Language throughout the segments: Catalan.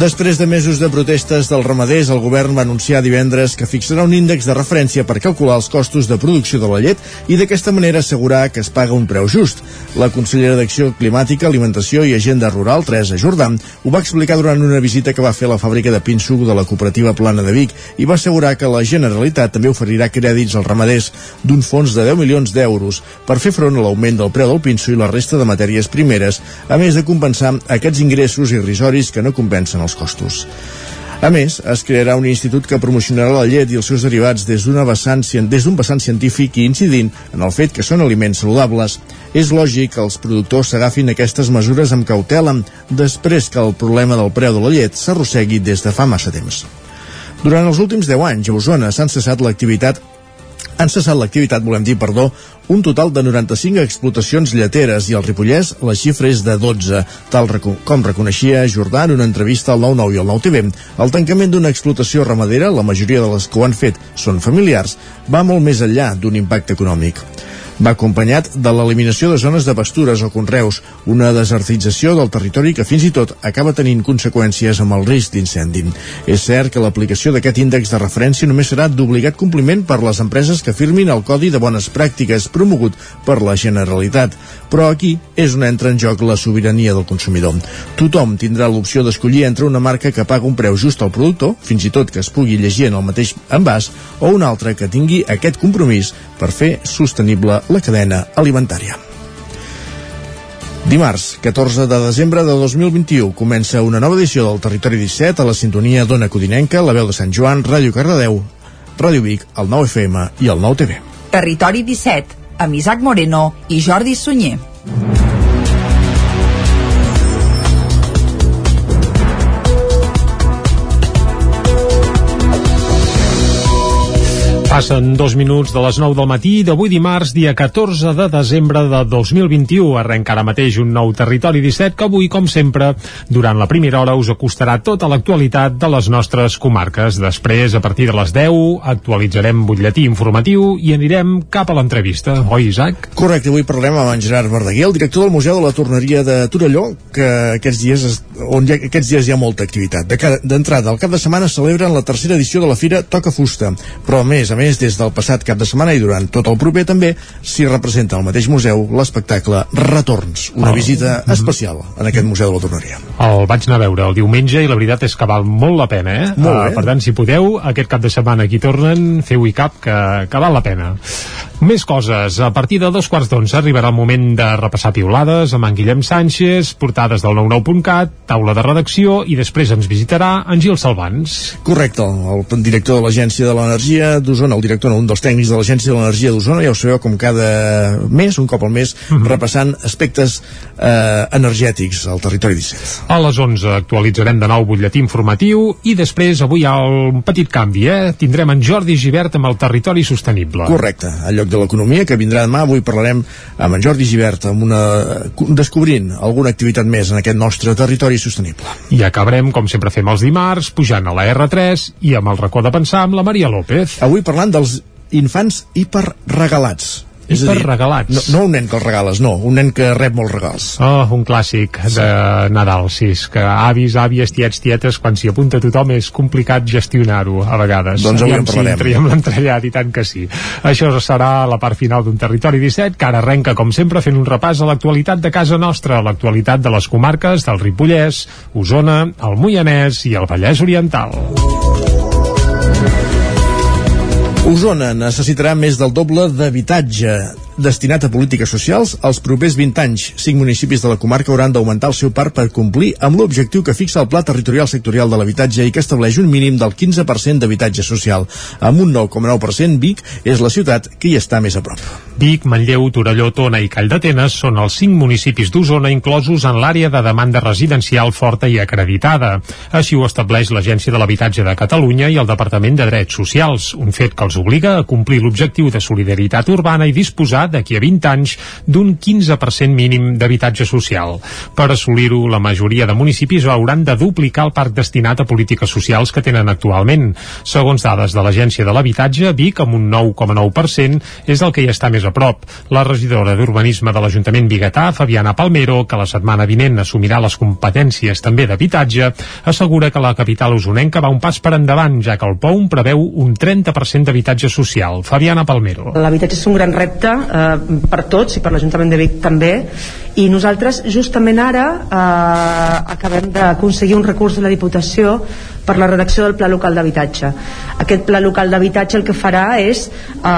Després de mesos de protestes dels ramaders, el govern va anunciar divendres que fixarà un índex de referència per calcular els costos de producció de la llet i d'aquesta manera assegurar que es paga un preu just. La consellera d'Acció Climàtica, Alimentació i Agenda Rural, Teresa Jordà, ho va explicar durant una visita que va fer a la fàbrica de pinso de la cooperativa Plana de Vic i va assegurar que la Generalitat també oferirà crèdits als ramaders d'un fons de 10 milions d'euros per fer front a l'augment del preu del pinso i la resta de matèries primeres, a més de compensar aquests ingressos irrisoris que no compensen els els costos. A més, es crearà un institut que promocionarà la llet i els seus derivats des d'un vessant, des vessant científic i incidint en el fet que són aliments saludables. És lògic que els productors s'agafin aquestes mesures amb cautela després que el problema del preu de la llet s'arrossegui des de fa massa temps. Durant els últims 10 anys a Osona s'han cessat l'activitat han cessat l'activitat, volem dir, perdó, un total de 95 explotacions lleteres i al Ripollès la xifra és de 12, tal com reconeixia Jordà en una entrevista al 9-9 i al 9-TV. El tancament d'una explotació ramadera, la majoria de les que ho han fet són familiars, va molt més enllà d'un impacte econòmic va acompanyat de l'eliminació de zones de pastures o conreus, una desertització del territori que fins i tot acaba tenint conseqüències amb el risc d'incendi. És cert que l'aplicació d'aquest índex de referència només serà d'obligat compliment per les empreses que firmin el Codi de Bones Pràctiques promogut per la Generalitat, però aquí és on entra en joc la sobirania del consumidor. Tothom tindrà l'opció d'escollir entre una marca que paga un preu just al productor, fins i tot que es pugui llegir en el mateix envàs, o una altra que tingui aquest compromís per fer sostenible la cadena alimentària. Dimarts, 14 de desembre de 2021, comença una nova edició del Territori 17 a la sintonia d'Ona Codinenca, la veu de Sant Joan, Ràdio Cardedeu, Ràdio Vic, el 9 FM i el 9 TV. Territori 17, amb Isaac Moreno i Jordi Sunyer. Passen dos minuts de les 9 del matí d'avui dimarts, dia 14 de desembre de 2021. Arrenca ara mateix un nou Territori 17 que avui, com sempre, durant la primera hora us acostarà tota l'actualitat de les nostres comarques. Després, a partir de les 10, actualitzarem butlletí informatiu i anirem cap a l'entrevista. Oi, Isaac? Correcte, avui parlem amb en Gerard Verdaguer, el director del Museu de la Torneria de Torelló, que aquests dies, es, on hi ha, aquests dies hi ha molta activitat. D'entrada, al cap de setmana celebren la tercera edició de la Fira Toca Fusta, però a més a més, des del passat cap de setmana i durant tot el proper també s'hi representa al mateix museu l'espectacle Retorns, una oh. visita especial en aquest Museu de la Torneria. El vaig anar a veure el diumenge i la veritat és que val molt la pena, eh? Molt uh, per tant, si podeu, aquest cap de setmana aquí tornen, feu-hi cap que, que val la pena. Més coses. A partir de dos quarts d'onze arribarà el moment de repassar piulades amb en Guillem Sánchez, portades del 99.cat, taula de redacció i després ens visitarà en Gil Salvans. Correcte, el director de l'Agència de l'Energia d'Osona, el director, un dels tècnics de l'Agència de l'Energia d'Osona, ja ho sabeu, com cada mes, un cop al mes, mhm. -huh. repassant aspectes eh, energètics al territori 17. A les 11 actualitzarem de nou butlletí informatiu i després avui hi ha un petit canvi, eh? Tindrem en Jordi Givert amb el territori sostenible. Correcte, al lloc de l'economia que vindrà demà. Avui parlarem amb en Jordi Givert amb una, descobrint alguna activitat més en aquest nostre territori sostenible. I acabarem, com sempre fem els dimarts, pujant a la R3 i amb el racó de pensar amb la Maria López. Avui parlant dels infants hiperregalats és per regalats. No, no un nen que els regales, no, un nen que rep molts regals. Oh, un clàssic sí. de Nadal, sí, és que avis, àvies, tiets, tietes, quan s'hi apunta tothom és complicat gestionar-ho a vegades. Doncs avui en parlarem. Si l'entrellat, i tant que sí. Això serà la part final d'un Territori 17, que ara arrenca, com sempre, fent un repàs a l'actualitat de casa nostra, l'actualitat de les comarques del Ripollès, Osona, el Moianès i el Vallès Oriental. Osona necessitarà més del doble d'habitatge destinat a polítiques socials, els propers 20 anys, 5 municipis de la comarca hauran d'augmentar el seu parc per complir amb l'objectiu que fixa el Pla Territorial Sectorial de l'Habitatge i que estableix un mínim del 15% d'habitatge social. Amb un 9,9%, Vic és la ciutat que hi està més a prop. Vic, Manlleu, Torelló, Tona i Call d'Atenes són els 5 municipis d'Osona inclosos en l'àrea de demanda residencial forta i acreditada. Així ho estableix l'Agència de l'Habitatge de Catalunya i el Departament de Drets Socials, un fet que els obliga a complir l'objectiu de solidaritat urbana i disposar d'aquí a 20 anys, d'un 15% mínim d'habitatge social. Per assolir-ho, la majoria de municipis hauran de duplicar el parc destinat a polítiques socials que tenen actualment. Segons dades de l'Agència de l'Habitatge, Vic, amb un 9,9%, és el que hi està més a prop. La regidora d'Urbanisme de l'Ajuntament Bigatà, Fabiana Palmero, que la setmana vinent assumirà les competències també d'habitatge, assegura que la capital usonenca va un pas per endavant, ja que el POUM preveu un 30% d'habitatge social. Fabiana Palmero. L'habitatge és un gran repte eh, per tots i per l'Ajuntament de Vic també i nosaltres justament ara eh, acabem d'aconseguir un recurs de la Diputació per la redacció del Pla Local d'Habitatge. Aquest Pla Local d'Habitatge el que farà és eh,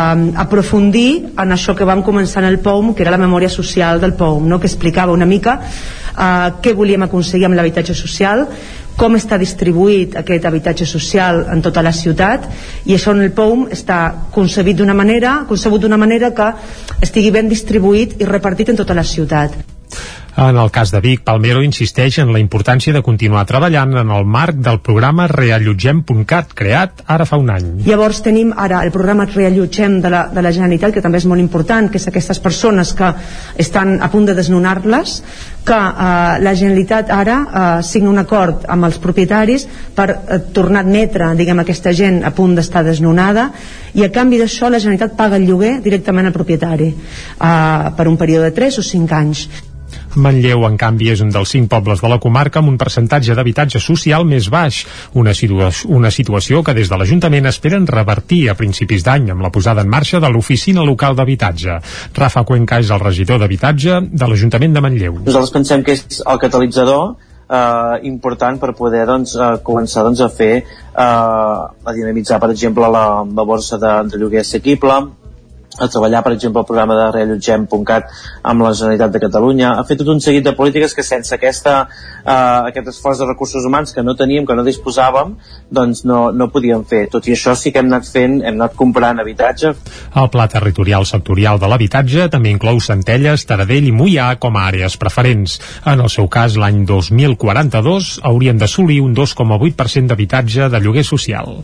aprofundir en això que vam començar en el POUM, que era la memòria social del POUM, no? que explicava una mica eh, què volíem aconseguir amb l'habitatge social, com està distribuït aquest habitatge social en tota la ciutat i això en el POUM està concebit d'una manera, concebut d'una manera que estigui ben distribuït i repartit en tota la ciutat. En el cas de Vic, Palmero insisteix en la importància de continuar treballant en el marc del programa Reallotgem.cat, creat ara fa un any. Llavors tenim ara el programa Reallotgem de la, de la Generalitat, que també és molt important, que és aquestes persones que estan a punt de desnonar-les, que eh, la Generalitat ara eh, signa un acord amb els propietaris per eh, tornar a admetre diguem, aquesta gent a punt d'estar desnonada i a canvi d'això la Generalitat paga el lloguer directament al propietari eh, per un període de 3 o 5 anys. Manlleu, en canvi, és un dels cinc pobles de la comarca amb un percentatge d'habitatge social més baix, una, situa una situació que des de l'Ajuntament esperen revertir a principis d'any amb la posada en marxa de l'Oficina Local d'Habitatge. Rafa Cuenca és el regidor d'Habitatge de l'Ajuntament de Manlleu. Nosaltres pensem que és el catalitzador eh, important per poder doncs, eh, començar doncs, a fer eh, a dinamitzar per exemple la, la borsa de, de lloguer assequible a treballar, per exemple, el programa de reallotgem.cat amb la Generalitat de Catalunya, ha fet tot un seguit de polítiques que sense aquesta, eh, aquest esforç de recursos humans que no teníem, que no disposàvem, doncs no, no podíem fer. Tot i això sí que hem anat fent, hem anat comprant habitatge. El Pla Territorial Sectorial de l'Habitatge també inclou Centelles, Taradell i Mollà com a àrees preferents. En el seu cas, l'any 2042 hauríem d'assolir un 2,8% d'habitatge de lloguer social.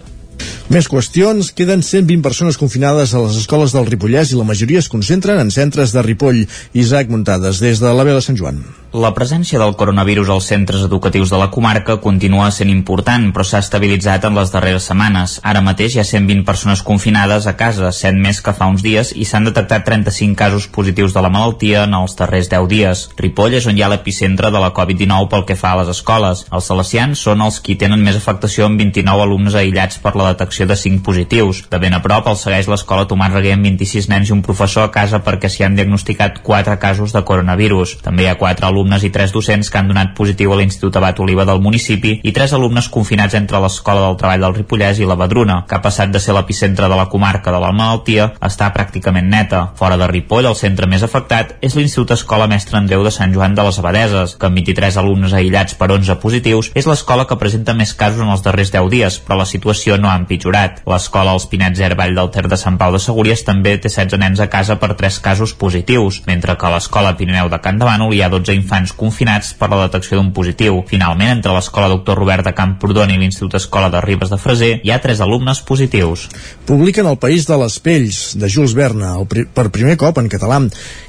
Més qüestions. Queden 120 persones confinades a les escoles del Ripollès i la majoria es concentren en centres de Ripoll. Isaac Muntades, des de la veu de Sant Joan. La presència del coronavirus als centres educatius de la comarca continua sent important, però s'ha estabilitzat en les darreres setmanes. Ara mateix hi ha 120 persones confinades a casa, 100 més que fa uns dies, i s'han detectat 35 casos positius de la malaltia en els darrers 10 dies. Ripoll és on hi ha l'epicentre de la Covid-19 pel que fa a les escoles. Els salesians són els qui tenen més afectació amb 29 alumnes aïllats per la detecció de 5 positius. De ben a prop els segueix l'escola Tomàs Reguer amb 26 nens i un professor a casa perquè s'hi han diagnosticat 4 casos de coronavirus. També hi ha 4 alumnes i tres docents que han donat positiu a l'Institut Abat Oliva del municipi i tres alumnes confinats entre l'Escola del Treball del Ripollès i la Badruna, que ha passat de ser l'epicentre de la comarca de la malaltia a estar pràcticament neta. Fora de Ripoll, el centre més afectat és l'Institut Escola Mestre Andreu de Sant Joan de les Abadeses, que amb 23 alumnes aïllats per 11 positius és l'escola que presenta més casos en els darrers 10 dies, però la situació no ha empitjorat. L'escola Els Pinets Vall del Ter de Sant Pau de Segúries també té 16 nens a casa per 3 casos positius, mentre que a l'escola Pirineu de Can Davànol hi ha 12 infants confinats per la detecció d'un positiu. Finalment, entre l'escola Doctor Robert de Camprodon i l'Institut Escola de Ribes de Freser hi ha tres alumnes positius. Publiquen El País de les Pells, de Jules Verne, per primer cop en català.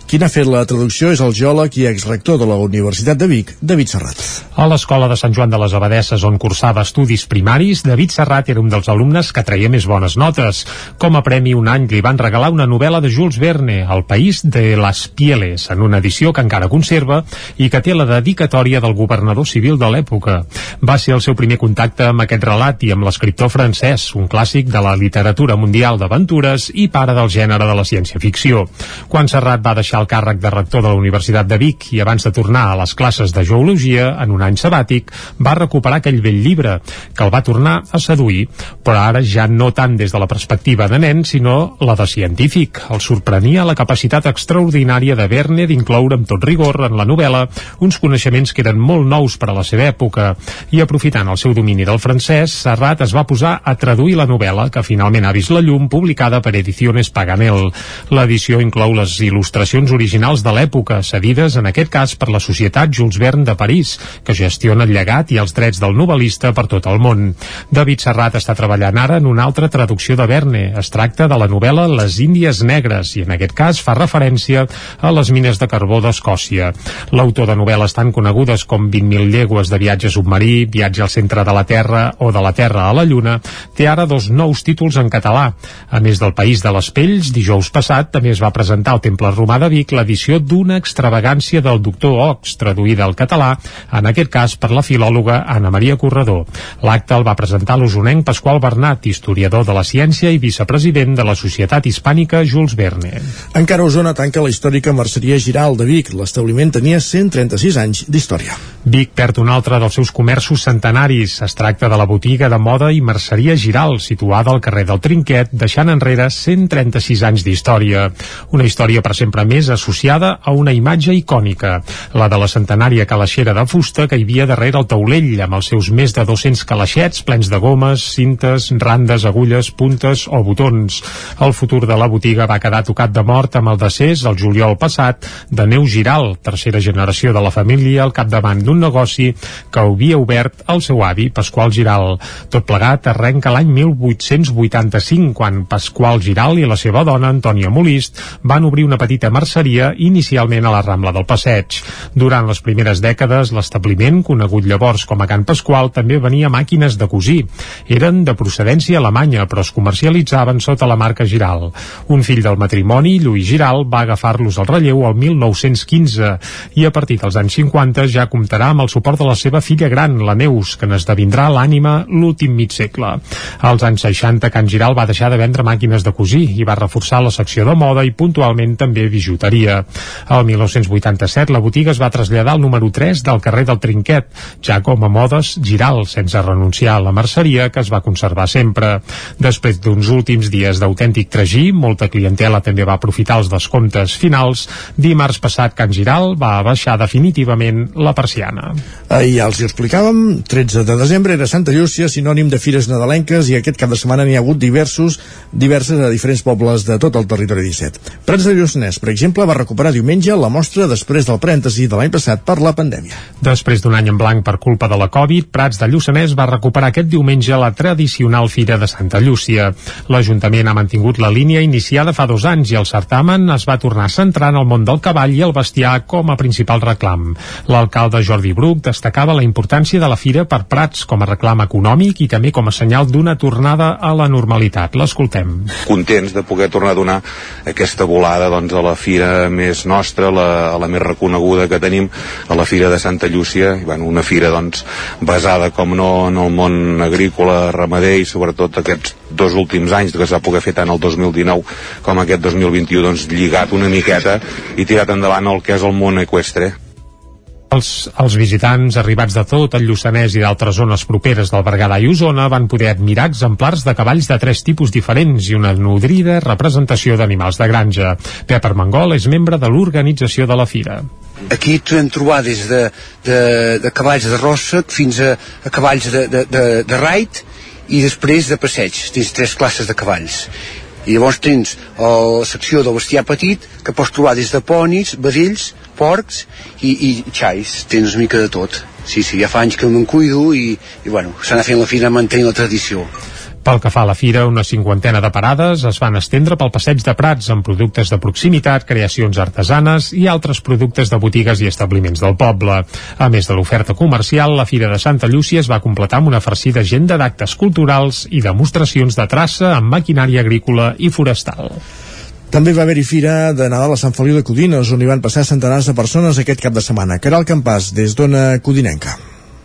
Qui n'ha fet la traducció és el geòleg i exrector de la Universitat de Vic, David Serrat. A l'escola de Sant Joan de les Abadesses, on cursava estudis primaris, David Serrat era un dels alumnes que traia més bones notes. Com a premi un any li van regalar una novel·la de Jules Verne, El País de les Pieles, en una edició que encara conserva i que té la dedicatòria del governador civil de l'època. Va ser el seu primer contacte amb aquest relat i amb l'escriptor francès, un clàssic de la literatura mundial d'aventures i pare del gènere de la ciència-ficció. Quan Serrat va deixar el càrrec de rector de la Universitat de Vic i abans de tornar a les classes de geologia en un any sabàtic, va recuperar aquell vell llibre, que el va tornar a seduir, però ara ja no tant des de la perspectiva de nen, sinó la de científic. El sorprenia la capacitat extraordinària de Verne d'incloure amb tot rigor en la novel·la uns coneixements que eren molt nous per a la seva època, i aprofitant el seu domini del francès, Serrat es va posar a traduir la novel·la, que finalment ha vist la llum, publicada per Ediciones Paganel. L'edició inclou les il·lustracions construccions originals de l'època, cedides en aquest cas per la Societat Jules Verne de París, que gestiona el llegat i els drets del novel·lista per tot el món. David Serrat està treballant ara en una altra traducció de Verne. Es tracta de la novel·la Les Índies Negres i en aquest cas fa referència a les mines de carbó d'Escòcia. L'autor de novel·les tan conegudes com 20.000 llegües de viatge submarí, Viatge al centre de la Terra o de la Terra a la Lluna, té ara dos nous títols en català. A més del País de les Pells, dijous passat també es va presentar al Temple Romà de Vic l'edició d'una extravagància del doctor Ox, traduïda al català, en aquest cas per la filòloga Anna Maria Corredor. L'acte el va presentar l'usonenc Pasqual Bernat, historiador de la ciència i vicepresident de la Societat Hispànica Jules Verne. Encara Osona tanca la històrica merceria Giral de Vic. L'establiment tenia 136 anys d'història. Vic perd un altre dels seus comerços centenaris. Es tracta de la botiga de moda i merceria Giral, situada al carrer del Trinquet, deixant enrere 136 anys d'història. Una història per sempre més associada a una imatge icònica, la de la centenària calaixera de fusta que hi havia darrere el taulell, amb els seus més de 200 calaixets plens de gomes, cintes, randes, agulles, puntes o botons. El futur de la botiga va quedar tocat de mort amb el decés, el juliol passat, de Neu Giral, tercera generació de la família al capdavant d'un negoci que havia obert el seu avi, Pasqual Giral. Tot plegat arrenca l'any 1885, quan Pasqual Giral i la seva dona, Antònia Molist, van obrir una petita merceria inicialment a la Rambla del Passeig. Durant les primeres dècades, l'establiment, conegut llavors com a Can Pasqual, també venia màquines de cosir. Eren de procedència alemanya, però es comercialitzaven sota la marca Giral. Un fill del matrimoni, Lluís Giral, va agafar-los al relleu el 1915 i a partir dels anys 50 ja comptarà amb el suport de la seva filla gran, la Neus, que n'esdevindrà l'ànima l'últim mig segle. Als anys 60, Can Giral va deixar de vendre màquines de cosir i va reforçar la secció de moda i puntualment també bijuteria. El 1987 la botiga es va traslladar al número 3 del carrer del Trinquet, ja com a modes Giral, sense renunciar a la merceria que es va conservar sempre. Després d'uns últims dies d'autèntic tragí, molta clientela també va aprofitar els descomptes finals. Dimarts passat Can Giral va baixar definitivament la persiana. Ahir ja els hi explicàvem, 13 de desembre era Santa Llúcia, sinònim de fires nadalenques i aquest cap de setmana n'hi ha hagut diversos, diverses a diferents pobles de tot el territori 17. Prats de Lluçanès, per exemple, va recuperar diumenge la mostra després del parèntesi de l'any passat per la pandèmia. Després d'un any en blanc per culpa de la Covid, Prats de Lluçanès va recuperar aquest diumenge la tradicional Fira de Santa Llúcia. L'Ajuntament ha mantingut la línia iniciada fa dos anys i el certamen es va tornar a centrar en el món del cavall i el bestiar com a principal reclam. L'alcalde Jordi Bruc destacava la importància de la fira per Prats com a reclam econòmic i també com a senyal d'una tornada a la normalitat. L'escoltem. Contents de poder tornar a donar aquesta volada doncs, a la fira més nostra, la, la més reconeguda que tenim, a la fira de Santa Llúcia, i, bueno, una fira doncs, basada, com no, en el món agrícola, ramader i sobretot aquests dos últims anys que va poder fer tant el 2019 com aquest 2021 doncs, lligat una miqueta i tirat endavant el que és el món equestre. Els, els visitants arribats de tot el Lluçanès i d'altres zones properes del Berguedà i Osona van poder admirar exemplars de cavalls de tres tipus diferents i una nodrida representació d'animals de granja. Pep Armengol és membre de l'organització de la fira. Aquí podem trobar des de, de, de cavalls de rossa fins a, a cavalls de, de, de, de raid i després de passeig. Tens tres classes de cavalls i llavors tens la secció del bestiar petit que pots trobar des de ponis, vedells, porcs i, i xais, tens una mica de tot. Sí, sí, ja fa anys que me'n cuido i, i bueno, s'ha anat fent la fira mantenint la tradició pel que fa a la fira, una cinquantena de parades es van estendre pel passeig de Prats amb productes de proximitat, creacions artesanes i altres productes de botigues i establiments del poble. A més de l'oferta comercial, la Fira de Santa Llúcia es va completar amb una farcida agenda d'actes culturals i demostracions de traça amb maquinària agrícola i forestal. També va haver-hi fira de Nadal a Sant Feliu de Codines, on hi van passar centenars de persones aquest cap de setmana. Caral Campàs, des d'Ona Codinenca.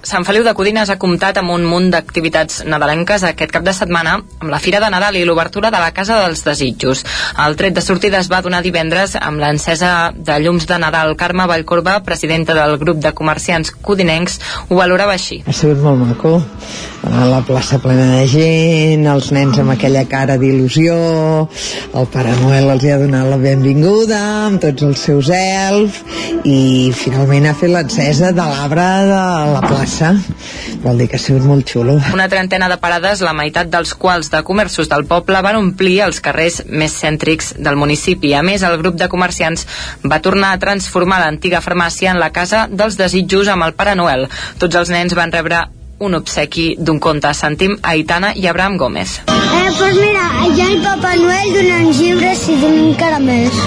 Sant Feliu de Codines ha comptat amb un munt d'activitats nadalenques aquest cap de setmana amb la Fira de Nadal i l'obertura de la Casa dels Desitjos. El tret de sortida es va donar divendres amb l'encesa de llums de Nadal. Carme Vallcorba, presidenta del grup de comerciants codinencs, ho valorava així. Ha sigut molt maco. A la plaça plena de gent, els nens amb aquella cara d'il·lusió, el Pare Noel els hi ha donat la benvinguda amb tots els seus elfs i finalment ha fet l'encesa de l'arbre de la plaça plaça vol dir que ha sigut molt xulo Una trentena de parades, la meitat dels quals de comerços del poble, van omplir els carrers més cèntrics del municipi. A més, el grup de comerciants va tornar a transformar l'antiga farmàcia en la casa dels desitjos amb el Pare Noel. Tots els nens van rebre un obsequi d'un conte. Sentim a Aitana i Abraham Gómez. Eh, pues mira, hi ha el Papa Noel donant llibres i donant caramels.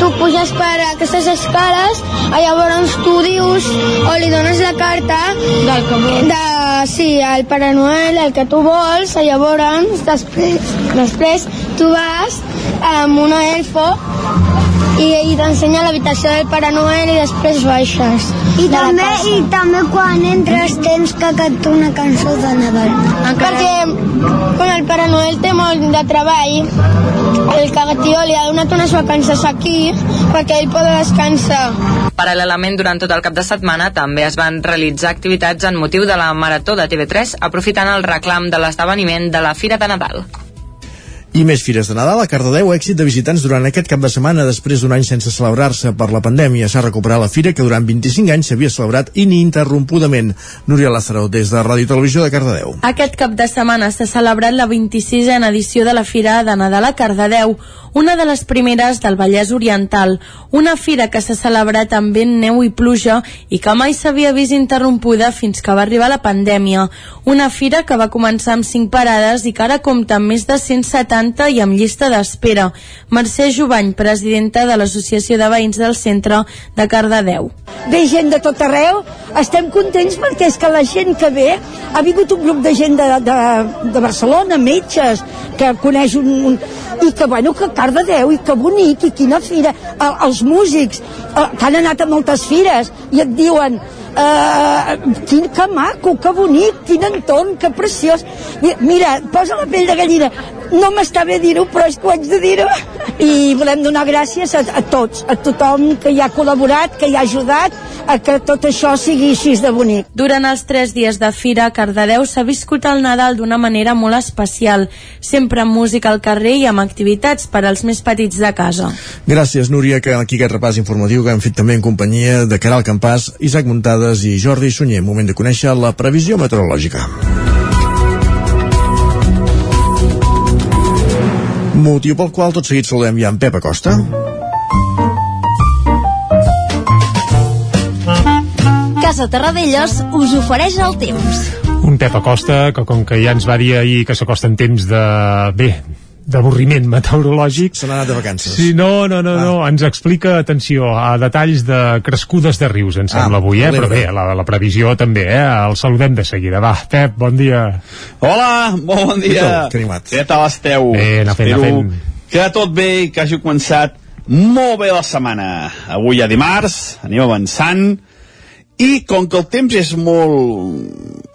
Tu puges per aquestes escales, llavors tu dius o li dones la carta del que vols. De, sí, al Pare Noel, el que tu vols, llavors després, després tu vas amb una elfo i, i t'ensenya l'habitació del Pare Noel i després baixes. I també, I també quan entres tens que cantar una cançó de Nadal. Perquè quan el Pare Noel té molt de treball, el cagatió li ha donat unes vacances aquí perquè ell pot descansar. Paral·lelament, durant tot el cap de setmana també es van realitzar activitats en motiu de la Marató de TV3, aprofitant el reclam de l'esdeveniment de la Fira de Nadal. I més fires de Nadal a Cardedeu, èxit de visitants durant aquest cap de setmana després d'un any sense celebrar-se per la pandèmia. S'ha recuperat la fira que durant 25 anys s'havia celebrat ininterrompudament. Núria Lázaro, des de Ràdio Televisió de Cardedeu. Aquest cap de setmana s'ha celebrat la 26a edició de la Fira de Nadal a Cardedeu, una de les primeres del Vallès Oriental, una fira que s'ha celebrat amb vent, neu i pluja i que mai s'havia vist interrompuda fins que va arribar la pandèmia. Una fira que va començar amb 5 parades i que ara compta amb més de 170 i amb llista d'espera. Mercè Jovany, presidenta de l'Associació de Veïns del Centre de Cardedeu. Ve gent de tot arreu, estem contents perquè és que la gent que ve, ha vingut un grup de gent de, de, de Barcelona, metges, que coneix un, un i que, bueno, que Cardedeu, i que bonic, i quina fira, el, els músics, eh, que han anat a moltes fires, i et diuen, Uh, quin, que maco, que bonic, quin entorn, que preciós. Mira, posa la pell de gallina. No m'està bé dir-ho, però és que ho haig de dir-ho. I volem donar gràcies a, a tots, a tothom que hi ha col·laborat, que hi ha ajudat a que tot això sigui així de bonic. Durant els tres dies de fira Cardedeu s'ha viscut el Nadal d'una manera molt especial, sempre amb música al carrer i amb activitats per als més petits de casa. Gràcies, Núria, que aquí aquest repàs informatiu que hem fet també en companyia de Caral Campàs, Isaac Muntades i Jordi Sunyer. Moment de conèixer la previsió meteorològica. Motiu pel qual tot seguit saludem ja en Pep Acosta. Casa Terradellos us ofereix el temps. Un Pep Acosta que com que ja ens va dir ahir que s'acosten temps de... bé, d'avorriment meteorològic. Se n'ha anat de vacances. Sí, no, no, no, ah. no, ens explica, atenció, a detalls de crescudes de rius, em sembla, ah, avui, eh? Però bé, la, la previsió també, eh? El saludem de seguida. Va, Pep, bon dia. Hola, molt bon dia. Què, tal esteu? Bé, anar fent, anar fent. Que tot bé i que hagi començat molt bé la setmana. Avui ja dimarts, anem avançant, i com que el temps és molt,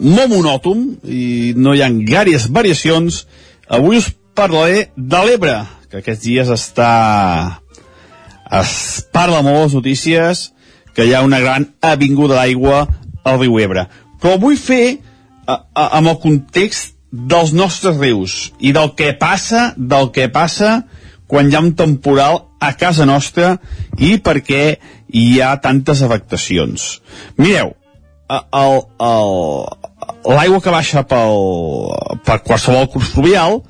molt monòton i no hi ha gaires variacions, avui us parlaré de l'Ebre, que aquests dies està... es parla molt les notícies que hi ha una gran avinguda d'aigua al riu Ebre. Però vull fer amb el context dels nostres rius i del que passa, del que passa quan hi ha un temporal a casa nostra i per què hi ha tantes afectacions. Mireu, l'aigua que baixa pel, per qualsevol curs fluvial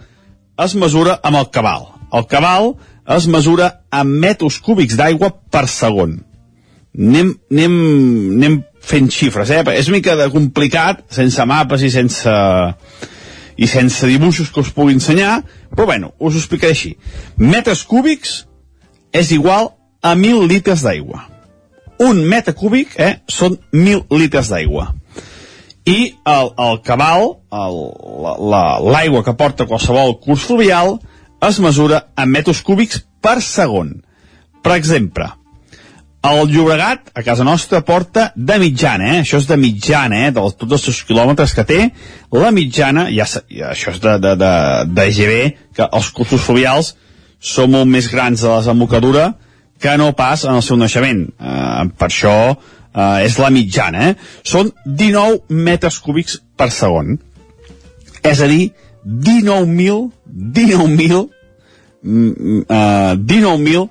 es mesura amb el cabal. El cabal es mesura amb metres cúbics d'aigua per segon. Anem, anem, anem fent xifres, eh? És mica de complicat, sense mapes i sense, i sense dibuixos que us pugui ensenyar, però bueno, us ho explicaré així. Metres cúbics és igual a 1.000 litres d'aigua. Un metre cúbic eh, són 1.000 litres d'aigua i el, el cabal, l'aigua la, que porta qualsevol curs fluvial, es mesura en metres cúbics per segon. Per exemple, el Llobregat, a casa nostra, porta de mitjana, eh? això és de mitjana, eh? de tots els seus quilòmetres que té, la mitjana, ja, ja això és de, de, de, de GB, que els cursos fluvials són molt més grans de la desembocadura que no pas en el seu naixement. Eh, per això eh, és la mitjana, eh? són 19 metres cúbics per segon. És a dir, 19.000 19.000 mm, uh, 19.000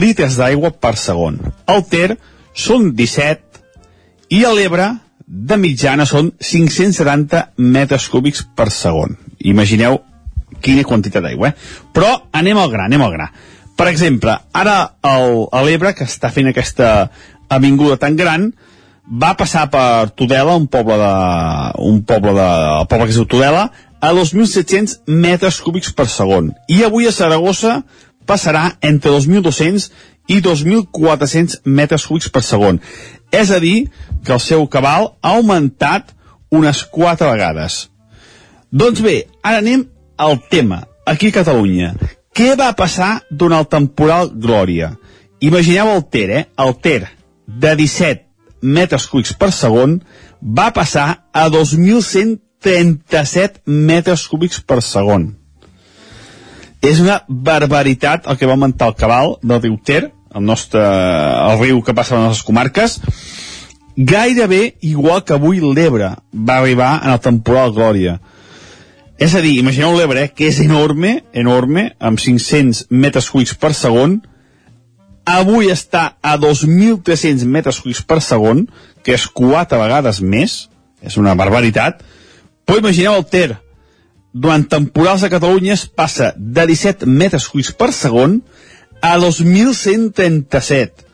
litres d'aigua per segon. El Ter són 17 i a l'Ebre de mitjana són 570 metres cúbics per segon. Imagineu quina quantitat d'aigua, eh? Però anem al gra, anem al gra. Per exemple, ara el, a l'Ebre, que està fent aquesta avinguda tan gran, va passar per Tudela, un poble de, un poble de, el poble que es diu Tudela, a 2.700 metres cúbics per segon. I avui a Saragossa passarà entre 2.200 i 2.400 metres cúbics per segon. És a dir, que el seu cabal ha augmentat unes 4 vegades. Doncs bé, ara anem al tema, aquí a Catalunya. Què va passar durant el temporal Glòria? Imagineu el Ter, eh? El Ter, de 17 metres cúbics per segon, va passar a 2.137 metres cúbics per segon. És una barbaritat el que va augmentar el cabal del riu Ter, el nostre el riu que passa a les nostres comarques, gairebé igual que avui l'Ebre va arribar en el temporal Glòria. És a dir, imagineu l'Ebre, eh, que és enorme, enorme, amb 500 metres cúbics per segon, avui està a 2.300 metres cúbics per segon, que és quatre vegades més, és una barbaritat, però imagineu el Ter, durant temporals a Catalunya es passa de 17 metres cúbics per segon a 2.137,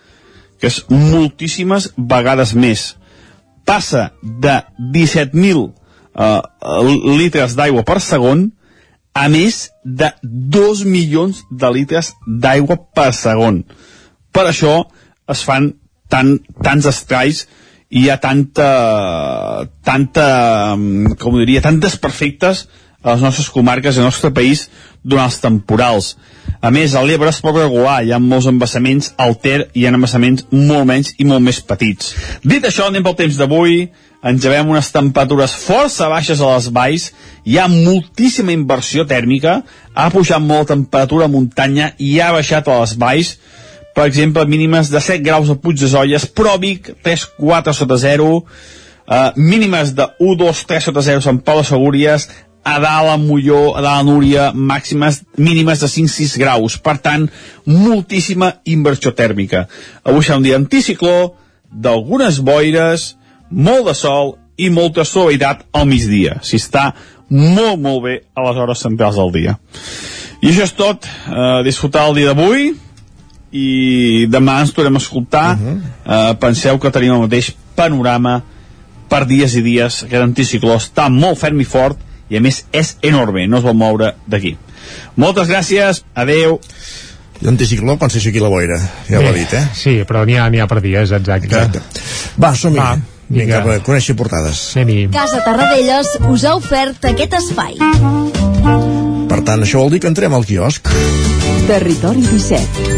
que és moltíssimes vegades més. Passa de 17.000 uh, litres d'aigua per segon a més de 2 milions de litres d'aigua per segon. Per això es fan tan, tants estralls i hi ha tanta, tanta, com ho diria, tantes perfectes a les nostres comarques i al nostre país durant els temporals. A més, a l'Ebre es pot regular, hi ha molts embassaments, al Ter hi ha embassaments molt menys i molt més petits. Dit això, anem pel temps d'avui, ens llevem unes temperatures força baixes a les valls, hi ha moltíssima inversió tèrmica, ha pujat molt la temperatura a muntanya i ha baixat a les valls, per exemple, mínimes de 7 graus a Puig de Zolles, Pròvic 3-4 sota 0, eh, mínimes de 1-2-3 sota 0 Sant Pau de Segúries, a dalt a Molló, a dalt a Núria, màximes mínimes de 5-6 graus. Per tant, moltíssima inversió tèrmica. Avui serà un dia anticicló, d'algunes boires, molt de sol i molta suavitat al migdia. Si està molt, molt bé a les hores centrals del dia. I això és tot. Eh, disfrutar el dia d'avui i demà ens tornem a escoltar. Uh -huh. eh, penseu que tenim el mateix panorama per dies i dies. Aquest anticicló està molt ferm i fort i a més és enorme, no es vol moure d'aquí. Moltes gràcies, adeu. L'anticicló quan s'aixequi la boira, ja ho ha dit, eh? Sí, però n'hi ha, ha per dies, exacte. exacte. Va, som-hi. Vinga, Vinga, conèixer portades. anem -hi. Casa Tarradellas us ha ofert aquest espai. Per tant, això vol dir que entrem al quiosc. Territori 17.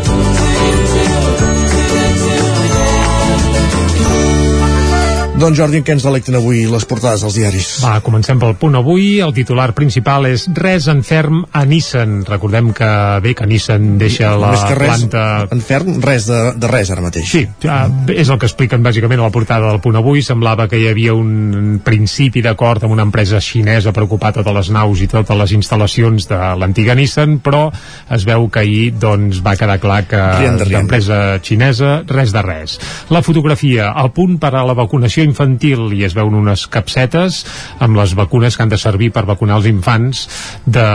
Doncs Jordi, en què ens delecten avui les portades dels diaris? Va, comencem pel punt avui. El titular principal és res en ferm a Nissan. Recordem que bé que Nissan deixa la Més que res, planta... En ferm, res de, de res ara mateix. Sí, ja, és el que expliquen bàsicament a la portada del punt avui. Semblava que hi havia un principi d'acord amb una empresa xinesa preocupada de les naus i totes les instal·lacions de l'antiga Nissan, però es veu que ahir doncs, va quedar clar que l'empresa xinesa, res de res. La fotografia, al punt per a la vacunació infantil i es veuen unes capsetes amb les vacunes que han de servir per vacunar els infants de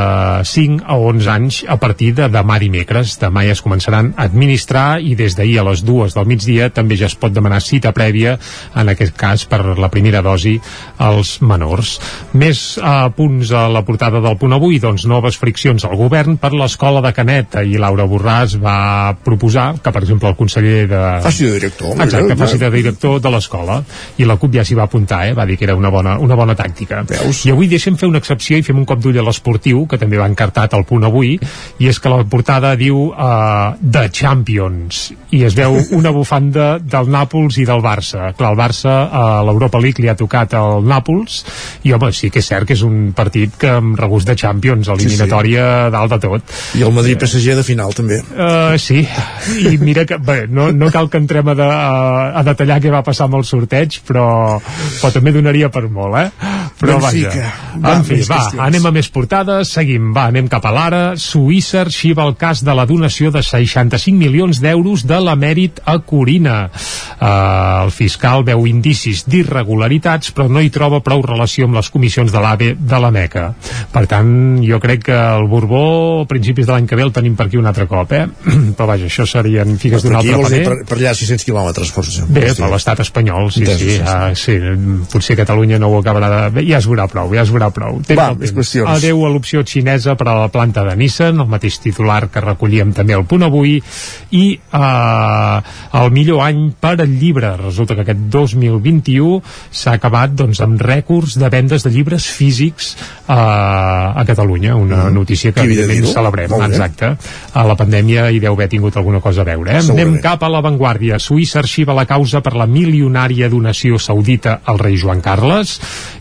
5 a 11 anys a partir de demà dimecres. Demà ja es començaran a administrar i des d'ahir a les dues del migdia també ja es pot demanar cita prèvia, en aquest cas per la primera dosi als menors. Més a punts a la portada del punt avui, doncs noves friccions al govern per l'escola de Canet. I Laura Borràs va proposar que, per exemple, el conseller de... Faci de director. Exacte, faci de director de l'escola. I la CUP ja s'hi va apuntar, eh? va dir que era una bona, una bona tàctica. Veus? I avui deixem fer una excepció i fem un cop d'ull a l'esportiu, que també va encartat al punt avui, i és que la portada diu uh, The Champions, i es veu una bufanda del Nàpols i del Barça. Clar, el Barça a l'Europa League li ha tocat al Nàpols, i home, sí que és cert que és un partit que amb regust de Champions, eliminatòria sí, sí. dalt de tot. I el Madrid-PSG de final, també. Uh, sí, i mira que bé, no, no cal que entrem a, de, a, a detallar què va passar amb el sorteig, però, però també donaria per molt, eh? Però Benfica. vaja, Va, en fi, va, qüestions. anem a més portades, seguim, va, anem cap a l'ara. Suïssa arxiva el cas de la donació de 65 milions d'euros de l'emèrit a Corina. Uh, el fiscal veu indicis d'irregularitats, però no hi troba prou relació amb les comissions de l'AVE de la Meca. Per tant, jo crec que el Borbó, a principis de l'any que ve, el tenim per aquí un altre cop, eh? però vaja, això serien figues Per d'un altre paner. per, per allà 600 quilòmetres, força. Bé, per l'estat espanyol, sí, Entès, sí, sí, sí. ah, sí, potser Catalunya no ho acabarà de... Bé, ja es veurà prou, ja es veurà prou. Temps Va, més qüestions. Adeu a l'opció xinesa per a la planta de Nissan, el mateix titular que recollíem també al punt avui, i eh, el millor any per al llibre. Resulta que aquest 2021 s'ha acabat doncs, amb rècords de vendes de llibres físics eh, a Catalunya, una notícia que evidentment celebrem, exacte. A la pandèmia hi deu haver tingut alguna cosa a veure. Eh? Segurament. Anem cap a l'avantguàrdia. Suïssa arxiva la causa per la milionària donació saudita al rei Joan Carles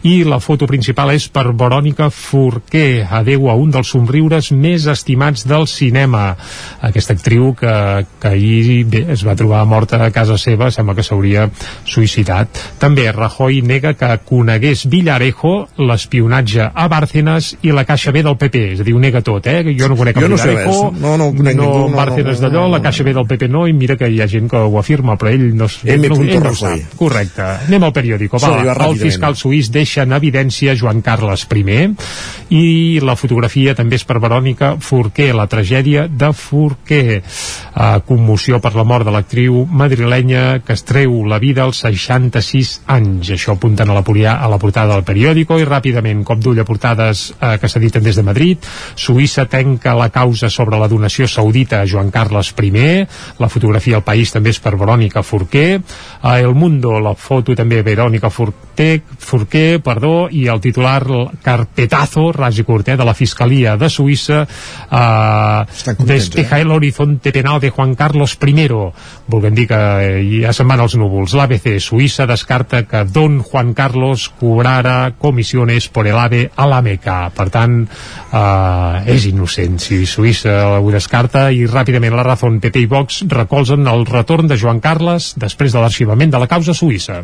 i la foto principal és per Verònica Forqué, adeu a un dels somriures més estimats del cinema. Aquesta actriu que, que ahir bé, es va trobar morta a casa seva, sembla que s'hauria suïcidat. També Rajoy nega que conegués Villarejo, l'espionatge a Bárcenas i la Caixa B del PP. És a dir, ho nega tot, eh? Jo no conec Jo no Villarejo. No, no no, ningú, no, Bárcenas no, no, d'allò, no, la Caixa B del PP no, i mira que hi ha gent que ho afirma, però ell no, M. no, ell no ho sap. Correcte. Anem al periòdico. Va, el fiscal suís deixa en evidència Joan Carles I i la fotografia també és per Verònica Forqué, la tragèdia de Forqué. Uh, commoció per la mort de l'actriu madrilenya que es treu la vida als 66 anys. Això apunten a la, a la portada del periòdico i ràpidament, cop d'ull a portades uh, que s'editen des de Madrid. Suïssa tenca la causa sobre la donació saudita a Joan Carles I. La fotografia al país també és per Verònica Forqué. A El Mundo, la foto també Verònica Forqué, Forqué perdó, i el titular el carpetazo, ras i curtet, de la Fiscalia de Suïssa eh, despeja el horizonte penal de Juan Carlos I volguem dir que eh, ja se'n van els núvols. l'ABC Suïssa descarta que Don Juan Carlos cobrara comissiones por el AVE a la Meca. Per tant eh, és innocent. Si Suïssa ho descarta i ràpidament la Razón, PP i Vox recolzen el retorn de Joan Carles després de l'arxivament de la causa suïssa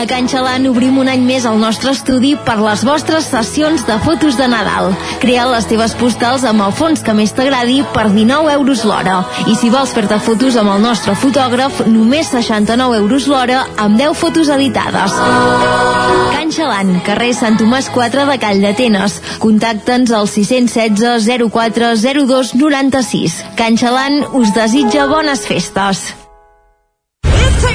A Can Xalant obrim un any més el nostre estudi per les vostres sessions de fotos de Nadal. Crea les teves postals amb el fons que més t'agradi per 19 euros l'hora. I si vols fer-te fotos amb el nostre fotògraf, només 69 euros l'hora amb 10 fotos editades. Can Xalant, carrer Sant Tomàs 4 de Call d'Atenes. Contacta'ns al 616 04 02 96. Can Xalant us desitja bones festes.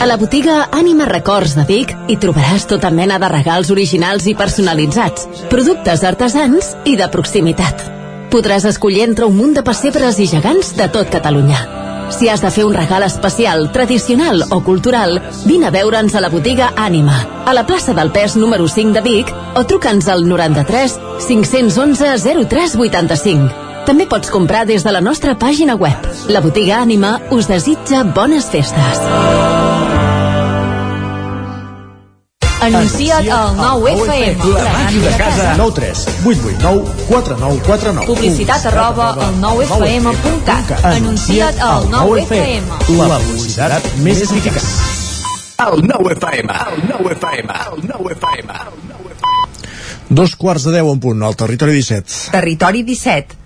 A la botiga Ànima Records de Vic hi trobaràs tota mena de regals originals i personalitzats, productes artesans i de proximitat. Podràs escollir entre un munt de pessebres i gegants de tot Catalunya. Si has de fer un regal especial, tradicional o cultural, vine a veure'ns a la botiga Ànima, a la plaça del Pes número 5 de Vic, o truca'ns al 93 511 0385. També pots comprar des de la nostra pàgina web. La botiga Ànima us desitja bones festes. Anuncia't al 9FM. La màquina de casa. 9 3 8 8 9 4 9 4 9 Publicitat arroba al 9FM.cat. Anuncia't al 9FM. La publicitat més eficaç. El 9FM, el 9FM, el 9FM. Dos quarts de deu en punt, al territori 17. Territori 17,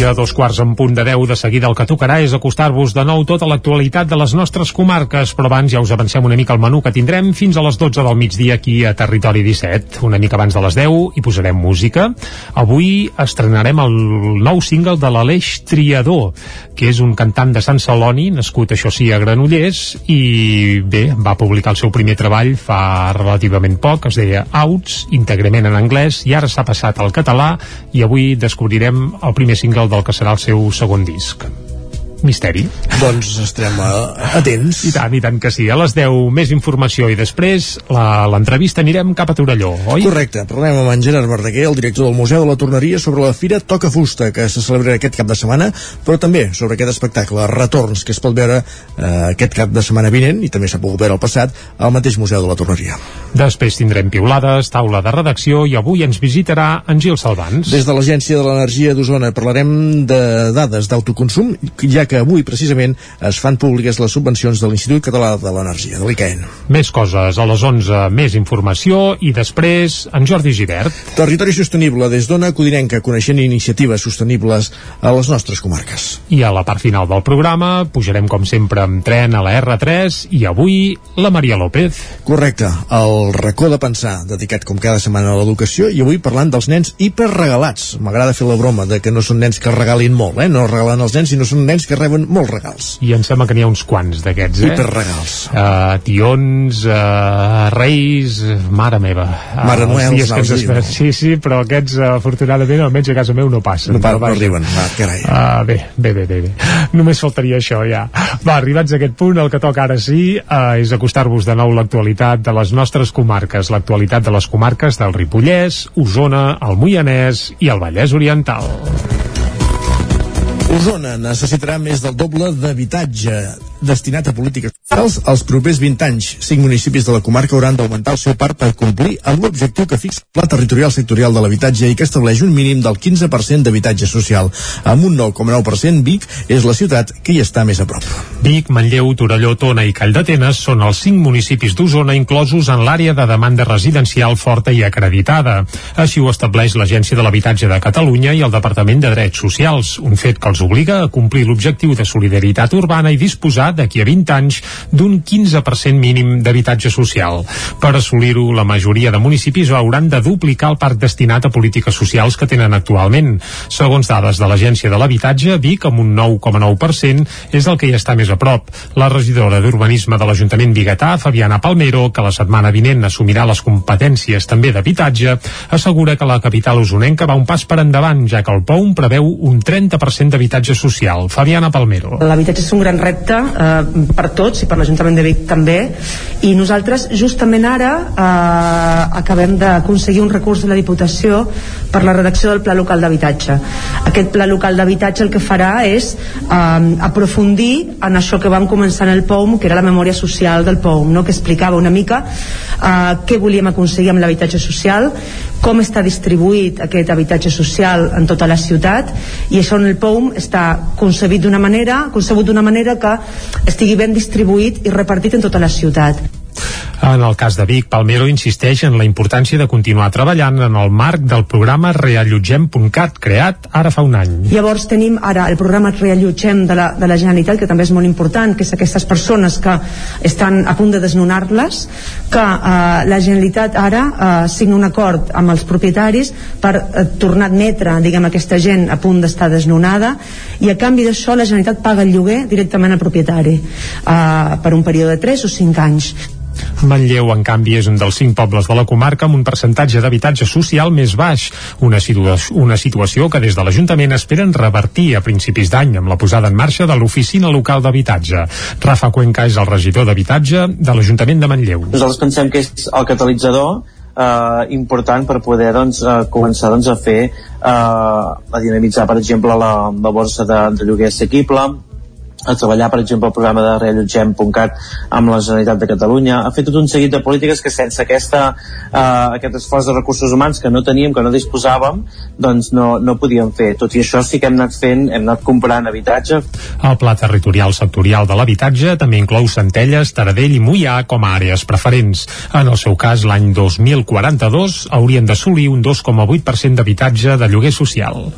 I a dos quarts en punt de 10 de seguida el que tocarà és acostar-vos de nou tota l'actualitat de les nostres comarques, però abans ja us avancem una mica el menú que tindrem fins a les 12 del migdia aquí a Territori 17. Una mica abans de les 10 hi posarem música. Avui estrenarem el nou single de l'Aleix Triador, que és un cantant de Sant Celoni, nascut això sí a Granollers, i bé, va publicar el seu primer treball fa relativament poc, es deia Outs, íntegrament en anglès, i ara s'ha passat al català, i avui descobrirem el primer single del que serà el seu segon disc misteri. Doncs estarem uh, atents. I tant, i tant que sí. A les 10 més informació i després la- l'entrevista anirem cap a Torelló, oi? Correcte, parlem amb en Gerard Verdaguer, el director del Museu de la Torneria, sobre la Fira Toca Fusta, que se celebra aquest cap de setmana, però també sobre aquest espectacle, Retorns, que es pot veure eh, aquest cap de setmana vinent, i també s'ha pogut veure al passat, al mateix Museu de la Torneria. Després tindrem piulades, taula de redacció i avui ens visitarà en Gil Salvans. Des de l'Agència de l'Energia d'Osona parlarem de dades d'autoconsum, ja que avui precisament es fan públiques les subvencions de l'Institut Català de l'Energia, de l'ICAEN. Més coses, a les 11 més informació i després en Jordi Givert. Territori sostenible des d'Ona Codinenca, coneixent iniciatives sostenibles a les nostres comarques. I a la part final del programa pujarem com sempre amb tren a la R3 i avui la Maria López. Correcte, el racó de pensar, dedicat com cada setmana a l'educació i avui parlant dels nens hiperregalats. M'agrada fer la broma de que no són nens que regalin molt, eh? no regalen els nens, sinó són nens que reben molts regals. I em sembla que n'hi ha uns quants d'aquests, eh? Hiperregals. Uh, tions, uh, reis, mare meva. Uh, Mare els Noel, dies que ens esperen. no? Sí, sí, però aquests, uh, afortunadament, almenys a casa meu no passen. No, pa, no vaja. arriben, va, carai. Uh, bé, bé, bé, bé, bé. Només faltaria això, ja. Va, arribats a aquest punt, el que toca ara sí uh, és acostar-vos de nou l'actualitat de les nostres comarques, l'actualitat de les comarques del Ripollès, Osona, el Moianès i el Vallès Oriental. Osona necessitarà més del doble d'habitatge destinat a polítiques socials els propers 20 anys. Cinc municipis de la comarca hauran d'augmentar el seu parc per complir amb l'objectiu que fixa el Pla Territorial Sectorial de l'Habitatge i que estableix un mínim del 15% d'habitatge social. Amb un 9,9% Vic és la ciutat que hi està més a prop. Vic, Manlleu, Torelló, Tona i Call d'Atenes són els cinc municipis d'Osona inclosos en l'àrea de demanda residencial forta i acreditada. Així ho estableix l'Agència de l'Habitatge de Catalunya i el Departament de Drets Socials, un fet que els obliga a complir l'objectiu de solidaritat urbana i disposar d'aquí a 20 anys d'un 15% mínim d'habitatge social. Per assolir-ho, la majoria de municipis hauran de duplicar el parc destinat a polítiques socials que tenen actualment. Segons dades de l'Agència de l'Habitatge, Vic, amb un 9,9%, és el que hi està més a prop. La regidora d'Urbanisme de l'Ajuntament Bigatà, Fabiana Palmero, que la setmana vinent assumirà les competències també d'habitatge, assegura que la capital usonenca va un pas per endavant, ja que el POUM preveu un 30% d'habitatge social. Fabiana Palmero. L'habitatge és un gran repte eh, per tots i per l'Ajuntament de Vic també i nosaltres justament ara eh, acabem d'aconseguir un recurs de la Diputació per la redacció del Pla Local d'Habitatge. Aquest Pla Local d'Habitatge el que farà és eh, aprofundir en això que vam començar en el POUM, que era la memòria social del POUM, no? que explicava una mica eh, què volíem aconseguir amb l'habitatge social, com està distribuït aquest habitatge social en tota la ciutat i això en el POUM està concebit d'una manera, concebut d'una manera que estigui ben distribuït i repartit en tota la ciutat. En el cas de Vic, Palmero insisteix en la importància de continuar treballant en el marc del programa Reallotgem.cat, creat ara fa un any. Llavors tenim ara el programa Reallotgem de la, de la Generalitat, que també és molt important, que és aquestes persones que estan a punt de desnonar-les, que eh, la Generalitat ara eh, signa un acord amb els propietaris per eh, tornar a admetre diguem, aquesta gent a punt d'estar desnonada i a canvi d'això la Generalitat paga el lloguer directament al propietari eh, per un període de 3 o 5 anys. Manlleu, en canvi, és un dels cinc pobles de la comarca amb un percentatge d'habitatge social més baix, una, situa una situació que des de l'Ajuntament esperen revertir a principis d'any amb la posada en marxa de l'Oficina Local d'Habitatge. Rafa Cuenca és el regidor d'Habitatge de l'Ajuntament de Manlleu. Nosaltres pensem que és el catalitzador eh, important per poder doncs, eh, començar doncs, a fer eh, a dinamitzar per exemple la, la borsa de, de lloguer assequible a treballar, per exemple, el programa de reallotgem.cat amb la Generalitat de Catalunya, ha fet tot un seguit de polítiques que sense aquesta, eh, aquest esforç de recursos humans que no teníem, que no disposàvem, doncs no, no podíem fer. Tot i això sí que hem anat fent, hem anat comprant habitatge. El Pla Territorial Sectorial de l'Habitatge també inclou Centelles, Taradell i Mollà com a àrees preferents. En el seu cas, l'any 2042 haurien d'assolir un 2,8% d'habitatge de lloguer social.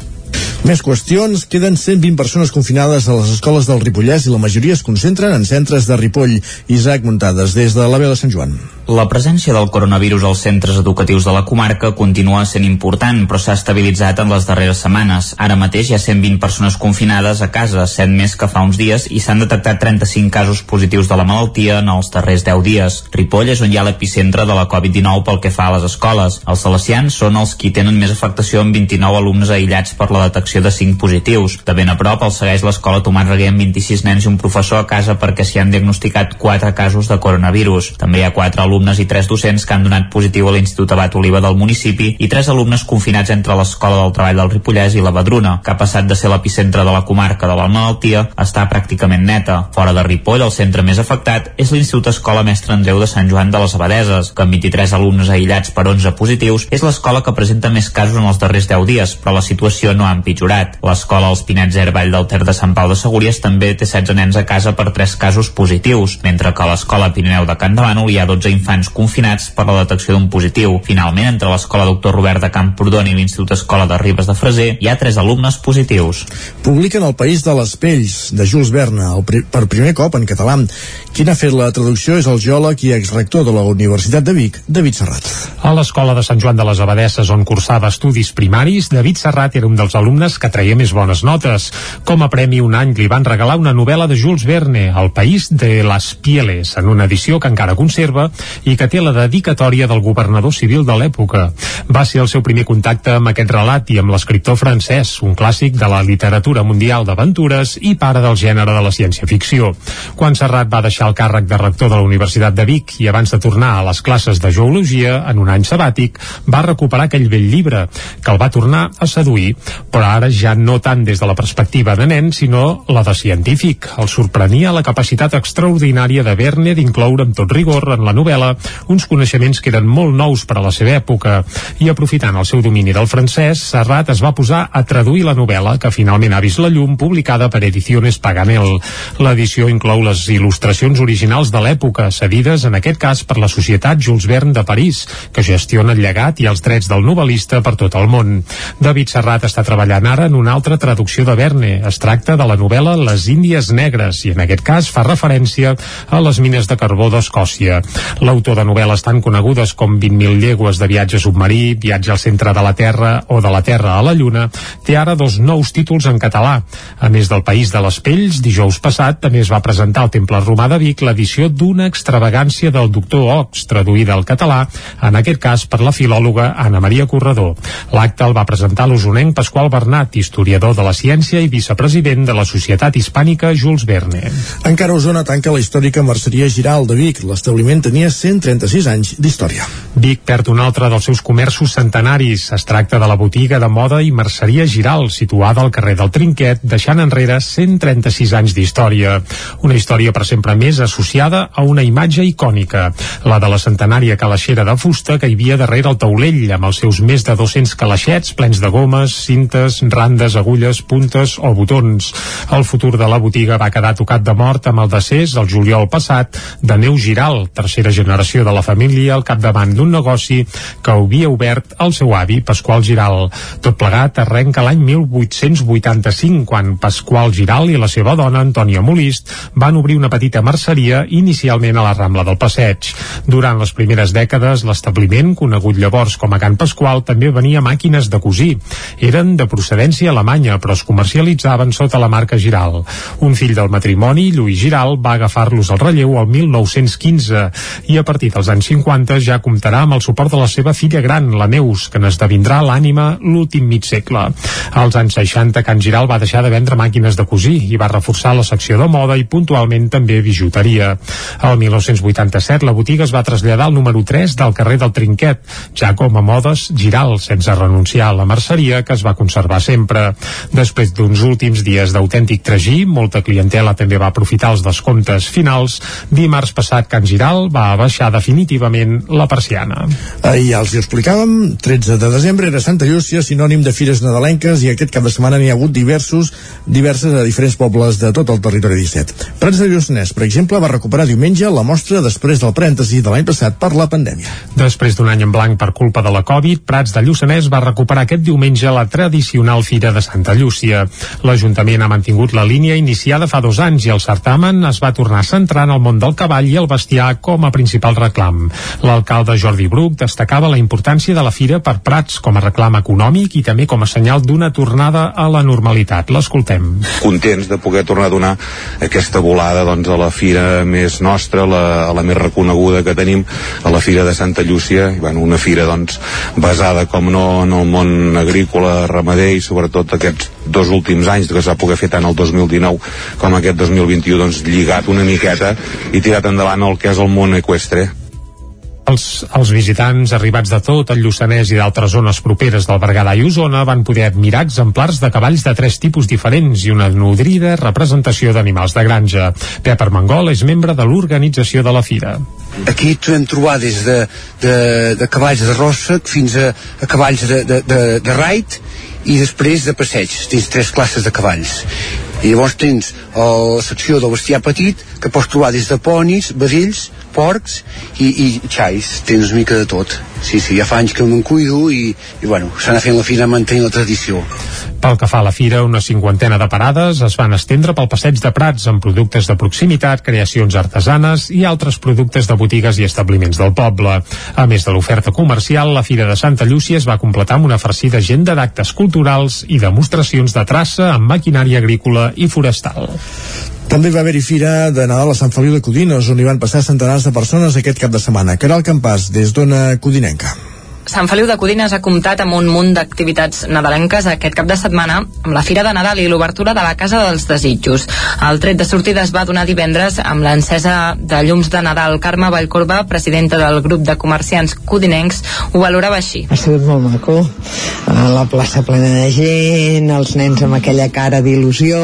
Més qüestions. Queden 120 persones confinades a les escoles del Ripollès i la majoria es concentren en centres de Ripoll. Isaac Muntades, des de la veu de Sant Joan. La presència del coronavirus als centres educatius de la comarca continua sent important, però s'ha estabilitzat en les darreres setmanes. Ara mateix hi ha 120 persones confinades a casa, 7 més que fa uns dies, i s'han detectat 35 casos positius de la malaltia en els darrers 10 dies. Ripoll és on hi ha l'epicentre de la Covid-19 pel que fa a les escoles. Els salesians són els qui tenen més afectació amb 29 alumnes aïllats per la detecció de 5 positius. De ben a prop els segueix l'escola Tomàs Reguer amb 26 nens i un professor a casa perquè s'hi han diagnosticat 4 casos de coronavirus. També hi ha 4 alumnes i 3 docents que han donat positiu a l'Institut Abat Oliva del municipi i 3 alumnes confinats entre l'Escola del Treball del Ripollès i la Badruna, que ha passat de ser l'epicentre de la comarca de la malaltia està pràcticament neta. Fora de Ripoll, el centre més afectat és l'Institut Escola Mestre Andreu de Sant Joan de les Abadeses, que amb 23 alumnes aïllats per 11 positius és l'escola que presenta més casos en els darrers 10 dies, però la situació no ha empitjorat. L'escola Els Pinets Vall del Ter de Sant Pau de Segúries també té 16 nens a casa per 3 casos positius, mentre que a l'escola Pirineu de Can Davànol hi ha 12 infants confinats per la detecció d'un positiu. Finalment, entre l'escola Doctor Robert de Camprodon i l'Institut Escola de Ribes de Freser hi ha 3 alumnes positius. Publiquen El País de les Pells, de Jules Verne, pri per primer cop en català. Qui n'ha fet la traducció és el geòleg i exrector de la Universitat de Vic, David Serrat. A l'escola de Sant Joan de les Abadesses, on cursava estudis primaris, David Serrat era un dels alumnes que traia més bones notes. Com a premi un any li van regalar una novel·la de Jules Verne, El País de les Pieles, en una edició que encara conserva i que té la dedicatòria del governador civil de l'època. Va ser el seu primer contacte amb aquest relat i amb l'escriptor francès, un clàssic de la literatura mundial d'aventures i pare del gènere de la ciència-ficció. Quan Serrat va deixar el càrrec de rector de la Universitat de Vic i abans de tornar a les classes de geologia en un any sabàtic, va recuperar aquell vell llibre, que el va tornar a seduir, però ara ja no tant des de la perspectiva de nen, sinó la de científic. El sorprenia la capacitat extraordinària de Verne d'incloure amb tot rigor en la novel·la uns coneixements que eren molt nous per a la seva època i aprofitant el seu domini del francès, Serrat es va posar a traduir la novel·la que finalment ha vist la llum publicada per Ediciones Paganel. L'edició inclou les il·lustracions originals de l'època, cedides en aquest cas per la Societat Jules Verne de París, que gestiona el llegat i els drets del novel·lista per tot el món. David Serrat està treballant ara en una altra traducció de Verne. Es tracta de la novel·la Les Índies Negres i en aquest cas fa referència a les mines de carbó d'Escòcia. L'autor de novel·les tan conegudes com 20.000 llegües de viatge submarí, Viatge al centre de la Terra o de la Terra a la Lluna, té ara dos nous títols en català. A més del País de les Pells, dijous passat també es va presentar al Temple Romà de Vic l'edició d'una extravagància del doctor Ox, traduïda al català, en aquest cas per la filòloga Anna Maria Corredor. L'acte el va presentar l'usonenc Pasqual Bernat, historiador de la ciència i vicepresident de la Societat Hispànica Jules Verne. Encara Osona tanca la històrica merceria Giral de Vic. L'establiment tenia 136 anys d'història. Vic perd un altre dels seus comerços centenaris. Es tracta de la botiga de moda i merceria Giral, situada al carrer del Trinquet, deixant enrere 136 anys d'història. Una història per sempre més associada a una imatge icònica, la de la centenària calaixera de fusta que hi havia darrere el taulell, amb els seus més de 200 calaixets plens de gomes, cintes, randes, agulles, puntes o botons. El futur de la botiga va quedar tocat de mort amb el decés, el juliol passat, de Neu Giral, tercera generació de la família al capdavant d'un negoci que havia obert el seu avi, Pasqual Giral. Tot plegat arrenca l'any 1885, quan Pasqual Giral i la seva dona, Antònia Molist, van obrir una petita merceria inicialment a la Rambla del Passeig. Durant les primeres dècades, l'establiment, conegut llavors com a Can Pasqual, també venia màquines de cosir. Eren de procedència alemanya, però es comercialitzaven sota la marca Giral. Un fill del matrimoni, Lluís Giral, va agafar-los al relleu el 1915 i a partir dels anys 50 ja comptarà amb el suport de la seva filla gran, la Neus, que n'esdevindrà l'ànima l'últim mig segle. Als anys 60, Can Giral va deixar de vendre màquines de cosir i va reforçar la secció de moda i puntualment també bijuteria. El 1987 la botiga es va traslladar al número 3 del carrer del Trinquet, ja com a modes Giral, sense renunciar a la merceria que es va conservar sempre. Després d'uns últims dies d'autèntic tragí, molta clientela també va aprofitar els descomptes finals. Dimarts passat Can Giral va baixar definitivament la persiana. Ahir ja els hi explicàvem, 13 de desembre era Santa Llúcia, sinònim de fires nadalenques i aquest cap de setmana n'hi ha hagut diversos, diverses a diferents pobles de tot el territori 17. Prats de Lluçanès, per exemple, va recuperar diumenge la mostra després del parèntesi de l'any passat per la pandèmia. Després d'un any en blanc per culpa de la Covid, Prats de Lluçanès va recuperar aquest diumenge la tradicional Fira de Santa Llúcia. L'Ajuntament ha mantingut la línia iniciada fa dos anys i el certamen es va tornar a centrar en el món del cavall i el bestiar com a principal reclam. L'alcalde Jordi Bruc destacava la importància de la fira per Prats com a reclam econòmic i també com a senyal d'una tornada a la normalitat. L'escoltem. Contents de poder tornar a donar aquesta volada doncs, a la fira més nostra, la, a la més reconeguda que tenim, a la fira de Santa Llúcia, i, bueno, una fira doncs, basada, com no, en el món agrícola, ramader i sobretot aquests dos últims anys que s'ha pogut fer tant el 2019 com aquest 2021 doncs, lligat una miqueta i tirat endavant el que és el món equestre els, els visitants arribats de tot el Lluçanès i d'altres zones properes del Berguedà i Osona van poder admirar exemplars de cavalls de tres tipus diferents i una nodrida representació d'animals de granja. Pep Armengol és membre de l'organització de la fira. Aquí trobem trobar des de, de, de cavalls de rossa fins a, a cavalls de, de, de, de raid i després de passeig, tens tres classes de cavalls i llavors tens la secció del bestiar petit que pots trobar des de ponis, vedells, porcs i, i xais, tens mica de tot sí, sí, ja fa anys que me'n cuido i, i bueno, s'ha anat fent la fira mantenint la tradició pel que fa a la fira, una cinquantena de parades es van estendre pel passeig de Prats amb productes de proximitat, creacions artesanes i altres productes de botigues i establiments del poble. A més de l'oferta comercial, la Fira de Santa Llúcia es va completar amb una farcida agenda d'actes culturals i demostracions de traça amb maquinària agrícola i forestal. També va haver-hi fira de Nadal a Sant Feliu de Codines, on hi van passar centenars de persones aquest cap de setmana. Caral Campàs, des d'Ona Codinenca. Sant Feliu de Codines ha comptat amb un munt d'activitats nadalenques aquest cap de setmana amb la Fira de Nadal i l'obertura de la Casa dels Desitjos. El tret de sortida es va donar divendres amb l'encesa de llums de Nadal. Carme Vallcorba, presidenta del grup de comerciants codinencs, ho valorava així. Ha sigut molt maco. La plaça plena de gent, els nens amb aquella cara d'il·lusió,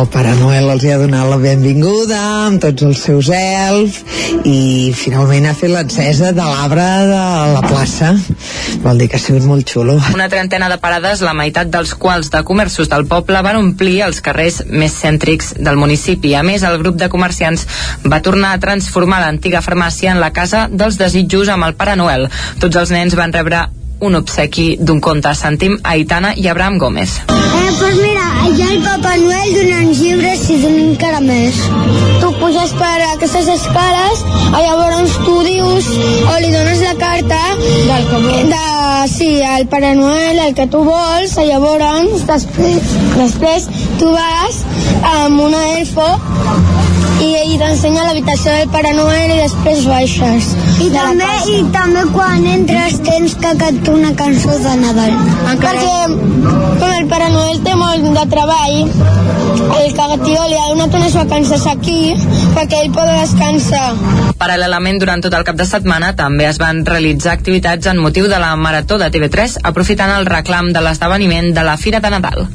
el Pare Noel els hi ha donat la benvinguda amb tots els seus elfs i finalment ha fet l'encesa de l'arbre de la plaça passa vol dir que ha sigut molt xulo. Una trentena de parades, la meitat dels quals de comerços del poble van omplir els carrers més cèntrics del municipi. A més el grup de comerciants va tornar a transformar l'antiga farmàcia en la casa dels desitjos amb el Pare Noel. Tots els nens van rebre un obsequi d'un conte. Sentim a Aitana i Abraham Gómez. Eh, pues mira, ha el Papa Noel donant llibres i donant caramels. Tu puges per aquestes escales, i llavors tu dius o li dones la carta del que vols. De, sí, al Pare Noel, el que tu vols, i llavors després, després tu vas amb una elfo i ell t'ensenya l'habitació del Pare Noel i després baixes. I també, I també quan entres tens que cantar una cançó de Nadal. Encara... Perquè com el Pare Noel té molt de treball el tío li ha donat unes vacances aquí perquè ell pot descansar. Paral·lelament, durant tot el cap de setmana també es van realitzar activitats en motiu de la Marató de TV3, aprofitant el reclam de l'esdeveniment de la Fira de Nadal.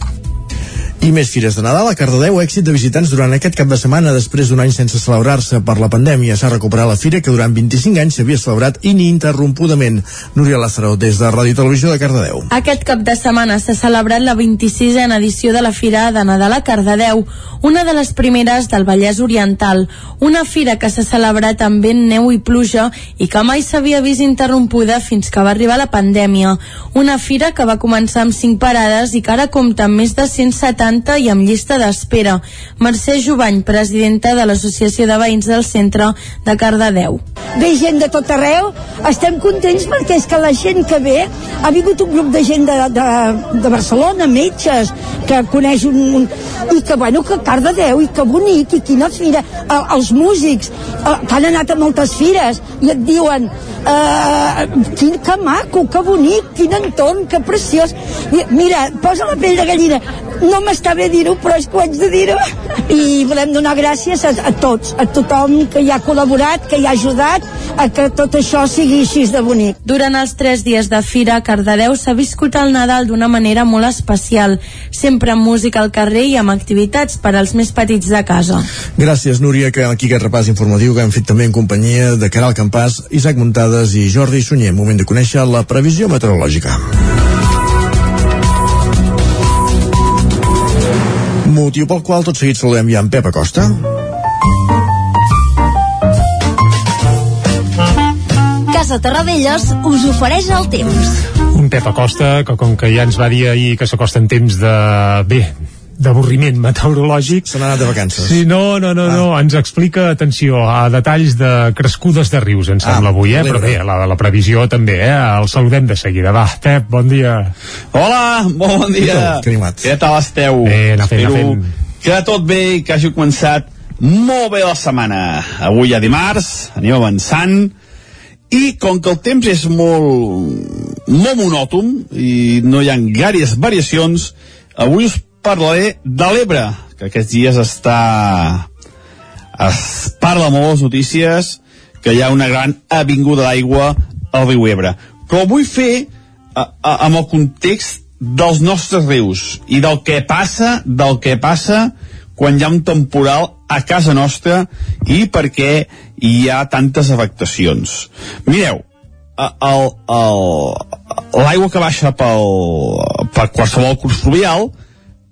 I més fires de Nadal a Cardedeu, èxit de visitants durant aquest cap de setmana després d'un any sense celebrar-se per la pandèmia. S'ha recuperat la fira que durant 25 anys s'havia celebrat ininterrompudament. Núria Lázaro, des de Ràdio Televisió de Cardedeu. Aquest cap de setmana s'ha celebrat la 26a edició de la Fira de Nadal a Cardedeu, una de les primeres del Vallès Oriental, una fira que s'ha celebrat amb vent, neu i pluja i que mai s'havia vist interrompuda fins que va arribar la pandèmia. Una fira que va començar amb 5 parades i que ara compta amb més de 170 60 i amb llista d'espera. Mercè Jovany, presidenta de l'Associació de Veïns del Centre de Cardedeu. Ve gent de tot arreu, estem contents perquè és que la gent que ve, ha vingut un grup de gent de, de, de Barcelona, metges, que coneix un, un i que bueno, que Cardedeu, i que bonic, i quina fira, el, els músics, el, que han anat a moltes fires, i et diuen, uh, quin, que maco, que bonic, quin entorn, que preciós. I, mira, posa la pell de gallina. No m'està bé dir-ho, però és que ho haig de dir-ho. I volem donar gràcies a, a tots, a tothom que hi ha col·laborat, que hi ha ajudat a que tot això sigui així de bonic. Durant els tres dies de fira Cardedeu s'ha viscut el Nadal d'una manera molt especial, sempre amb música al carrer i amb activitats per als més petits de casa. Gràcies, Núria, que aquí aquest repàs informatiu que hem fet també en companyia de Caral Campàs, Isaac Muntades i Jordi Sunyer. Moment de conèixer la previsió meteorològica. Motiu pel qual tot seguit saludem ja en Pep Acosta. Casa Terradellos us ofereix el temps. Un Pep Acosta que com que ja ens va dir ahir que s'acosten temps de... bé, d'avorriment meteorològic. Se n'ha anat de vacances. Sí, no, no, no, ah. no, ens explica, atenció, a detalls de crescudes de rius, ens sembla ah, avui, eh? però bé, la, la previsió també, eh? El saludem de seguida. Va, Pep, bon dia. Hola, molt bon dia. Què tal esteu? Bé, anar fent, Espero anar fent. que tot bé i que hagi començat molt bé la setmana. Avui ja dimarts, anem avançant, i com que el temps és molt, molt monòton i no hi ha gaires variacions, avui us parlaré de l'Ebre, que aquests dies està... es parla molt les notícies que hi ha una gran avinguda d'aigua al riu Ebre. Però ho vull fer a, a, amb el context dels nostres rius i del que passa, del que passa quan hi ha un temporal a casa nostra i perquè hi ha tantes afectacions. Mireu, l'aigua que baixa pel, per qualsevol curs fluvial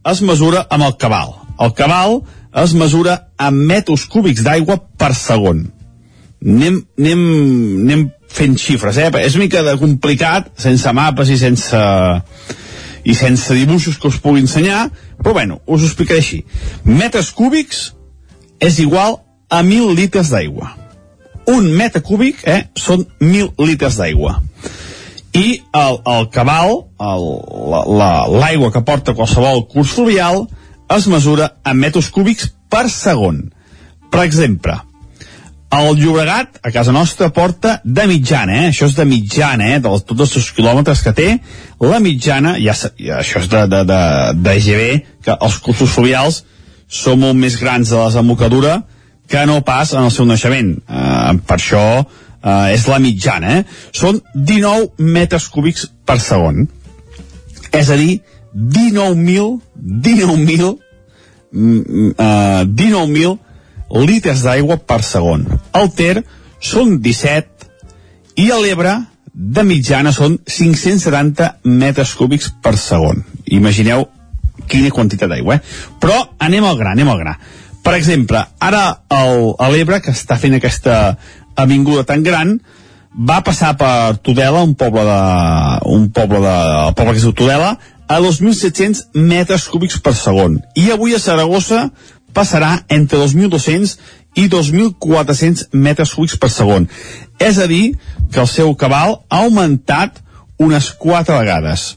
es mesura amb el cabal. El cabal es mesura amb metres cúbics d'aigua per segon. Anem, anem, anem fent xifres, eh? És una mica de complicat, sense mapes i sense i sense dibuixos que us pugui ensenyar, però bueno, us ho explicaré així. Metres cúbics és igual a 1.000 litres d'aigua. Un metre cúbic eh, són 1.000 litres d'aigua i el, el cabal, l'aigua la, que porta qualsevol curs fluvial, es mesura en metres cúbics per segon. Per exemple, el Llobregat, a casa nostra, porta de mitjana, eh? això és de mitjana, eh? de tots els seus quilòmetres que té, la mitjana, ja, ja això és de, de, de, de GB, que els cursos fluvials són molt més grans de la desembocadura que no pas en el seu naixement. Eh, per això eh, és la mitjana, eh? són 19 metres cúbics per segon. És a dir, 19.000 19.000 mm, uh, 19.000 litres d'aigua per segon. El Ter són 17 i a l'Ebre de mitjana són 570 metres cúbics per segon. Imagineu quina quantitat d'aigua, eh? Però anem al gra, anem al gra. Per exemple, ara el, a l'Ebre, que està fent aquesta avinguda tan gran va passar per Tudela, un poble de, un poble de, el poble que diu Tudela, a 2.700 metres cúbics per segon. I avui a Saragossa passarà entre 2.200 i 2.400 metres cúbics per segon. És a dir, que el seu cabal ha augmentat unes 4 vegades.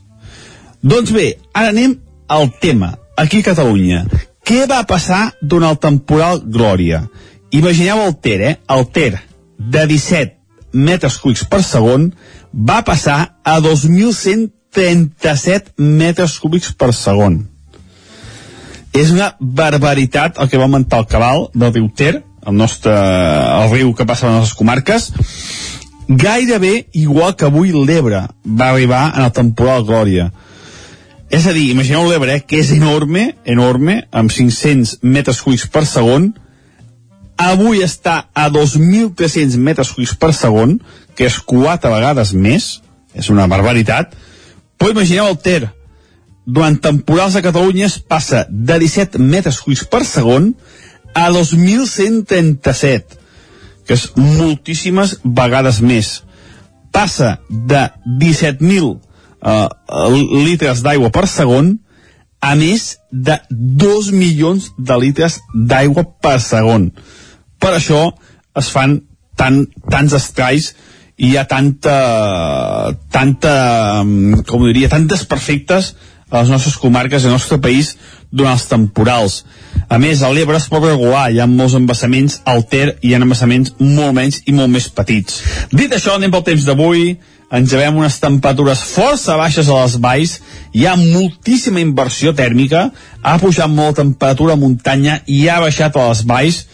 Doncs bé, ara anem al tema, aquí a Catalunya. Què va passar durant el temporal Glòria? Imagineu el Ter, eh? El Ter, de 17 metres cúbics per segon va passar a 2.137 metres cúbics per segon. és una barbaritat el que va augmentar el cabal del riu Ter, el nostre el riu que passa a les nostres comarques, gairebé igual que avui l'Ebre va arribar en el temporal Glòria. És a dir, imagineu l'Ebre, eh, que és enorme, enorme, amb 500 metres cúbics per segon, avui està a 2.300 metres cúbics per segon, que és quatre vegades més, és una barbaritat, però imagineu el Ter, durant temporals a Catalunya es passa de 17 metres cúbics per segon a 2.137, que és moltíssimes vegades més. Passa de 17.000 uh, litres d'aigua per segon a més de 2 milions de litres d'aigua per segon. Per això es fan tan, tants estralls i hi ha tanta, tanta, com ho diria, tantes perfectes a les nostres comarques i al nostre país durant els temporals. A més, a l'Ebre es pot regular, hi ha molts embassaments, al Ter hi ha embassaments molt menys i molt més petits. Dit això, anem pel temps d'avui, ens llevem unes temperatures força baixes a les valls, hi ha moltíssima inversió tèrmica, ha pujat molt la temperatura a muntanya i ha baixat a les valls,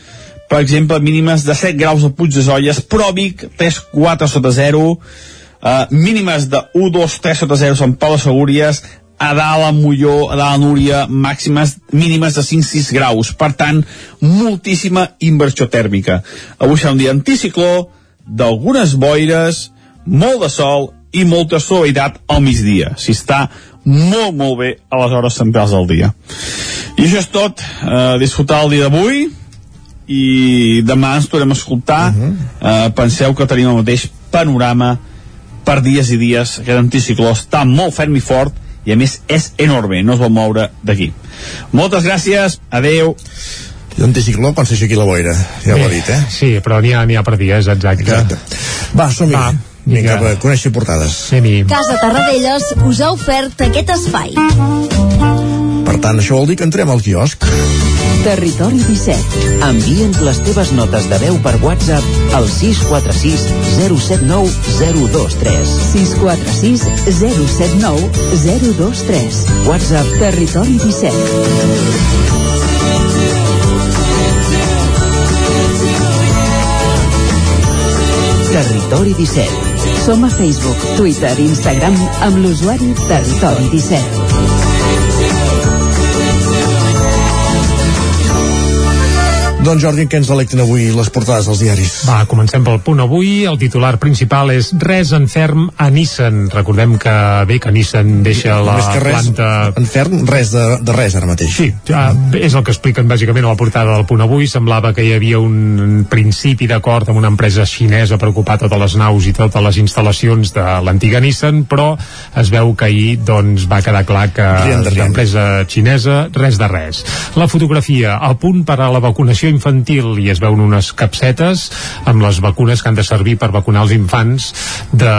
per exemple, mínimes de 7 graus a Puig de Zolles, Pròvic 3-4 sota 0, uh, mínimes de 1-2-3 sota 0 Sant Pau de Segúries, a dalt a Molló, a dalt a Núria, màximes mínimes de 5-6 graus. Per tant, moltíssima inversió tèrmica. Avui serà un dia anticicló, d'algunes boires, molt de sol i molta suavitat al migdia. Si està molt, molt bé a les hores centrals del dia. I això és tot. Eh, disfrutar el dia d'avui i demà ens tornem a escoltar. Uh -huh. eh, penseu que tenim el mateix panorama per dies i dies. Aquest anticicló està molt ferm i fort i a més és enorme, no es vol moure d'aquí. Moltes gràcies, adeu. L'anticicló quan s'aixequi la boira, ja ho ha dit, eh? Sí, però n'hi ha, ha per dies, exacte. exacte. Va, som-hi. Vinga, Vinga, a conèixer portades. Casa Tarradellas us ha ofert aquest espai. Tant, això vol dir que entrem al quiosc. Territori 17. Envia'ns les teves notes de veu per WhatsApp al 646 079 023. 646 079 023. WhatsApp Territori 17. Territori 17. Som a Facebook, Twitter i Instagram amb l'usuari Territori 17. Doncs Jordi, què ens delecten avui les portades dels diaris? Va, comencem pel punt avui. El titular principal és res en ferm a Nissan. Recordem que bé que Nissan deixa la que res, planta... En ferm, res de, de res ara mateix. Sí, és el que expliquen bàsicament a la portada del punt avui. Semblava que hi havia un principi d'acord amb una empresa xinesa per ocupar totes les naus i totes les instal·lacions de l'antiga Nissan, però es veu que ahir doncs, va quedar clar que l'empresa xinesa, res de res. La fotografia, a punt per a la vacunació infantil i es veuen unes capsetes amb les vacunes que han de servir per vacunar els infants de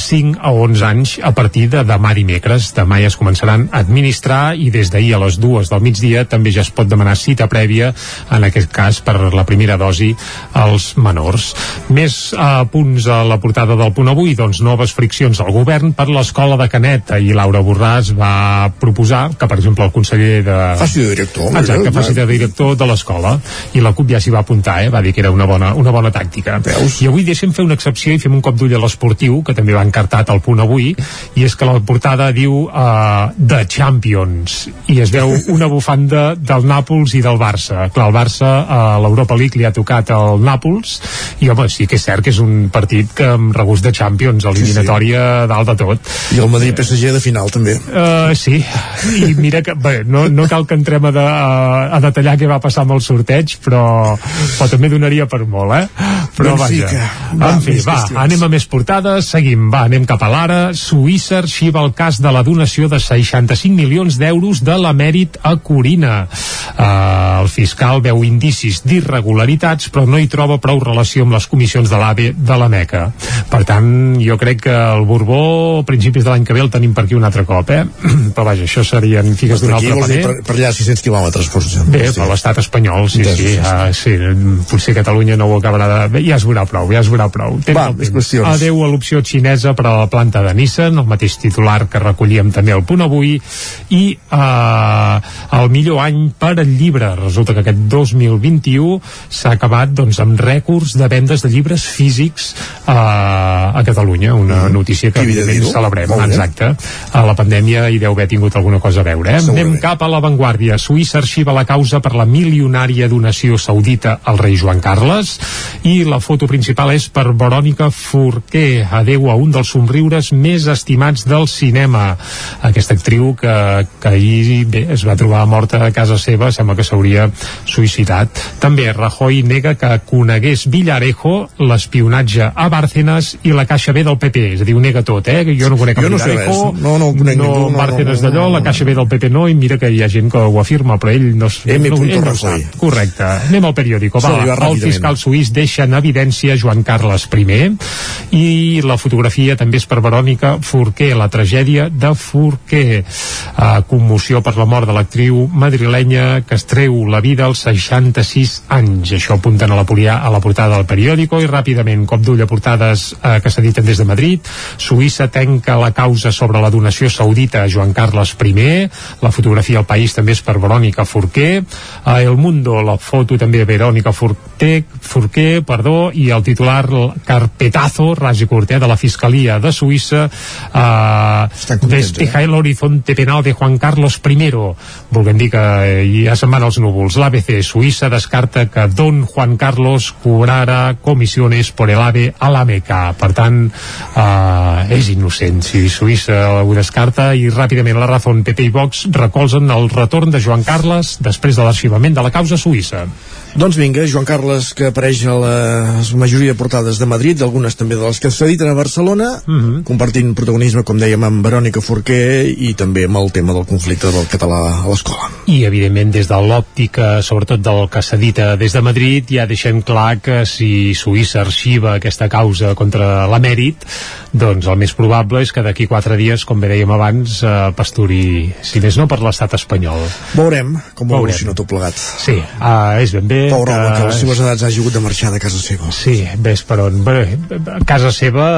5 a 11 anys a partir de demà dimecres. Demà ja es començaran a administrar i des d'ahir a les dues del migdia també ja es pot demanar cita prèvia, en aquest cas per la primera dosi als menors. Més a punts a la portada del punt avui, doncs noves friccions al govern per l'escola de Canet. i Laura Borràs va proposar que, per exemple, el conseller de... Faci de director. Exacte, faci de director de l'escola i la CUP ja s'hi va apuntar, eh? va dir que era una bona, una bona tàctica. Veus? I avui deixem fer una excepció i fem un cop d'ull a l'esportiu, que també va encartat al punt avui, i és que la portada diu uh, The Champions, i es veu una bufanda del Nàpols i del Barça. Clar, el Barça a uh, l'Europa League li ha tocat el Nàpols, i home, sí que és cert que és un partit que amb regust de Champions, eliminatòria sí, sí. dalt de tot. I el Madrid PSG de final també. Uh, sí, i mira que bé, no, no cal que entrem a, de, a, a detallar què va passar amb el sorteig, però, però també donaria per molt, eh? Però Benfica. vaja. Va, en fi, va, qüestions. anem a més portades, seguim, va, anem cap a l'ara. Suïssa arxiva el cas de la donació de 65 milions d'euros de l'emèrit a Corina. Uh, el fiscal veu indicis d'irregularitats però no hi troba prou relació amb les comissions de l'AVE de la Meca. Per tant, jo crec que el Borbó a principis de l'any que ve el tenim per aquí un altre cop, eh? però vaja, això serien figues d'un altre paner. Per, per allà 600 quilòmetres, potser. Bé, per l'estat espanyol, sí, sí, sí, uh, sí. Potser Catalunya no ho acabarà de... Bé, ja es veurà prou, ja es veurà prou. Tens Va, més qüestions. Adeu a l'opció xinesa per a la planta de Nissan, el mateix titular que recollíem també al punt avui, i uh, el millor any per al llibre. Resulta que aquest 2021 s'ha acabat doncs, amb rècords de vendes de llibres físics uh, a Catalunya, una notícia que evidentment celebrem. Exacte. A la pandèmia hi deu haver tingut alguna cosa a veure. Eh? Anem cap a l'avantguàrdia. Suïssa arxiva la causa per la milionària donació saudita al rei Joan Carles i la foto principal és per Verònica Forqué. Adeu a un dels somriures més estimats del cinema. Aquesta actriu que, que ahir bé, es va trobar morta a casa seva, sembla que s'hauria suïcidat. També Rajoy nega que conegués Villarejo, l'espionatge a Bárcenas i la Caixa B del PP. És a dir, ho nega tot, eh? Jo no conec Jo no Villarejo, res. No, no conec no, ningú, no, Bárcenas no, no, d'allò, no, la. Caixa B del PP no, i mira que hi ha gent que ho afirma, però ell no, M. no, ell no ho sap. Correcte. Anem al periòdico. Va, d'arribar el fiscal suís deixa en evidència Joan Carles I i la fotografia també és per Verònica Forqué, la tragèdia de Forqué. Uh, commoció per la mort de l'actriu madrilenya que es treu la vida als 66 anys. Això apunten a la, polia, a la portada del periòdico i ràpidament, cop d'ull a portades uh, que s'editen des de Madrid. Suïssa tenca la causa sobre la donació saudita a Joan Carles I. La fotografia al país també és per Verònica Forqué. A El Mundo, la foto també de Verònica Forqué, Forqué perdó, i el titular el carpetazo, ras i curtet, de la Fiscalia de Suïssa eh, despeja el horizonte penal de Juan Carlos I volguem dir que eh, ja se'n van els núvols. l'ABC Suïssa descarta que Don Juan Carlos cobrara comissiones por el AVE a la Meca. Per tant eh, és innocent. Si Suïssa ho descarta i ràpidament la Razón, PP i Vox recolzen el retorn de Joan Carles després de l'arxivament de la causa suïssa Doncs vinga, Joan Carles, que apareix a la majoria de portades de Madrid, algunes també de les que s'editen a Barcelona, Mhm. compartint protagonisme, com dèiem, amb Verònica Forqué i també amb el tema del conflicte del català a l'escola. i evidentment des de l'òptica sobretot del que s'edita des de Madrid ja deixem clar que si Suïssa arxiva aquesta causa contra l'emèrit doncs el més probable és que d'aquí quatre dies com bé dèiem abans eh, pasturi si més no per l'estat espanyol Veurem com Veurem. evoluciona tot plegat. Sí, uh, és ben bé Pobre home, que a les seves edats hagi hagut de marxar de casa seva. Sí, ves per on. Bé, a casa seva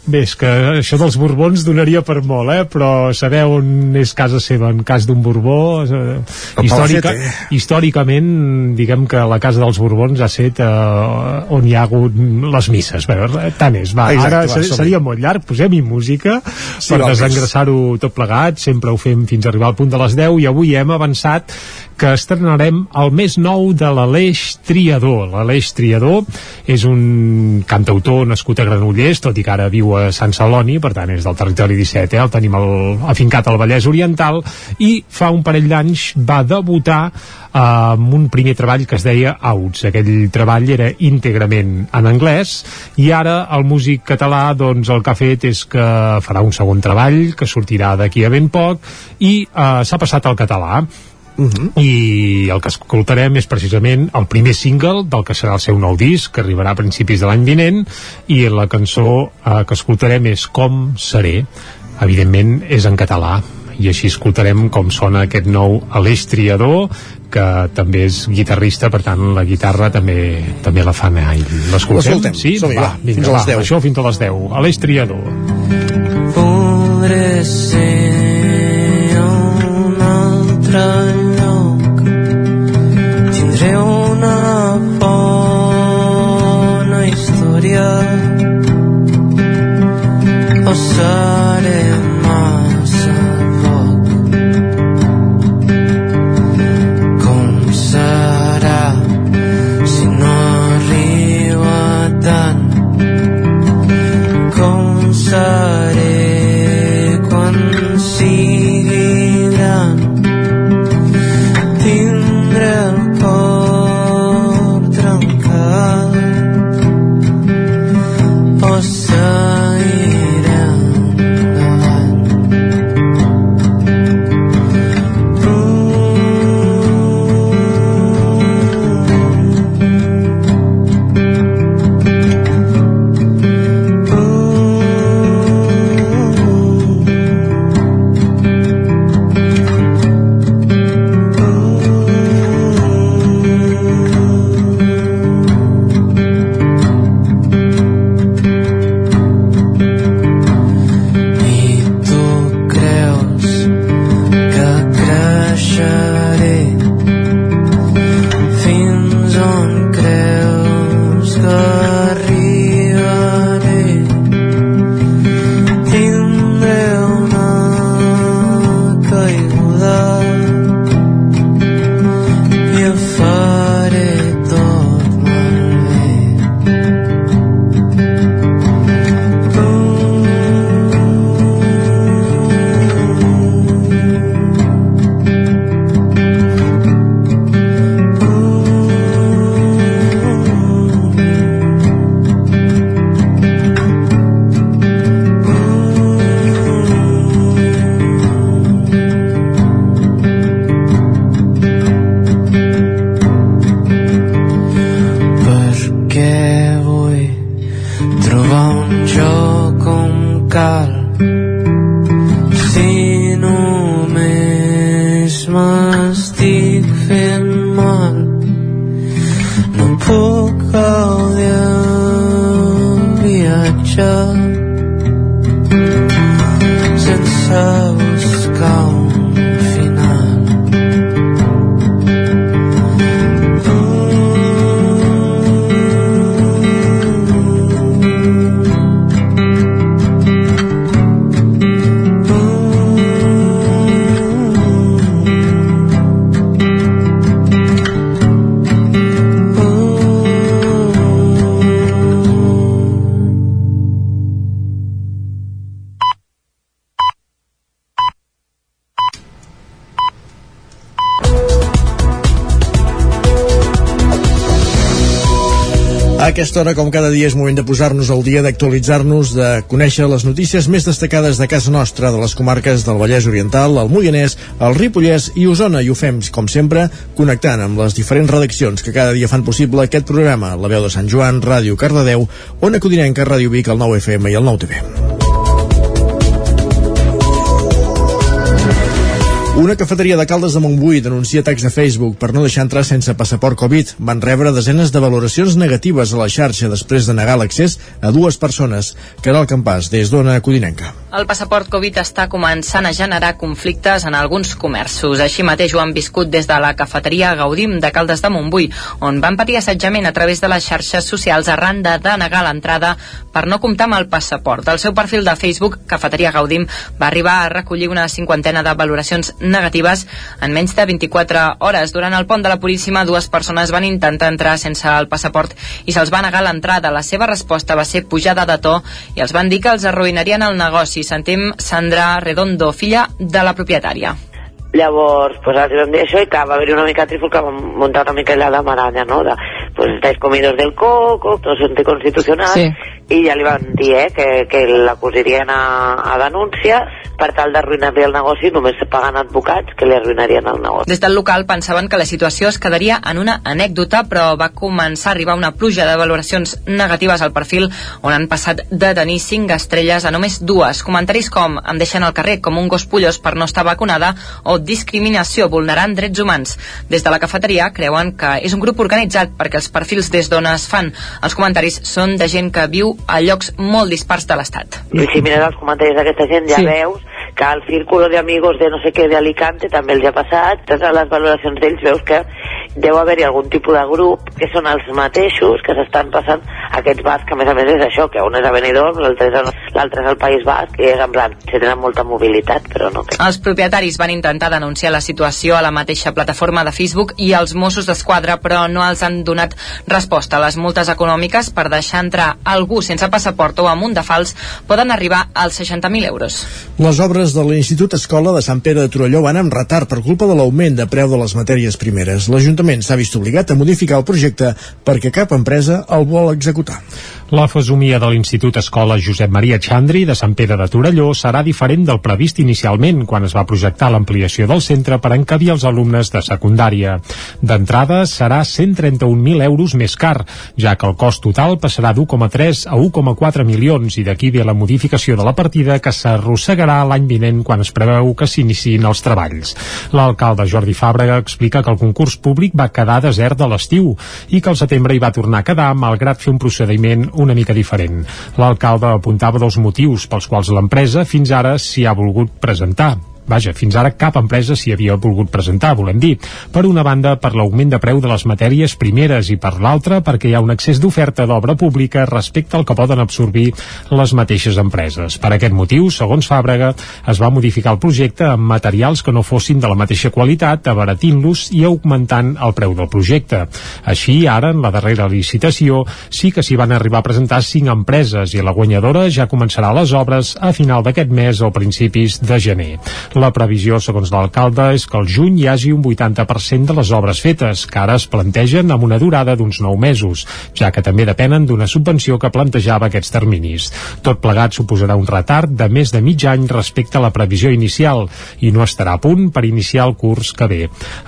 Bé, és que això dels Borbons donaria per molt, eh? però saber on és casa seva en cas d'un Borbó eh, històrica, històricament diguem que la casa dels Borbons ha set eh, on hi ha hagut les misses Bé, tant és, va, Exacte, ara va, seria molt llarg posem-hi música Sí, per desengressar-ho tot plegat sempre ho fem fins a arribar al punt de les 10 i avui hem avançat que estrenarem el més nou de l'Aleix Triador. L'Aleix Triador és un cantautor nascut a Granollers, tot i que ara viu a Sant Celoni, per tant és del territori 17, eh? el tenim el, afincat al Vallès Oriental, i fa un parell d'anys va debutar eh, amb un primer treball que es deia Outs. Aquell treball era íntegrament en anglès i ara el músic català doncs el que ha fet és que farà un segon treball que sortirà d'aquí a ben poc i eh, s'ha passat al català i el que escoltarem és precisament el primer single del que serà el seu nou disc que arribarà a principis de l'any vinent i la cançó eh, que escoltarem és Com seré evidentment és en català i així escoltarem com sona aquest nou Aleix Triador que també és guitarrista, per tant la guitarra també també la fa anar i l'escoltem? Sí? va, vinga, fins a les va, 10. Això fins a les 10. Aleix Triador. Podré ser un altre història O Hora, com cada dia, és moment de posar-nos al dia, d'actualitzar-nos, de conèixer les notícies més destacades de casa nostra, de les comarques del Vallès Oriental, el Moianès, el Ripollès i Osona, i ho fem, com sempre, connectant amb les diferents redaccions que cada dia fan possible aquest programa. La veu de Sant Joan, Ràdio Cardedeu, Ona Codinenca, Ràdio Vic, el 9FM i el 9TV. Una cafeteria de Caldes de Montbui denuncia atacs de Facebook per no deixar entrar sense passaport Covid. Van rebre desenes de valoracions negatives a la xarxa després de negar l'accés a dues persones. Caral Campàs, des d'Ona Codinenca. El passaport Covid està començant a generar conflictes en alguns comerços. Així mateix ho han viscut des de la cafeteria Gaudim de Caldes de Montbui, on van patir assetjament a través de les xarxes socials arran de denegar l'entrada per no comptar amb el passaport. El seu perfil de Facebook, Cafeteria Gaudim, va arribar a recollir una cinquantena de valoracions negatives en menys de 24 hores. Durant el pont de la Puríssima, dues persones van intentar entrar sense el passaport i se'ls va negar l'entrada. La seva resposta va ser pujada de to i els van dir que els arruïnarien el negoci. Sentim Sandra Redondo, filla de la propietària. Llavors, pues, els vam dir això i que va haver una mica de trifulca, vam muntar una mica la maranya, no? De, pues estáis comidos del coco, todo es anticonstitucional, Sí. i ja li van dir eh, que, que l'acusarien a, a denúncia per tal d'arruïnar-li el negoci, només pagant advocats que li arruïnarien el negoci. Des del local pensaven que la situació es quedaria en una anècdota, però va començar a arribar una pluja de valoracions negatives al perfil, on han passat de tenir 5 estrelles a només dues. Comentaris com em deixen al carrer com un gos pollós per no estar vacunada o discriminació vulnerant drets humans. Des de la cafeteria creuen que és un grup organitzat perquè els perfils des d'on es fan els comentaris són de gent que viu a llocs molt dispars de l'Estat. I si mires els comentaris d'aquesta gent ja Sí. veus que al círculo de amigos de no sé què de Alicante també els ha passat, totes les valoracions d'ells veus que deu haver-hi algun tipus de grup que són els mateixos que s'estan passant aquests bars que a més a més és això, que un és a Benidorm, l'altre és, al- l'altre és al País Basc i és en plan, si tenen molta mobilitat però no que... Els propietaris van intentar denunciar la situació a la mateixa plataforma de Facebook i als Mossos d'Esquadra, però no els han donat resposta. Les multes econòmiques per deixar entrar algú sense passaport o amb un de fals poden arribar als 60.000 euros. Les obres de l'Institut Escola de Sant Pere de Torelló van amb retard per culpa de l'augment de preu de les matèries primeres. L'Ajuntament s'ha vist obligat a modificar el projecte perquè cap empresa el vol executar. La fesomia de l'Institut Escola Josep Maria Xandri de Sant Pere de Torelló serà diferent del previst inicialment quan es va projectar l'ampliació del centre per encabir els alumnes de secundària. D'entrada serà 131.000 euros més car, ja que el cost total passarà d'1,3 a 1,4 milions i d'aquí ve la modificació de la partida que s'arrossegarà l'any vinent quan es preveu que s'iniciïn els treballs. L'alcalde Jordi Fàbrega explica que el concurs públic va quedar desert de l'estiu i que al setembre hi va tornar a quedar malgrat fer un procediment una mica diferent. L'alcalde apuntava dos motius pels quals l'empresa fins ara s'hi ha volgut presentar. Vaja, fins ara cap empresa s'hi havia volgut presentar, volem dir. Per una banda, per l'augment de preu de les matèries primeres i per l'altra, perquè hi ha un excés d'oferta d'obra pública respecte al que poden absorbir les mateixes empreses. Per aquest motiu, segons Fàbrega, es va modificar el projecte amb materials que no fossin de la mateixa qualitat, abaratint-los i augmentant el preu del projecte. Així, ara, en la darrera licitació, sí que s'hi van arribar a presentar cinc empreses i la guanyadora ja començarà les obres a final d'aquest mes o principis de gener. La previsió, segons l'alcalde, és que al juny hi hagi un 80% de les obres fetes, que ara es plantegen amb una durada d'uns 9 mesos, ja que també depenen d'una subvenció que plantejava aquests terminis. Tot plegat suposarà un retard de més de mig any respecte a la previsió inicial i no estarà a punt per iniciar el curs que ve.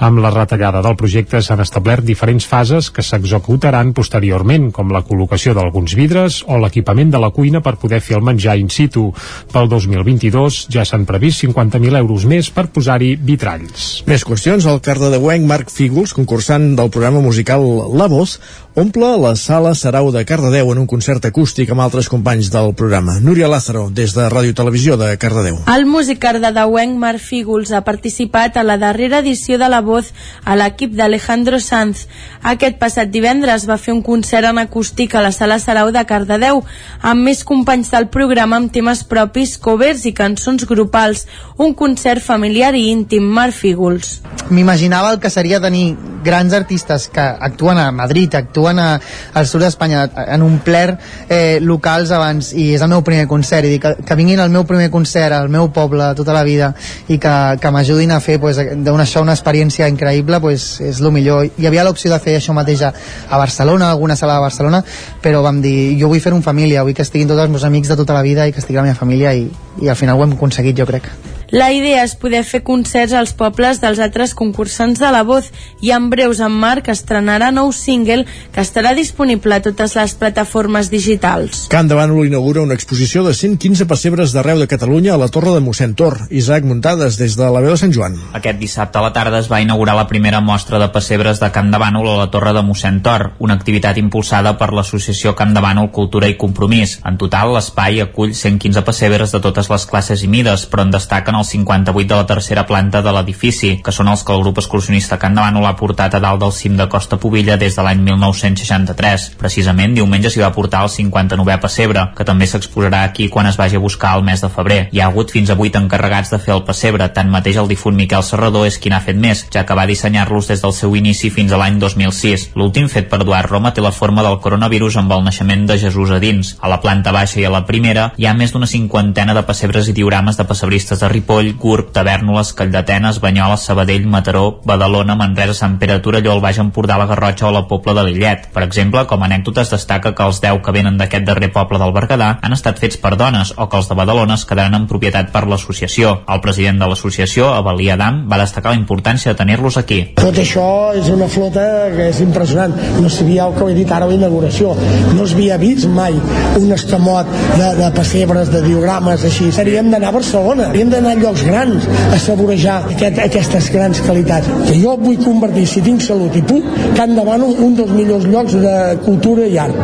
Amb la retallada del projecte s'han establert diferents fases que s'executaran posteriorment, com la col·locació d'alguns vidres o l'equipament de la cuina per poder fer el menjar in situ. Pel 2022 ja s'han previst 50.000 euros més per posar-hi vitralls. Més qüestions. El cardedeuenc Marc Fígols, concursant del programa musical La Voz, omple la sala Sarau de Cardedeu en un concert acústic amb altres companys del programa. Núria Lázaro, des de Ràdio Televisió de Cardedeu. El músic cardedeuenc Marc Fígols ha participat a la darrera edició de La Voz a l'equip d'Alejandro Sanz. Aquest passat divendres va fer un concert en acústic a la Sala Sarau de Cardedeu amb més companys del programa amb temes propis, covers i cançons grupals. Un concert familiar i íntim, Marc Fígols. M'imaginava el que seria tenir grans artistes que actuen a Madrid, actuen a, al sud d'Espanya, en un pler eh, locals abans, i és el meu primer concert, i dir, que, que vinguin al meu primer concert, al meu poble, tota la vida, i que, que m'ajudin a fer pues, d'una això una experiència increïble, pues, és el millor. Hi havia l'opció de fer això mateix a, a Barcelona, a alguna sala de Barcelona, però vam dir, jo vull fer un família, vull que estiguin tots els meus amics de tota la vida i que estigui la meva família, i, i al final ho hem aconseguit, jo crec. La idea és poder fer concerts als pobles dels altres concursants de la Voz i en breus en Marc estrenarà nou single que estarà disponible a totes les plataformes digitals. Can de Bànol inaugura una exposició de 115 pessebres d'arreu de Catalunya a la Torre de mossèn Tor. Isaac Muntades des de la veu de Sant Joan. Aquest dissabte a la tarda es va inaugurar la primera mostra de pessebres de Camp de Bànol a la Torre de mossèn Tor, una activitat impulsada per l'associació Camp de Bànol Cultura i Compromís. En total, l'espai acull 115 pessebres de totes les classes i mides, però en destaquen els 58 de la tercera planta de l'edifici, que són els que el grup excursionista Can Davano l'ha portat a dalt del cim de Costa Pobilla des de l'any 1963. Precisament, diumenge s'hi va portar el 59è pessebre, que també s'exposarà aquí quan es vagi a buscar el mes de febrer. Hi ha hagut fins a 8 encarregats de fer el pessebre, tanmateix el difunt Miquel Serrador és qui n'ha fet més, ja que va dissenyar-los des del seu inici fins a l'any 2006. L'últim fet per Eduard Roma té la forma del coronavirus amb el naixement de Jesús a dins. A la planta baixa i a la primera hi ha més d'una cinquantena de pessebres i diorames de pessebristes de Ripoll, Gurb, Tavernoles, Calldetenes, Banyoles, Sabadell, Mataró, Badalona, Manresa, Sant Pere, Torelló, el Baix Empordà, la Garrotxa o la Pobla de Lillet. Per exemple, com a anècdota es destaca que els 10 que venen d'aquest darrer poble del Berguedà han estat fets per dones o que els de Badalona es quedaran en propietat per l'associació. El president de l'associació, Avalí Adam, va destacar la importància de tenir-los aquí. Tot això és una flota que és impressionant. No sabia el que he dit ara a la inauguració. No es havia vist mai un escamot de, de pessebres, de diogrames, així. Haríem d'anar a Barcelona, haríem d'anar llocs grans a saborejar aquest, aquestes grans qualitats. Que jo vull convertir, si tinc salut i puc, Can Davano un dels millors llocs de cultura i art.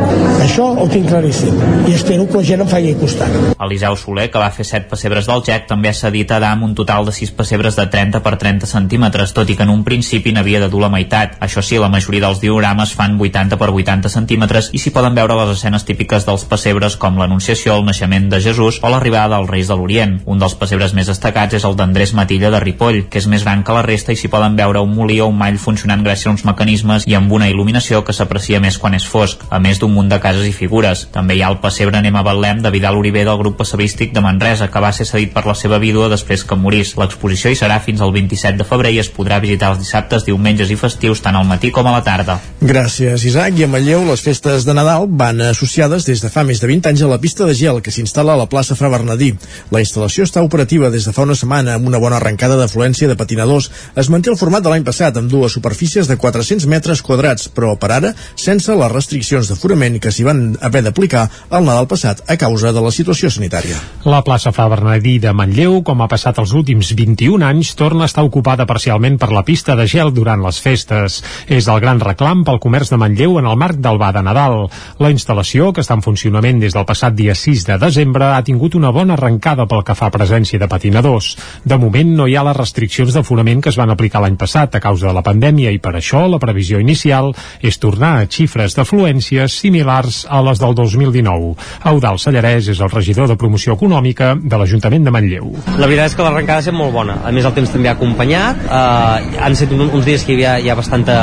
Això ho tinc claríssim. I espero que la gent em faci costat. Eliseu Soler, que va fer 7 pessebres del GEC, també ha cedit a Dam un total de 6 pessebres de 30 per 30 centímetres, tot i que en un principi n'havia de dur la meitat. Això sí, la majoria dels diorames fan 80 per 80 centímetres i s'hi poden veure les escenes típiques dels pessebres com l'Anunciació, el naixement de Jesús o l'arribada dels Reis de l'Orient. Un dels pessebres més destacats és el d'Andrés Matilla de Ripoll, que és més gran que la resta i s'hi poden veure un molí o un mall funcionant gràcies a uns mecanismes i amb una il·luminació que s'aprecia més quan és fosc, a més d'un munt de cases i figures. També hi ha el pessebre Anem a Betlem de Vidal Oliver del grup pessebrístic de Manresa, que va ser cedit per la seva vídua després que morís. L'exposició hi serà fins al 27 de febrer i es podrà visitar els dissabtes, diumenges i festius tant al matí com a la tarda. Gràcies, Isaac. I a Manlleu, les festes de Nadal van associades des de fa més de 20 anys a la pista de gel que s'instal·la a la plaça Fra Bernadí. La instal·lació està operativa des de fa una setmana amb una bona arrencada d'afluència de patinadors. Es manté el format de l'any passat amb dues superfícies de 400 metres quadrats, però per ara sense les restriccions d'aforament que s'hi van haver d'aplicar el Nadal passat a causa de la situació sanitària. La plaça Fra Bernadí de Manlleu, com ha passat els últims 21 anys, torna a estar ocupada parcialment per la pista de gel durant les festes. És el gran reclam pel comerç de Manlleu en el marc del Bar de Nadal. La instal·lació, que està en funcionament des del passat dia 6 de desembre, ha tingut una bona arrencada pel que fa a presència de patinadors. De moment no hi ha les restriccions d'aforament que es van aplicar l'any passat a causa de la pandèmia i per això la previsió inicial és tornar a xifres d'afluències similars a les del 2019. Eudal Sallarès és el regidor de promoció econòmica de l'Ajuntament de Manlleu. La veritat és que l'arrencada ha estat molt bona. A més, el temps també ha acompanyat. Eh, han estat un, uns dies que hi havia, hi ha bastanta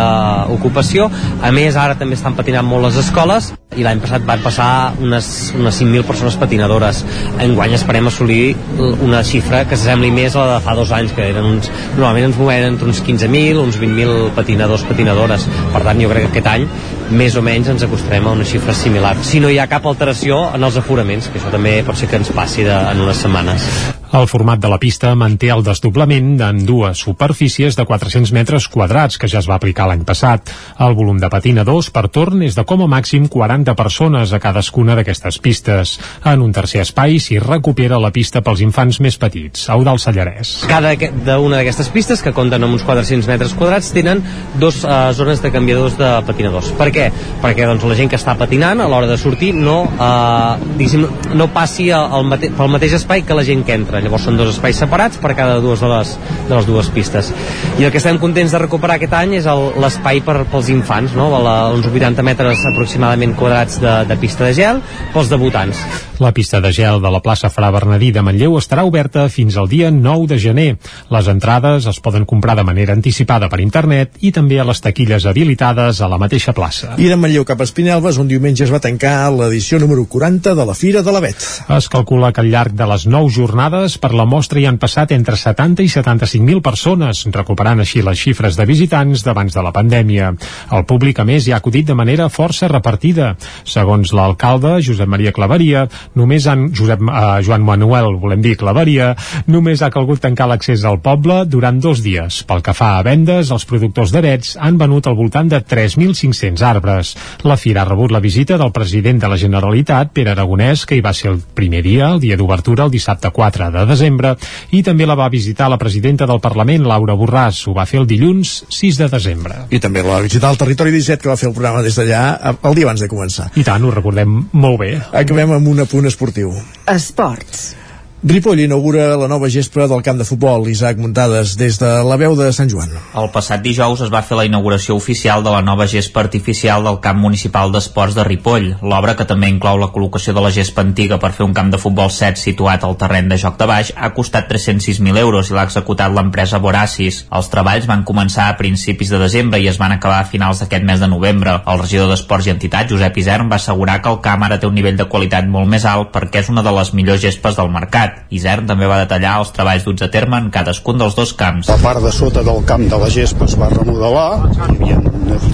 ocupació. A més, ara també estan patinant molt les escoles i l'any passat van passar unes, unes 5.000 persones patinadores. Enguany esperem assolir una xifra que s'assembli més a la de fa dos anys, que eren uns, normalment ens movem entre uns 15.000, uns 20.000 patinadors, patinadores. Per tant, jo crec que aquest any més o menys ens acostarem a una xifra similar. Si no hi ha cap alteració en els aforaments, que això també pot ser que ens passi de, en unes setmanes. El format de la pista manté el desdoblament en dues superfícies de 400 metres quadrats que ja es va aplicar l'any passat. El volum de patinadors per torn és de com a màxim 40 persones a cadascuna d'aquestes pistes. En un tercer espai s'hi recupera la pista pels infants més petits, Eudal Sallarès. Cada una d'aquestes pistes, que compten amb uns 400 metres quadrats, tenen dos uh, zones de canviadors de patinadors. Per què? Perquè doncs, la gent que està patinant a l'hora de sortir no, uh, no passi al mate pel mateix espai que la gent que entra llavors són dos espais separats per cada dues de les, de les dues pistes i el que estem contents de recuperar aquest any és l'espai per, pels infants no? La, uns 80 metres aproximadament quadrats de, de pista de gel pels debutants La pista de gel de la plaça Fra Bernadí de Manlleu estarà oberta fins al dia 9 de gener. Les entrades es poden comprar de manera anticipada per internet i també a les taquilles habilitades a la mateixa plaça. I de Manlleu cap a Espinelves, un diumenge es va tancar l'edició número 40 de la Fira de l'Avet. Es calcula que al llarg de les 9 jornades per la mostra hi han passat entre 70 i 75.000 persones, recuperant així les xifres de visitants d'abans de la pandèmia. El públic, a més, hi ha acudit de manera força repartida. Segons l'alcalde, Josep Maria Claveria, només han, Josep, eh, Joan Manuel, volem dir Claveria, només ha calgut tancar l'accés al poble durant dos dies. Pel que fa a vendes, els productors d'avets han venut al voltant de 3.500 arbres. La fira ha rebut la visita del president de la Generalitat, Pere Aragonès, que hi va ser el primer dia, el dia d'obertura, el dissabte 4 de desembre, i també la va visitar la presidenta del Parlament, Laura Borràs. Ho va fer el dilluns 6 de desembre. I també la va visitar el Territori 17, que va fer el programa des d'allà el dia abans de començar. I tant, ho recordem molt bé. Acabem amb un apunt esportiu. Esports. Ripoll inaugura la nova gespa del camp de futbol Isaac Muntades des de la veu de Sant Joan. El passat dijous es va fer la inauguració oficial de la nova gespa artificial del camp municipal d'esports de Ripoll. L'obra, que també inclou la col·locació de la gespa antiga per fer un camp de futbol set situat al terreny de joc de baix, ha costat 306.000 euros i l'ha executat l'empresa Boracis. Els treballs van començar a principis de desembre i es van acabar a finals d'aquest mes de novembre. El regidor d'Esports i Entitats, Josep Isern, va assegurar que el camp ara té un nivell de qualitat molt més alt perquè és una de les millors gespes del mercat. Isern també va detallar els treballs duts a terme en cadascun dels dos camps. La part de sota del camp de la gespa es va remodelar, hi havia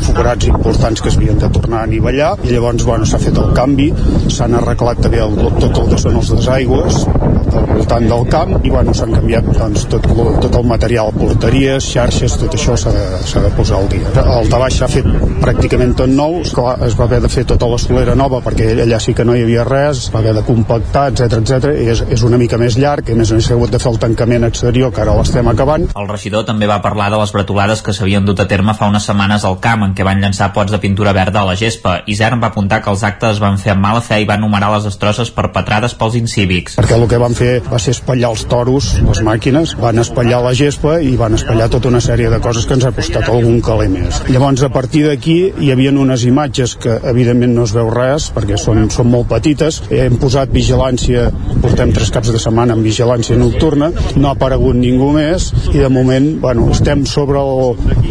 forats importants que es de tornar a anivellar i llavors bueno, s'ha fet el canvi, s'han arreglat també el, tot el que són els desaigües al voltant del camp i bueno, s'han canviat doncs, tot, tot el material, porteries, xarxes, tot això s'ha de, de posar al dia. El de baix s'ha fet pràcticament tot nou, Esclar, es va haver de fer tota la solera nova perquè allà sí que no hi havia res, es va haver de compactar, etc etc. i és, és una mica més llarg, que a més a més s'ha hagut de fer el tancament exterior, que ara l'estem acabant. El regidor també va parlar de les bretolades que s'havien dut a terme fa unes setmanes al camp en què van llançar pots de pintura verda a la gespa. Isern va apuntar que els actes es van fer amb mala fe i van numerar les destrosses perpetrades pels incívics. Perquè el que van fer va ser espatllar els toros, les màquines, van espatllar la gespa i van espatllar tota una sèrie de coses que ens ha costat algun caler més. Llavors, a partir d'aquí, hi havia unes imatges que evidentment no es veu res, perquè són, són molt petites. Hem posat vigilància, portem tres caps de setmana amb vigilància nocturna, no ha aparegut ningú més i de moment bueno, estem sobre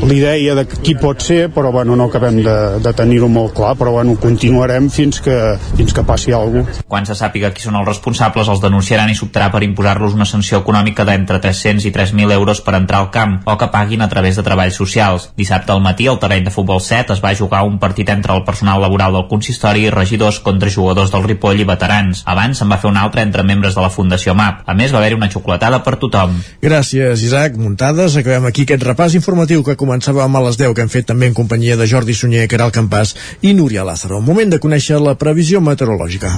l'idea de qui pot ser, però bueno, no acabem de, de tenir-ho molt clar, però bueno, continuarem fins que, fins que passi alguna cosa. Quan se sàpiga qui són els responsables, els denunciaran i s'optarà per imposar-los una sanció econòmica d'entre 300 i 3.000 euros per entrar al camp o que paguin a través de treballs socials. Dissabte al matí, al terreny de futbol 7, es va jugar un partit entre el personal laboral del consistori i regidors contra jugadors del Ripoll i veterans. Abans se'n va fer un altre entre membres de la Fundació MAP. A més, va haver-hi una xocolatada per tothom. Gràcies, Isaac. Muntades, acabem aquí aquest repàs informatiu que començàvem a les 10, que hem fet també en companyia de Jordi Sunyer, Caral Campàs i Núria Lázaro. Moment de conèixer la previsió meteorològica.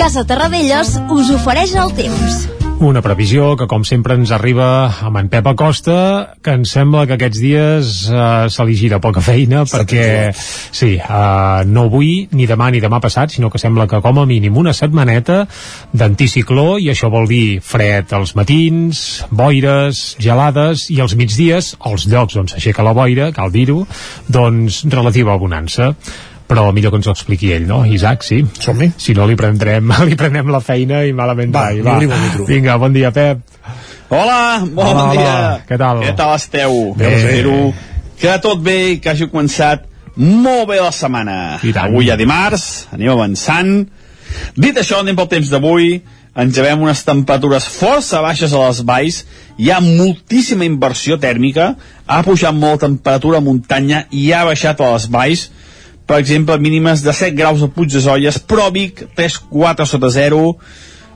Casa Terradellos us ofereix el temps. Una previsió que, com sempre, ens arriba amb en Pep Acosta, que ens sembla que aquests dies uh, se li gira poca feina, perquè, sí, uh, no avui, ni demà, ni demà passat, sinó que sembla que com a mínim una setmaneta d'anticicló, i això vol dir fred als matins, boires, gelades, i als migdies, als llocs on s'aixeca la boira, cal dir-ho, doncs relativa bonança però millor que ens ho expliqui ell, no? Isaac, sí? Som-hi. Si no, li prendrem, li prenem la feina i malament Va, vai. el micro. Vinga, bon dia, Pep. Hola, bon Hola, dia. hola. Què tal? Què tal esteu? Bé. Espero que tot bé i que hagi començat molt bé la setmana. I tant. Avui a dimarts, anem avançant. Dit això, anem pel temps d'avui. Ens llevem unes temperatures força baixes a les valls. Hi ha moltíssima inversió tèrmica. Ha pujat molt la temperatura a muntanya i ha baixat a les valls per exemple, mínimes de 7 graus a Puig de Zolles, però Vic 3-4 sota 0,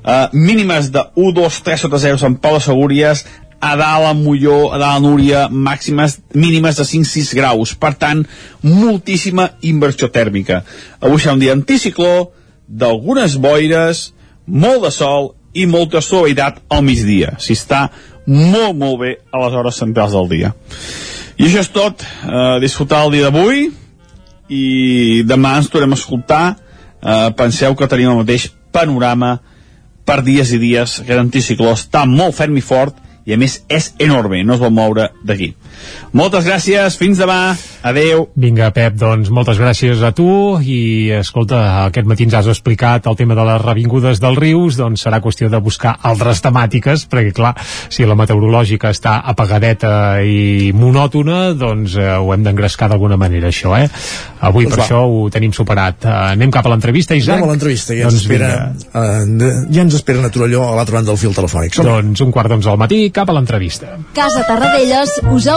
eh, mínimes de 1-2, 3 sota 0 Sant Pau de Segúries, a dalt a Molló, a dalt a Núria, màximes mínimes de 5-6 graus. Per tant, moltíssima inversió tèrmica. Avui serà un dia anticicló, d'algunes boires, molt de sol i molta suavitat al migdia. Si està molt, molt bé a les hores centrals del dia. I això és tot. Eh, disfrutar el dia d'avui i demà ens tornem a escoltar. Eh, penseu que tenim el mateix panorama per dies i dies. Aquest anticicló està molt ferm i fort i a més és enorme, no es vol moure d'aquí. Moltes gràcies, fins demà. Adeu. Vinga, Pep, doncs moltes gràcies a tu i, escolta, aquest matí ens has explicat el tema de les revingudes dels rius, doncs serà qüestió de buscar altres temàtiques, perquè, clar, si la meteorològica està apagadeta i monòtona, doncs eh, ho hem d'engrescar d'alguna manera, això, eh? Avui Doncs per va. això ho tenim superat. Uh, anem cap a l'entrevista, Isaac? Anem a l'entrevista, ja, doncs ens espera, uh, ja ens esperen a Torelló a l'altra banda del fil telefònic. Som Doncs un quart d'onze al matí, cap a l'entrevista. Casa Tarradellas us ha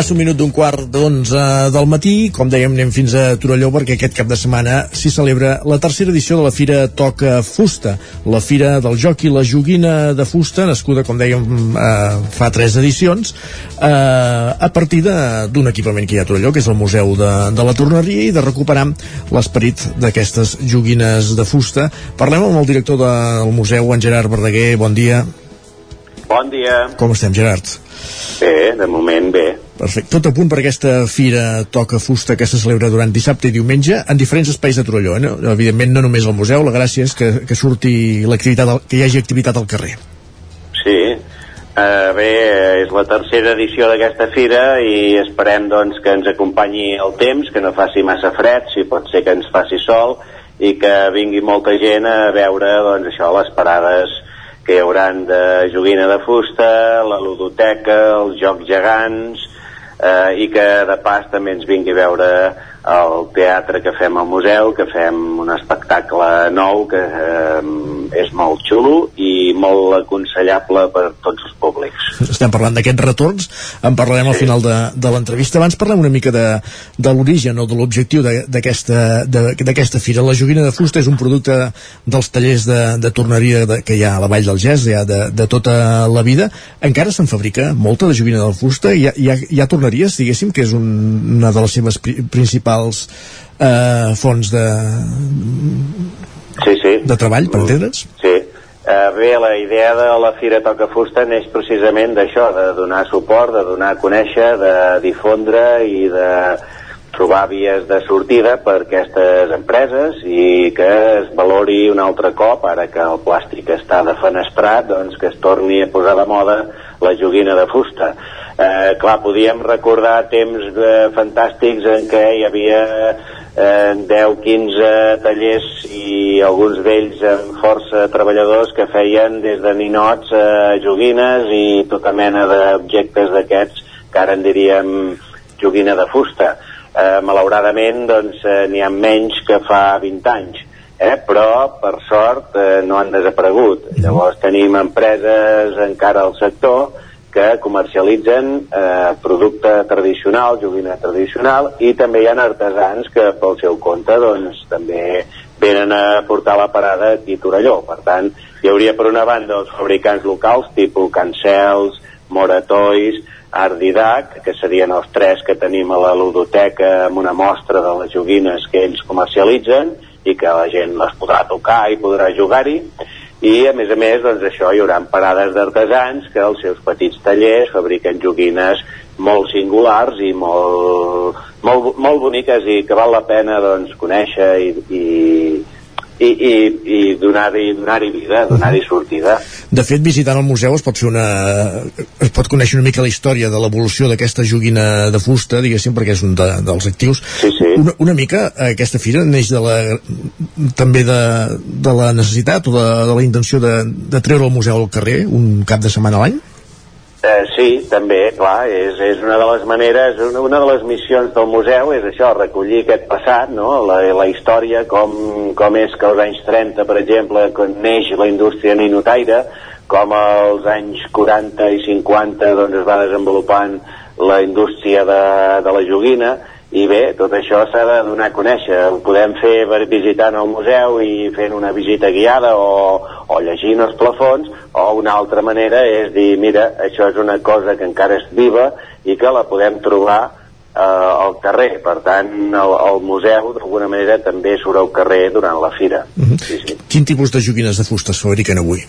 Passa un minut d'un quart d'onze del matí, com dèiem anem fins a Torelló perquè aquest cap de setmana s'hi celebra la tercera edició de la Fira Toca Fusta, la Fira del Joc i la Joguina de Fusta, nascuda com dèiem eh, fa tres edicions, eh, a partir d'un equipament que hi ha a Torelló, que és el Museu de, de la Torneria i de recuperar l'esperit d'aquestes joguines de fusta. Parlem amb el director del museu, en Gerard Verdaguer, bon dia. Bon dia. Com estem, Gerard? Bé, de moment bé. Perfecte. Tot a punt per aquesta fira Toca Fusta que se celebra durant dissabte i diumenge en diferents espais de Torelló. Eh? Evidentment no només al museu, la gràcia és que, que surti l'activitat, que hi hagi activitat al carrer. Sí. Uh, bé, és la tercera edició d'aquesta fira i esperem doncs, que ens acompanyi el temps, que no faci massa fred, si pot ser que ens faci sol i que vingui molta gent a veure doncs, això, les parades que hi hauran de joguina de fusta, la ludoteca, els jocs gegants, eh, i que de pas també ens vingui a veure el teatre que fem al museu, que fem un espectacle nou que eh, és molt xulo i molt aconsellable per tots els públics. Estem parlant d'aquests retorns, en parlarem al final de, de l'entrevista. Abans parlem una mica de, de l'origen o de l'objectiu d'aquesta fira. La joguina de fusta és un producte dels tallers de, de torneria de, que hi ha a la Vall del Gès, ja de, de tota la vida. Encara se'n fabrica molta de joguina de fusta? Hi ha, hi ha, hi ha torneries, diguéssim, que és un, una de les seves pri, principals eh, fonts de, Sí, sí. de treball, per entendre'ns? Sí. Uh, bé, la idea de la Fira Toca Fusta neix precisament d'això, de donar suport, de donar a conèixer, de difondre i de trobar vies de sortida per aquestes empreses i que es valori un altre cop, ara que el plàstic està defenestrat, doncs que es torni a posar de moda la joguina de fusta. Eh, clar, podíem recordar temps eh, fantàstics en què hi havia eh, 10-15 tallers i alguns d'ells amb força treballadors que feien des de ninots a joguines i tota mena d'objectes d'aquests que ara en diríem joguina de fusta. Eh, malauradament, doncs, eh, n'hi ha menys que fa 20 anys, eh? però, per sort, eh, no han desaparegut. Llavors tenim empreses encara al sector que comercialitzen eh, producte tradicional, joguina tradicional, i també hi ha artesans que pel seu compte doncs, també venen a portar la parada aquí a Torelló. Per tant, hi hauria per una banda els fabricants locals, tipus Cancels, Moratois, Ardidac, que serien els tres que tenim a la ludoteca amb una mostra de les joguines que ells comercialitzen i que la gent les podrà tocar i podrà jugar-hi. I a més a més doncs això hi haurà parades d'artesans que els seus petits tallers fabriquen joguines molt singulars i molt, molt, molt boniques i que val la pena doncs conèixer i, i, i, i, i donar-hi donar vida, donar-hi sortida. De fet, visitant el museu es pot fer una... es pot conèixer una mica la història de l'evolució d'aquesta joguina de fusta, diguéssim, perquè és un de, dels actius. Sí, sí. Una, una mica aquesta fira neix de la, també de, de la necessitat o de, de la intenció de, de treure el museu al carrer un cap de setmana a l'any? Eh, sí, també, clar, és, és una de les maneres, una, una de les missions del museu és això, recollir aquest passat, no? la, la història, com, com és que als anys 30, per exemple, quan neix la indústria ninotaire, com als anys 40 i 50 doncs, es va desenvolupant la indústria de, de la joguina i bé, tot això s'ha de donar a conèixer ho podem fer per visitant el museu i fent una visita guiada o, o llegint els plafons o una altra manera és dir, mira, això és una cosa que encara és viva i que la podem trobar eh, al carrer. Per tant, el, el museu, d'alguna manera, també surt al carrer durant la fira. Uh -huh. sí, sí. Quin tipus de joguines de fusta es fabriquen avui?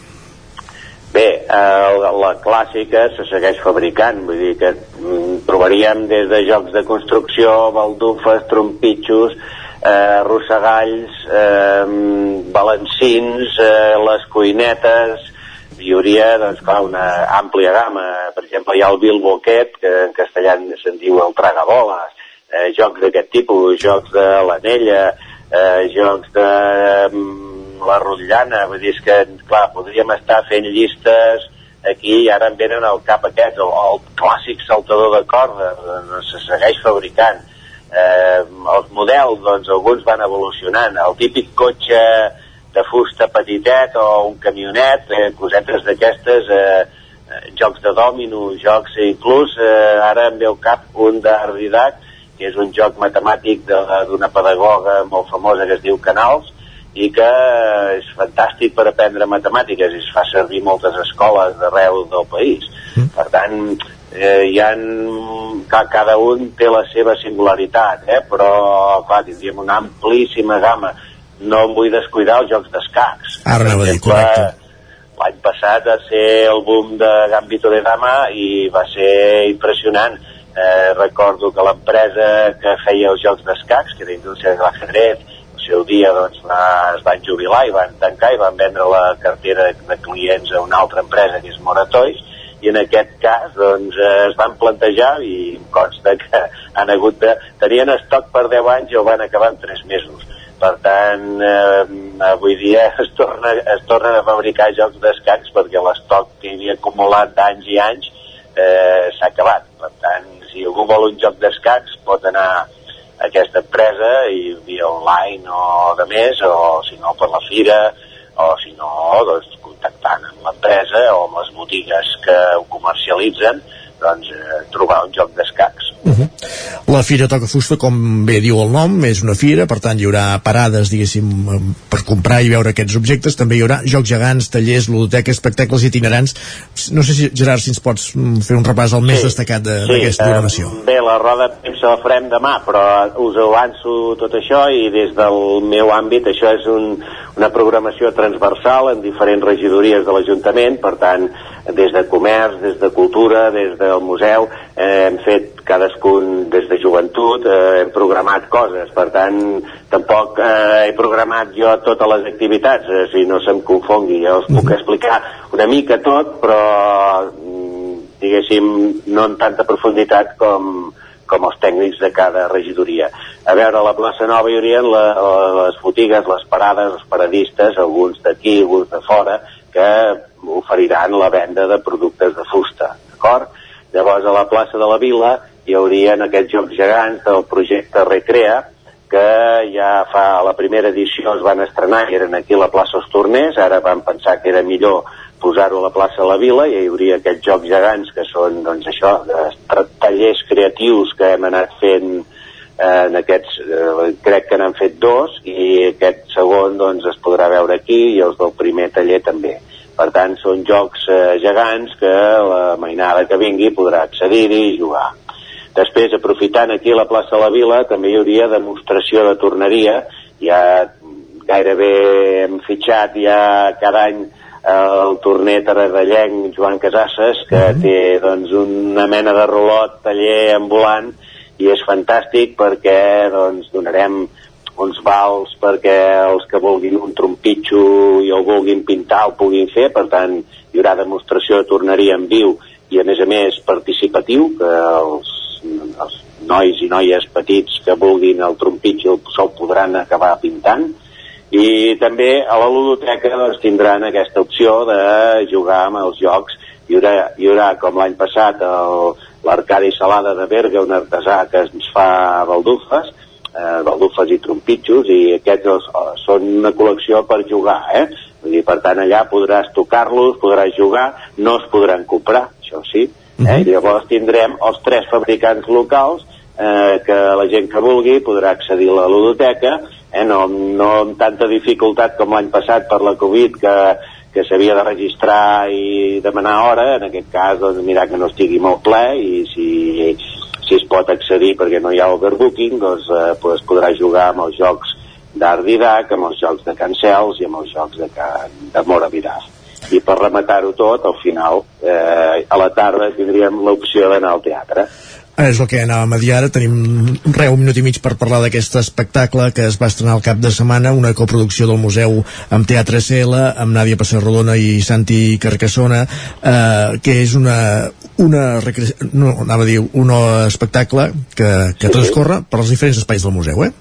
Bé, eh, la, clàssica se segueix fabricant, vull dir que mm, trobaríem des de jocs de construcció, baldufes, trompitxos, eh, arrossegalls, eh, balancins, eh, les cuinetes, hi hauria, doncs, clar, una àmplia gamma. Per exemple, hi ha el Bilbo aquest, que en castellà se'n diu el tragaboles, eh, jocs d'aquest tipus, jocs de l'anella, eh, jocs de eh, la rotllana, vull dir, és que, clar, podríem estar fent llistes aquí i ara em venen al cap aquest, el, el clàssic saltador de corda, se segueix fabricant. Eh, els models, doncs, alguns van evolucionant. El típic cotxe de fusta petitet o un camionet, eh, cosetes d'aquestes, eh, eh, jocs de dòmino, jocs, inclús eh, ara em ve al cap un d'Ardidac, que és un joc matemàtic d'una pedagoga molt famosa que es diu Canals, i que és fantàstic per aprendre matemàtiques i es fa servir moltes escoles d'arreu del país. Mm. Per tant, eh, hi ha, cada un té la seva singularitat, eh? però clar, tindríem una amplíssima gamma no em vull descuidar els jocs d'escacs. Ara anava a dir, correcte. L'any passat va ser el boom de Gambito de Dama i va ser impressionant. Eh, recordo que l'empresa que feia els jocs d'escacs, que era Indústria de l'Ajedrez, seu dia doncs, va, es van jubilar i van tancar i van vendre la cartera de clients a una altra empresa que és Moratois i en aquest cas doncs, es van plantejar i em consta que han hagut de... tenien estoc per 10 anys i ho van acabar en 3 mesos. Per tant eh, avui dia es torna, es torna a fabricar jocs d'escacs perquè l'estoc que hi havia acumulat d'anys i anys eh, s'ha acabat. Per tant si algú vol un joc d'escacs pot anar aquesta empresa i via online o de més o si no per la fira o si no doncs, contactant amb l'empresa o amb les botigues que ho comercialitzen doncs, eh, trobar un joc d'escacs Uh -huh. La Fira Toca Fusta, com bé diu el nom, és una fira, per tant hi haurà parades, diguéssim, per comprar i veure aquests objectes, també hi haurà jocs gegants, tallers, ludoteques, espectacles itinerants. No sé si, Gerard, si ens pots fer un repàs al més sí, destacat d'aquesta de, sí, programació. Eh, bé, la roda de premsa la farem demà, però us avanço tot això i des del meu àmbit això és un, una programació transversal en diferents regidories de l'Ajuntament, per tant, des de comerç, des de cultura, des del museu, eh, hem fet cadascun des de joventut, eh, hem programat coses, per tant, tampoc eh, he programat jo totes les activitats, eh, si no se'm confongui, jo us puc mhm. explicar una mica tot, però mm, diguéssim, no en tanta profunditat com, com els tècnics de cada regidoria. A veure, a la plaça Nova hi haurien la, les botigues, les parades, els paradistes, alguns d'aquí, alguns de fora, que oferiran la venda de productes de fusta, d'acord? Llavors a la plaça de la Vila hi haurien aquests jocs gegants del projecte Recrea, que ja fa la primera edició es van estrenar i eren aquí a la plaça Els Torners, ara van pensar que era millor posar-ho a la plaça de la Vila i hi hauria aquests jocs gegants que són doncs això, tallers creatius que hem anat fent eh, en aquests, eh, crec que n'han fet dos i aquest segon doncs es podrà veure aquí i els del primer taller també per tant, són jocs eh, gegants que la mainada que vingui podrà accedir-hi i jugar. Després, aprofitant aquí la plaça de la Vila, també hi hauria demostració de torneria. Ja gairebé hem fitxat ja cada any el torner taradellenc Joan Casasses, que mm -hmm. té doncs, una mena de rolot taller ambulant i és fantàstic perquè doncs, donarem uns vals perquè els que vulguin un trompitxo i el vulguin pintar el puguin fer, per tant hi haurà demostració de torneria en viu i a més a més participatiu, que els, els nois i noies petits que vulguin el trompitxo se'l podran acabar pintant. I també a la ludoteca doncs, tindran aquesta opció de jugar amb els jocs. Hi haurà, hi haurà com l'any passat l'Arcadi Salada de Berga, un artesà que ens fa baldufes eh, baldufes i trompitxos i aquests els, eh, són una col·lecció per jugar, eh? Vull dir, per tant, allà podràs tocar-los, podràs jugar, no es podran comprar, això sí. Eh? I llavors tindrem els tres fabricants locals eh, que la gent que vulgui podrà accedir a la ludoteca, eh, no, no amb tanta dificultat com l'any passat per la Covid, que, que s'havia de registrar i demanar hora, en aquest cas, doncs, mirar que no estigui molt ple i si, si es pot accedir perquè no hi ha overbooking, doncs, eh, pues, podrà jugar amb els jocs d'Art Didac, amb els jocs de Cancels i amb els jocs de, Can, de Mora Vidal. I per rematar-ho tot, al final, eh, a la tarda tindríem l'opció d'anar al teatre. És el que anàvem a dir ara, tenim re, un minut i mig per parlar d'aquest espectacle que es va estrenar el cap de setmana, una coproducció del museu amb Teatre SL, amb Nàdia Passarrodona i Santi Carcassona, eh, que és una, una no, anava a dir, un espectacle que, que Sí. transcorre per als diferents espais del museu, eh?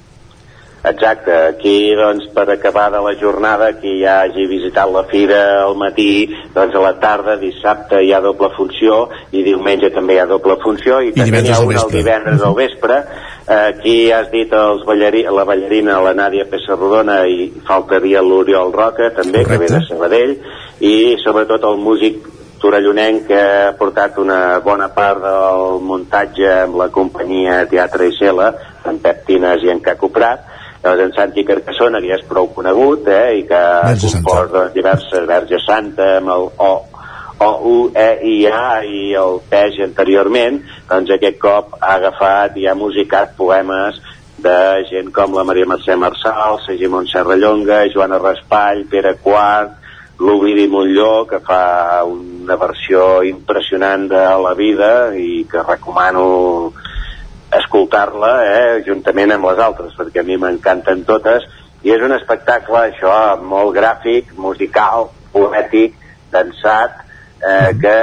Exacte, aquí doncs per acabar de la jornada qui ja hagi visitat la fira al matí, doncs a la tarda, dissabte hi ha doble funció i diumenge també hi ha doble funció i, I també divendres ha una el divendres al vespre. Aquí has dit els balleri la ballarina la Nàdia Pessarrodona i faltaria l'Oriol Roca també que ve de Sabadell i sobretot el músic torellonenc que ha portat una bona part del muntatge amb la companyia Teatre i Cela, en Pep Tines i en Caco Prat, Llavors en Santi Carcassona, que ja és prou conegut, eh, i que ha Verge compost doncs, diverses Verge Santa, amb el O, o U, E, I, A i el Peix anteriorment, doncs aquest cop ha agafat i ha musicat poemes de gent com la Maria Mercè Marçal, Sergi Montserrallonga, Joana Raspall, Pere Quart, l'Ovidi Montlló, que fa una versió impressionant de la vida i que recomano escoltar-la eh, juntament amb les altres, perquè a mi m'encanten totes, i és un espectacle, això, molt gràfic, musical, poètic, dansat, eh, que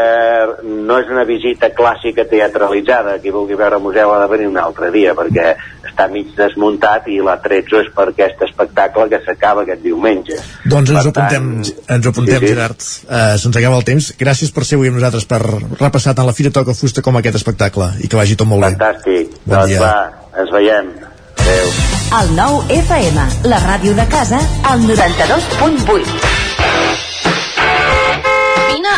no és una visita clàssica teatralitzada. Qui vulgui veure el museu ha de venir un altre dia, perquè està mig desmuntat i l'atretzo és per aquest espectacle que s'acaba aquest diumenge. Doncs ens ho Per tant, apuntem, ens ho apuntem sí, sí. Gerard. Uh, Se'ns acaba el temps. Gràcies per ser avui amb nosaltres, per repassar tant la Fira Toca Fusta com aquest espectacle, i que vagi tot molt bé. Fantàstic. Bon doncs dia. va, ens veiem. Adéu. El nou FM, la ràdio de casa, al 92.8.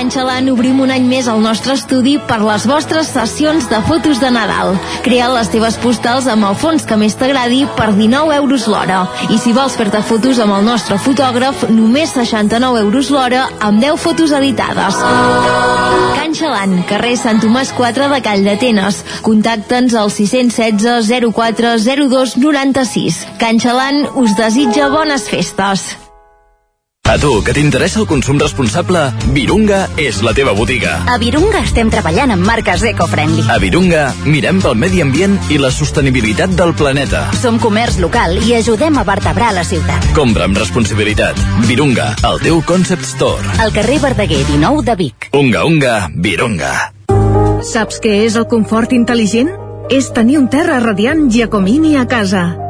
A Can Xalant obrim un any més el nostre estudi per les vostres sessions de fotos de Nadal. Crea les teves postals amb el fons que més t'agradi per 19 euros l'hora. I si vols fer-te fotos amb el nostre fotògraf, només 69 euros l'hora amb 10 fotos editades. Can Xalant, carrer Sant Tomàs 4 de Call d'Atenes. Contacta'ns al 616 04 02 96. Can Xalant us desitja bones festes. A tu, que t'interessa el consum responsable, Virunga és la teva botiga. A Virunga estem treballant amb marques eco-friendly. A Virunga mirem pel medi ambient i la sostenibilitat del planeta. Som comerç local i ajudem a vertebrar la ciutat. Compra amb responsabilitat. Virunga, el teu concept store. Al carrer Verdaguer 19 de Vic. Unga, unga, Virunga. Saps què és el confort intel·ligent? És tenir un terra radiant Giacomini a casa.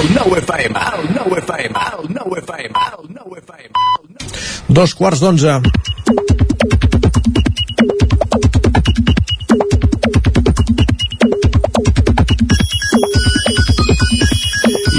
El 9 FM, el 9 FM, el 9 FM, el 9 FM. Dos quarts d'onze.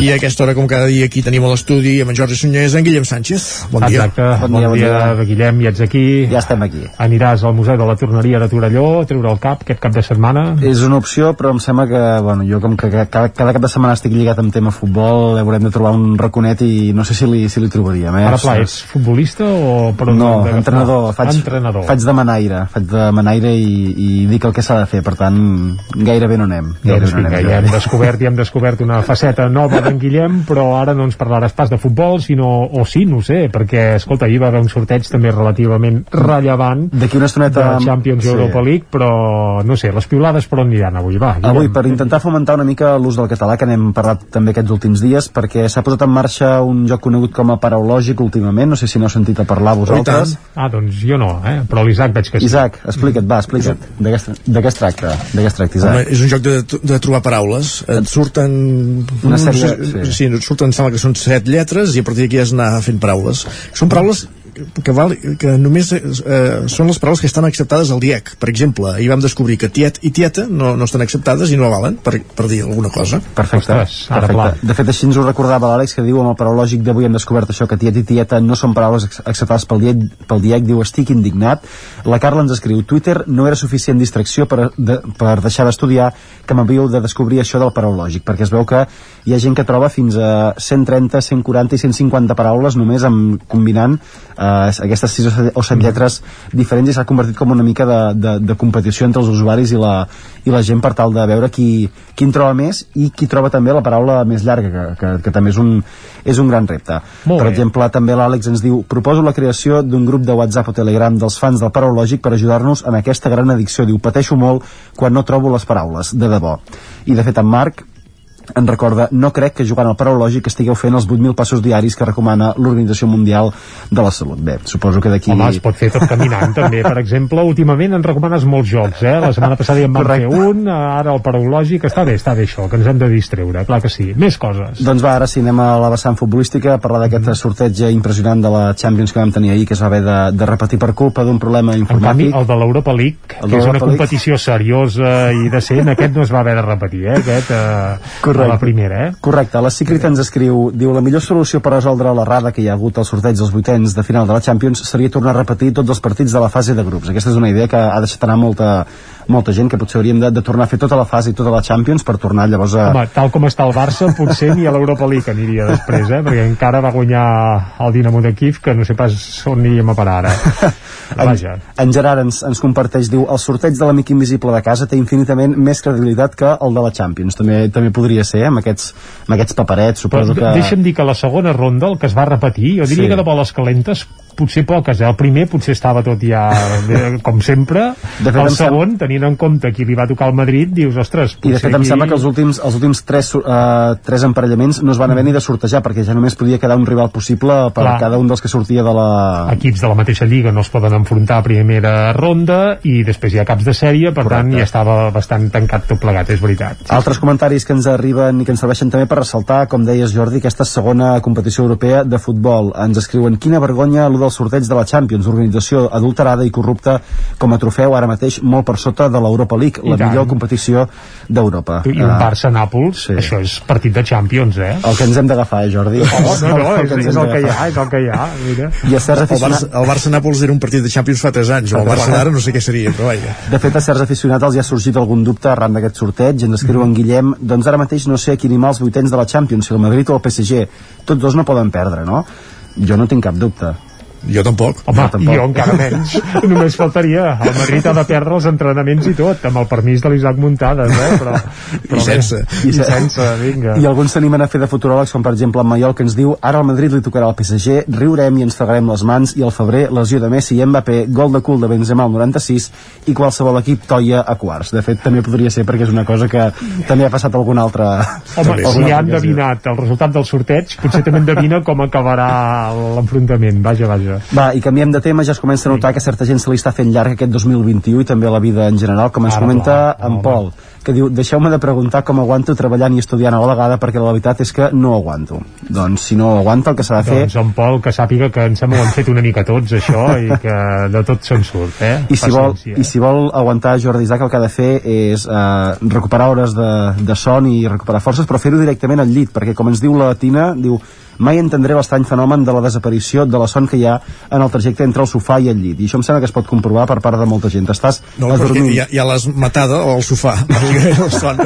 I a aquesta hora, com cada dia, aquí tenim a l'estudi amb en Jordi Sunyés, en Guillem Sánchez. Bon dia. Exacte, bon, bon dia, bon dia, Guillem, ja ets aquí. Ja estem aquí. Aniràs al Museu de la Torneria de Torelló a treure el cap aquest cap de setmana? És una opció, però em sembla que, bueno, jo com que cada, cada cap de setmana estic lligat amb tema futbol, haurem de trobar un raconet i no sé si li, si li trobaríem. Eh? Ara, pla, ets futbolista o... Per no, entrenador. Faig, entrenador. Faig de manaire, faig de manaire i, i dic el que s'ha de fer, per tant, gairebé no anem. Gairebé Doncs vinga, ja hem descobert, ja hem descobert una faceta nova d'en Guillem, però ara no ens parlaràs pas de futbol, sinó, o sí, no ho sé, perquè, escolta, ahir va haver un sorteig també relativament rellevant d'aquí una estoneta de Champions sí. Europa League, però no sé, les piulades per on aniran avui, va. Guillem. Avui, per intentar fomentar una mica l'ús del català, que n'hem parlat també aquests últims dies, perquè s'ha posat en marxa un joc conegut com a paraulògic últimament, no sé si n'heu sentit a parlar vosaltres. Ah, doncs jo no, eh? però l'Isaac veig que sí. Isaac, explica't, va, explica't. De què es tracta? De què es tracta, Isaac? Home, és un joc de, de trobar paraules. Et surten... Una sèrie... Sí, sí et surten, em sembla que són set lletres i a partir d'aquí has d'anar fent paraules. Són paraules que, val, que només eh, són les paraules que estan acceptades al DIEC. Per exemple, ahir vam descobrir que tiet i tieta no, no estan acceptades i no valen per, per dir alguna cosa. Perfecte. Ostres, ara perfecte. De fet, així ens ho recordava l'Àlex, que diu amb el paraulògic d'avui hem descobert això, que tiet i tieta no són paraules acceptades pel DIEC, pel DIEC diu estic indignat. La Carla ens escriu, Twitter no era suficient distracció per, de, per deixar d'estudiar que m'havíeu de descobrir això del paraulògic, perquè es veu que hi ha gent que troba fins a 130, 140 i 150 paraules només amb, combinant eh, aquestes sis o set lletres diferents i s'ha convertit com una mica de, de, de competició entre els usuaris i la, i la gent per tal de veure qui, qui en troba més i qui troba també la paraula més llarga que, que, que també és un, és un gran repte. Molt per bé. exemple també l'Àlex ens diu proposo la creació d'un grup de WhatsApp o Telegram dels fans del paraulògic per ajudar-nos en aquesta gran addicció diu pateixo molt quan no trobo les paraules de debò i de fet en Marc en recorda, no crec que jugant al paraulògic estigueu fent els 8.000 passos diaris que recomana l'Organització Mundial de la Salut. Bé, suposo que d'aquí... Home, es pot fer tot caminant, també. Per exemple, últimament ens recomanes molts jocs, eh? La setmana passada ja en vam Correcte. fer un, ara el paraulògic. Està bé, està bé això, que ens hem de distreure, clar que sí. Més coses. Doncs va, ara sí, anem a la vessant futbolística a parlar d'aquest sorteig impressionant de la Champions que vam tenir ahir, que es va haver de, de repetir per culpa d'un problema En canvi, informàtic. el de l'Europa League, El que és una competició seriosa i decent, aquest no es va haver de repetir, eh? Aquest, eh, Correcte. A la primera, eh? Correcte, la Secret ens escriu diu la millor solució per resoldre l'errada que hi ha hagut al sorteig dels vuitens de final de la Champions seria tornar a repetir tots els partits de la fase de grups. Aquesta és una idea que ha deixat anar molta, molta gent, que potser hauríem de, de tornar a fer tota la fase i tota la Champions per tornar llavors a... Home, tal com està el Barça, potser ni a l'Europa League aniria després, eh? Perquè encara va guanyar el Dinamo de Kiev, que no sé pas on aniríem a parar ara. Vaja. En, en Gerard ens, ens comparteix, diu, el sorteig de l'amic invisible de casa té infinitament més credibilitat que el de la Champions. També també podria ser, amb aquests, amb aquests paperets, suposo Però que... deixa'm dir que la segona ronda, el que es va repetir, jo diria Sí. que de boles calentes potser poques, eh? El primer potser estava tot ja eh, com sempre, De fet, el em sem- segon, tenint en compte qui li va tocar al Madrid, dius, ostres, I de potser fet em aquí- sembla que els últims, els últims tres, uh, tres emparellaments no es van haver ni de sortejar perquè ja només podia quedar un rival possible per Clar. cada un dels que sortia de la... equips de la mateixa lliga no es poden enfrontar a primera ronda i després hi ha caps de sèrie, per tant ja estava bastant tancat tot plegat, és veritat. Altres comentaris que ens arriben i que ens serveixen també per ressaltar, com deies Jordi, aquesta segona competició europea de futbol. Ens escriuen quina vergonya allò del sorteig de la Champions, organització adulterada i corrupta com a trofeu ara mateix molt per sota de l'Europa League, I la tant. millor competició d'Europa. I un Ah, Barça-Nàpols, sí. això és partit de Champions, eh? El que ens hem d'agafar, eh, Jordi? Oh, no, no, El és, és el que hi ha, és el que hi ha, mira. I a certs El aficionats... El Barça-Nàpols era un partit de Champions fa 3 anys, o el Barça d'ara no sé què seria, però vaja. De fet, a certs aficionats els hi ha sorgit algun dubte arran d'aquest sorteig. Ens escriu en Guillem, doncs ara mateix no sé a qui animar els vuitens de la Champions, si el Madrid o el PSG. Tots dos no poden perdre, no? Jo no tinc cap dubte. Jo tampoc. Home, jo, tampoc. jo encara menys. Només faltaria. El Madrid ha de perdre els entrenaments i tot, amb el permís de l'Isaac Muntades, eh? Però, però I sense. I, i sense, vinga. I alguns s'animen a fer de futuròlegs, com per exemple en Maiol, que ens diu ara al Madrid li tocarà el PSG, riurem i ens fregarem les mans, i al febrer lesió de Messi i Mbappé, gol de cul de Benzema al 96, i qualsevol equip toia a quarts. De fet, també podria ser perquè és una cosa que també ha passat algun altre... Home, si ja han endevinat el resultat del sorteig, potser també endevina com acabarà l'enfrontament. Vaja, vaja. Va, i canviem de tema, ja es comença a notar que certa gent se li està fent llarg aquest 2021 i també la vida en general, com ens Ara, comenta clar, en. Pol, que diu, deixeu-me de preguntar com aguanto treballant i estudiant a la vegada perquè la veritat és que no aguanto. Doncs si no aguanta el que s'ha de fer... Doncs en Pol, que sàpiga que em sembla que ho hem fet una mica tots, això, i que de tot se'n surt, eh? I si, vol. I si vol aguantar Jordi Isaac el que ha de fer és eh, recuperar hores de, de son i recuperar forces, però fer-ho directament al llit, perquè com ens diu la Tina, diu mai entendré l'estrany fenomen de la desaparició de la son que hi ha en el trajecte entre el sofà i el llit. I això em sembla que es pot comprovar per part de molta gent. Estàs No, a dormir... ja, ja l'has matada al sofà. el son.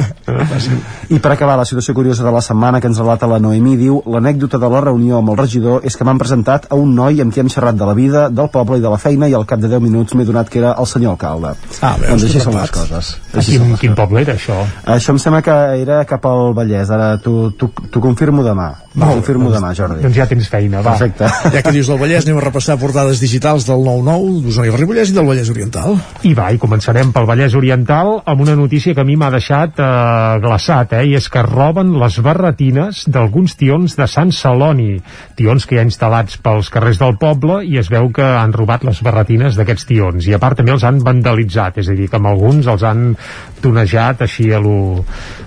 I per acabar, la situació curiosa de la setmana que ens relata la Noemí diu l'anècdota de la reunió amb el regidor és que m'han presentat a un noi amb qui hem xerrat de la vida, del poble i de la feina i al cap de 10 minuts m'he donat que era el senyor alcalde. Ah, veus, doncs així són les coses. A Així quin, són les quin poble era això? Això em sembla que era cap al Vallès, ara t'ho confirmo demà. T'ho confirmo demà, Jordi. Doncs ja tens feina, va. Perfecte. Ja que dius del Vallès, anem a repassar portades digitals del 9-9, d'Osona i Ripollès i del Vallès Oriental. I va, i començarem pel Vallès Oriental amb una notícia que a mi m'ha deixat eh, glaçat, eh, i és que roben les barretines d'alguns tions de Sant Celoni, tions que hi ha instal·lats pels carrers del poble i es veu que han robat les barretines d'aquests tions, i a part també els han vandalitzat, és a dir, que amb alguns els han tonejat així a lo,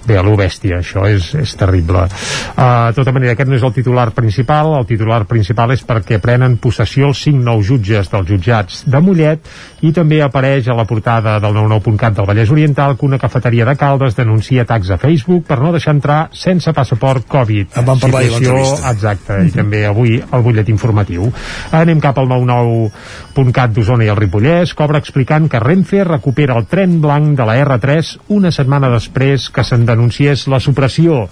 bé, a lo bèstia, això és, és terrible. Uh, de tota manera, aquest no és el titular principal, el titular principal és perquè prenen possessió els cinc nous jutges dels jutjats de Mollet i també apareix a la portada del 99.cat del Vallès Oriental que una cafeteria de Caldes denuncia atacs a Facebook per no deixar entrar sense passaport Covid. En vam parlar Situació-. Exacte, i també avui el butllet informatiu. Anem cap al 99.cat d'Osona i el Ripollès, cobra explicant que Renfe recupera el tren blanc de la R3 una setmana després que se'n denunciés la supressió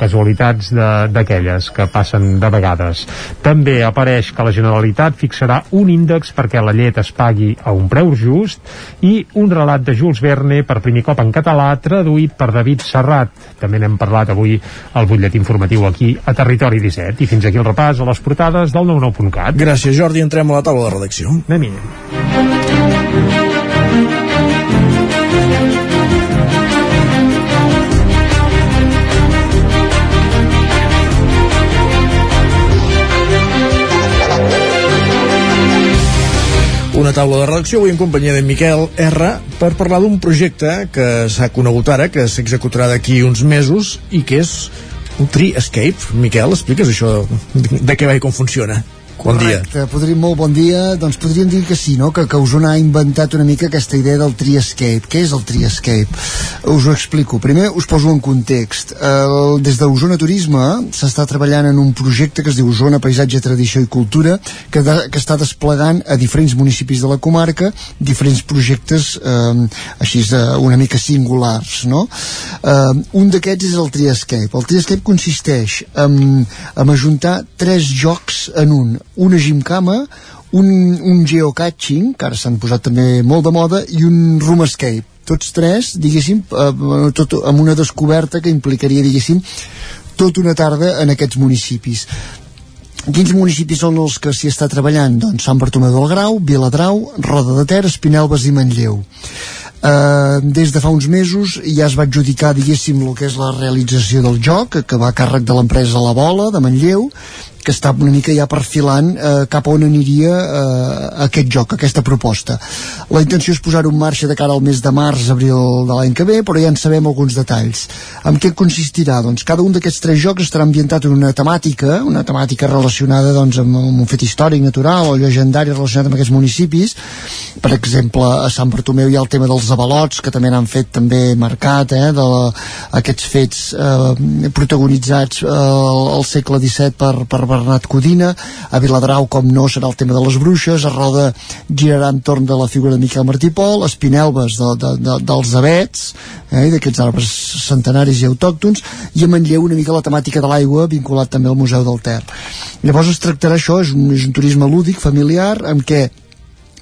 casualitats d'aquelles que passen de vegades. També apareix que la Generalitat fixarà un índex perquè la llet es pagui a un preu just i un relat de Jules Verne per primer cop en català traduït per David Serrat. També n'hem parlat avui al butllet informatiu aquí a Territori 17 i fins aquí el repàs a les portades del 99.cat. Gràcies, Jordi. Entrem a la taula de redacció. Anem-hi. Una taula de redacció avui en companyia de Miquel R per parlar d'un projecte que s'ha conegut ara, que s'executarà d'aquí uns mesos i que és un Tree Escape. Miquel, expliques això de què va i com funciona? Bon dia. Podríem, molt bon dia. Doncs podríem dir que sí, no? que, que Osona ha inventat una mica aquesta idea del Triescape. Què és el Triescape? Us ho explico. Primer us poso en context. El, des d'Osona Turisme s'està treballant en un projecte que es diu Osona Paisatge, Tradició i Cultura que, de, que està desplegant a diferents municipis de la comarca diferents projectes eh, així de, una mica singulars. No? Eh, un d'aquests és el Triescape. El Triescape consisteix en, en ajuntar tres jocs en un una gimcama, un, un geocaching, que ara s'han posat també molt de moda, i un room escape. Tots tres, diguéssim, eh, tot amb una descoberta que implicaria, diguéssim, tota una tarda en aquests municipis. Quins municipis són els que s'hi està treballant? Doncs Sant Bartomeu del Grau, Viladrau, Roda de Ter, Espinelves i Manlleu. Uh, des de fa uns mesos ja es va adjudicar diguéssim el que és la realització del joc que va a càrrec de l'empresa La Bola de Manlleu que està una mica ja perfilant eh, cap on aniria eh, aquest joc, aquesta proposta. La intenció és posar-ho en marxa de cara al mes de març, abril de l'any que ve, però ja en sabem alguns detalls. En què consistirà? Doncs cada un d'aquests tres jocs estarà ambientat en una temàtica, una temàtica relacionada doncs, amb, amb un fet històric, natural o llegendari relacionat amb aquests municipis. Per exemple, a Sant Bartomeu hi ha el tema dels avalots, que també n'han fet també marcat, eh, de la, aquests fets eh, protagonitzats eh, al segle XVII per, per Bernat Codina, a Viladrau, com no, serà el tema de les bruixes, a Roda girarà entorn de la figura de Miquel Martí Pol, Espinelves de, de, de, dels abets, eh, d'aquests arbres centenaris i autòctons, i a Manlleu una mica la temàtica de l'aigua, vinculat també al Museu del Ter. Llavors es tractarà això, és un, és un turisme lúdic, familiar, amb què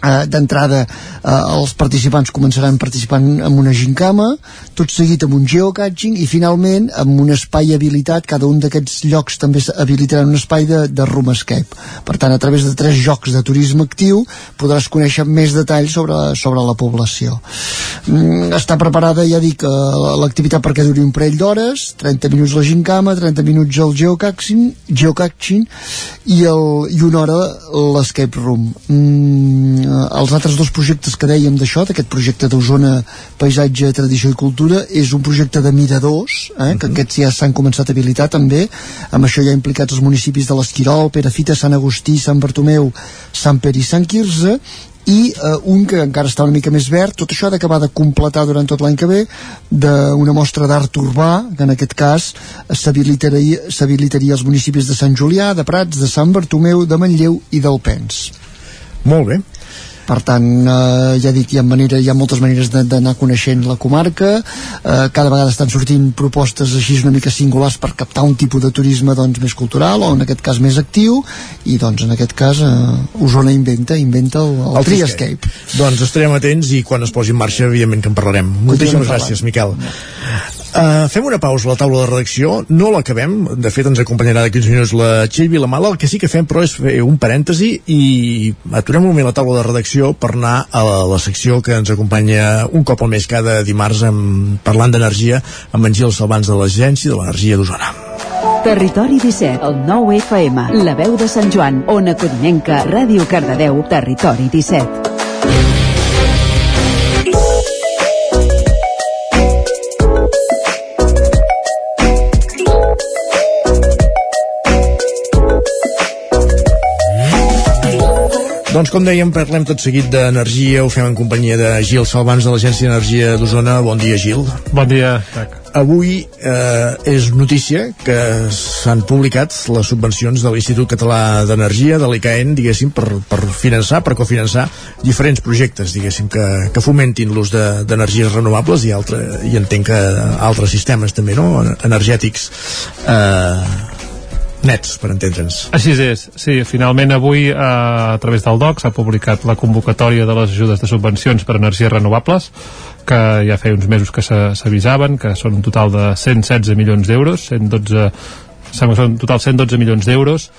eh, d'entrada eh, els participants començaran participant en una gincama tot seguit amb un geocaching i finalment amb un espai habilitat. Cada un d'aquests llocs també habilitaran un espai de, de room escape. Per tant a través de tres jocs de turisme actiu podràs conèixer més detalls sobre, sobre la població. Mm, està preparada ja dic eh, l'activitat perquè duri un parell d'hores. 30 minuts la gincama 30 minuts el geocaching, geocaching i, el, i una hora l'escape room. Mm, els altres dos projectes que dèiem d'això, d'aquest projecte d'Osona Paisatge, Tradició i Cultura, és un projecte de miradors, eh, uh -huh. que mhm. aquests ja s'han començat a habilitar també, amb això ja implicats els municipis de l'Esquirol, Perafita, Sant Agustí, Sant Bartomeu, Sant Pere i Sant Quirze, i eh, un que encara està una mica més verd tot això ha d'acabar de completar durant tot l'any que ve d'una mostra d'art urbà que en aquest cas s'habilitaria als municipis de Sant Julià, de Prats, de Sant Bartomeu, de Manlleu i d'Alpens molt bé per tant eh, ja dic, hi ha, manera, hi ha moltes maneres d'anar coneixent la comarca. Eh, cada vegada estan sortint propostes així una mica singulars per captar un tipus de turisme doncs, més cultural o en aquest cas més actiu. I doncs en aquest cas eh, Osona inventa, inventa el, el, el Triescape doncs estarem atents i quan es posi en marxa evidentment que en parlarem. Moltíssimes gràcies Miquel. Uh, fem una pausa a la taula de redacció, no l'acabem, de fet ens acompanyarà d'aquí uns minuts la Txell Vilamala, el que sí que fem però és fer un parèntesi i aturem un moment la taula de redacció per anar a la, la secció que ens acompanya un cop al mes cada dimarts amb, parlant d'energia amb en Gil Salvans de l'Agència de l'Energia d'Osona. Territori 17, el 9 FM, la veu de Sant Joan, Ona Codinenca, Ràdio Cardedeu, Territori 17. Doncs com dèiem, parlem tot seguit d'energia, ho fem en companyia de Gil Salvans de l'Agència d'Energia d'Osona. Bon dia, Gil. Bon dia, Tac. Avui eh, és notícia que s'han publicat les subvencions de l'Institut Català d'Energia, de l'ICAEN, diguéssim, per, per finançar, per cofinançar diferents projectes, diguéssim, que, que fomentin l'ús d'energies de, renovables i, altre, i entenc que altres sistemes també, no?, energètics eh, nets, per entendre'ns. Així és, sí, finalment avui eh, a través del DOC s'ha publicat la convocatòria de les ajudes de subvencions per energies renovables que ja feia uns mesos que s'avisaven, que són un total de 116 milions d'euros, 112 sembla que són un total 112 milions d'euros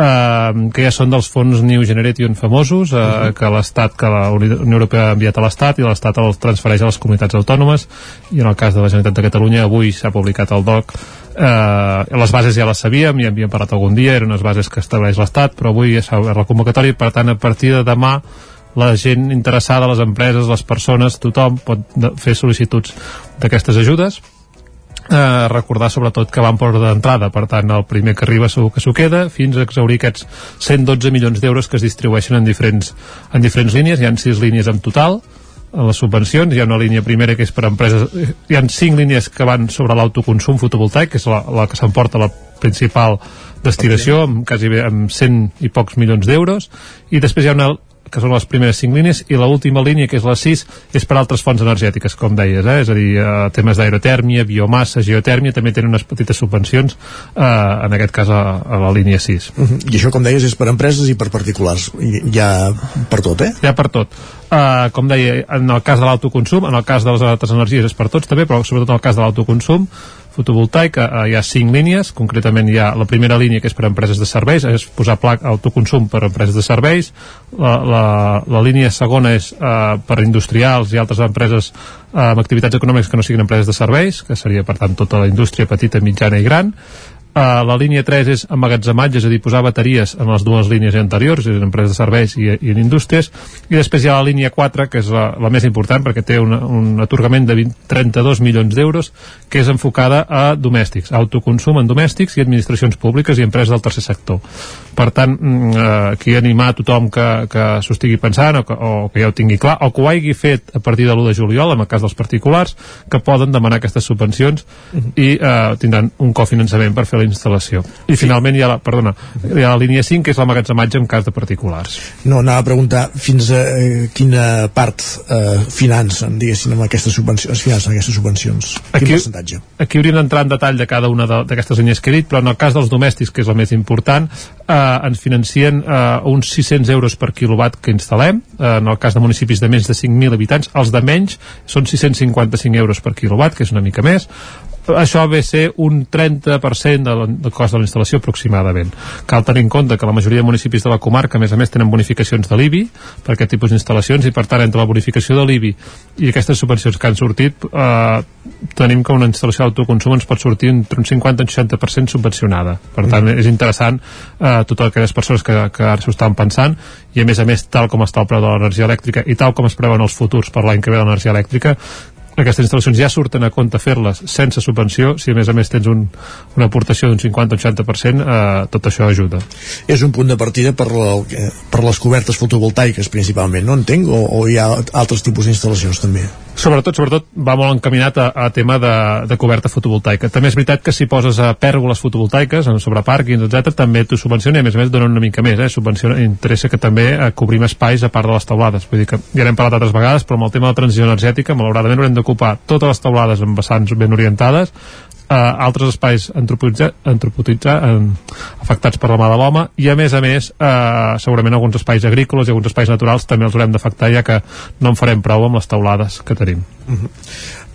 eh, que ja són dels fons New Generation famosos, eh, uh -huh. que l'Estat, que la Unió Europea ha enviat a l'Estat i l'Estat els transfereix a les comunitats autònomes i en el cas de la Generalitat de Catalunya avui s'ha publicat el DOC eh, les bases ja les sabíem, ja havíem parlat algun dia, eren unes bases que estableix l'Estat, però avui ja s'ha obert la convocatòria, per tant, a partir de demà la gent interessada, les empreses, les persones, tothom pot fer sol·licituds d'aquestes ajudes. Eh, recordar sobretot que van per d'entrada. Per tant el primer que arriba segur que s'ho queda fins a exaurir aquests 112 milions d'euros que es distribueixen en diferents, en diferents línies, hi han sis línies en total en les subvencions, hi ha una línia primera que és per empreses, hi han cinc línies que van sobre l'autoconsum fotovoltaic, que és la, la que s'emporta la principal destinació, amb quasi bé, amb 100 i pocs milions d'euros, i després hi ha una que són les primeres cinc línies, i l'última línia, que és la 6, és per altres fonts energètiques, com deies, eh? és a dir, eh, temes d'aerotèrmia, biomassa, geotèrmia, també tenen unes petites subvencions, eh, en aquest cas a, a la línia 6. Uh -huh. I això, com deies, és per empreses i per particulars, I, ja per tot, eh? Ja per tot. Uh, com deia, en el cas de l'autoconsum, en el cas de les altres energies és per tots també, però sobretot en el cas de l'autoconsum, fotovoltaic eh, hi ha cinc línies, concretament hi ha la primera línia que és per empreses de serveis, és posar plac autoconsum per empreses de serveis, la, la, la línia segona és eh, per industrials i altres empreses eh, amb activitats econòmiques que no siguin empreses de serveis, que seria per tant tota la indústria petita, mitjana i gran, Uh, la línia 3 és emmagatzematge, és a dir, posar bateries en les dues línies anteriors, és en empreses de serveis i, i en indústries, i després hi ha la línia 4, que és la, la més important, perquè té una, un atorgament de 20, 32 milions d'euros, que és enfocada a domèstics, autoconsum en domèstics i administracions públiques i empreses del tercer sector. Per tant, uh, aquí animar a tothom que, que s'ho estigui pensant o que, o que ja ho tingui clar, o que ho hagi fet a partir de l'1 de juliol, en el cas dels particulars, que poden demanar aquestes subvencions -huh. i uh, tindran un cofinançament per fer la instal·lació. I finalment hi ha la, perdona, hi ha la línia 5, que és l'amagatzematge en cas de particulars. No, anava a preguntar fins a eh, quina part eh, financen, diguéssim, amb aquestes subvencions, financen aquestes subvencions. Quin Aquí- percentatge? Aquí hauríem d'entrar en detall de cada una d'aquestes línies que he dit, però en el cas dels domèstics, que és el més important, eh, ens financien eh, uns 600 euros per quilowatt que instal·lem, eh, en el cas de municipis de més de 5.000 habitants, els de menys són 655 euros per quilowatt, que és una mica més, això ve a ser un 30% de la- del cost de la instal·lació aproximadament. Cal tenir en compte que la majoria de municipis de la comarca, a més a més, tenen bonificacions de l'IBI per aquest tipus d'instal·lacions i, per tant, entre la bonificació de l'IBI i aquestes subvencions que han sortit, eh, tenim que una instal·lació d'autoconsum ens pot sortir entre un 50 i un 60% subvencionada. Per tant, és interessant eh, totes aquelles persones que, que ara s'ho estan pensant i, a més a més, tal com està el preu de l'energia elèctrica i tal com es preveuen els futurs per l'any que ve de l'energia elèctrica, aquestes instal·lacions ja surten a compte fer-les sense subvenció, si a més a més tens un, una aportació d'un 50-80%, eh, tot això ajuda. És un punt de partida per, la, per les cobertes fotovoltaiques principalment, no entenc? O, o hi ha altres tipus d'instal·lacions també? Sobretot, sobretot va molt encaminat a, a tema de, de coberta fotovoltaica. També és veritat que si poses a pèrgoles fotovoltaiques sobre pàrquings, etc també t'ho subvenciona i a més a més donen una mica més, eh? Subvenciona, interessa que també eh, cobrim espais a part de les taulades. Vull dir que ja n'hem parlat altres vegades, però amb el tema de la transició energètica, malauradament haurem d'ocupar totes les taulades amb vessants ben orientades, eh, altres espais eh, afectats per la mà de l'home. I a més a més eh, segurament alguns espais agrícoles i alguns espais naturals també els haurem d'afectar ja que no en farem prou amb les taulades que tenim.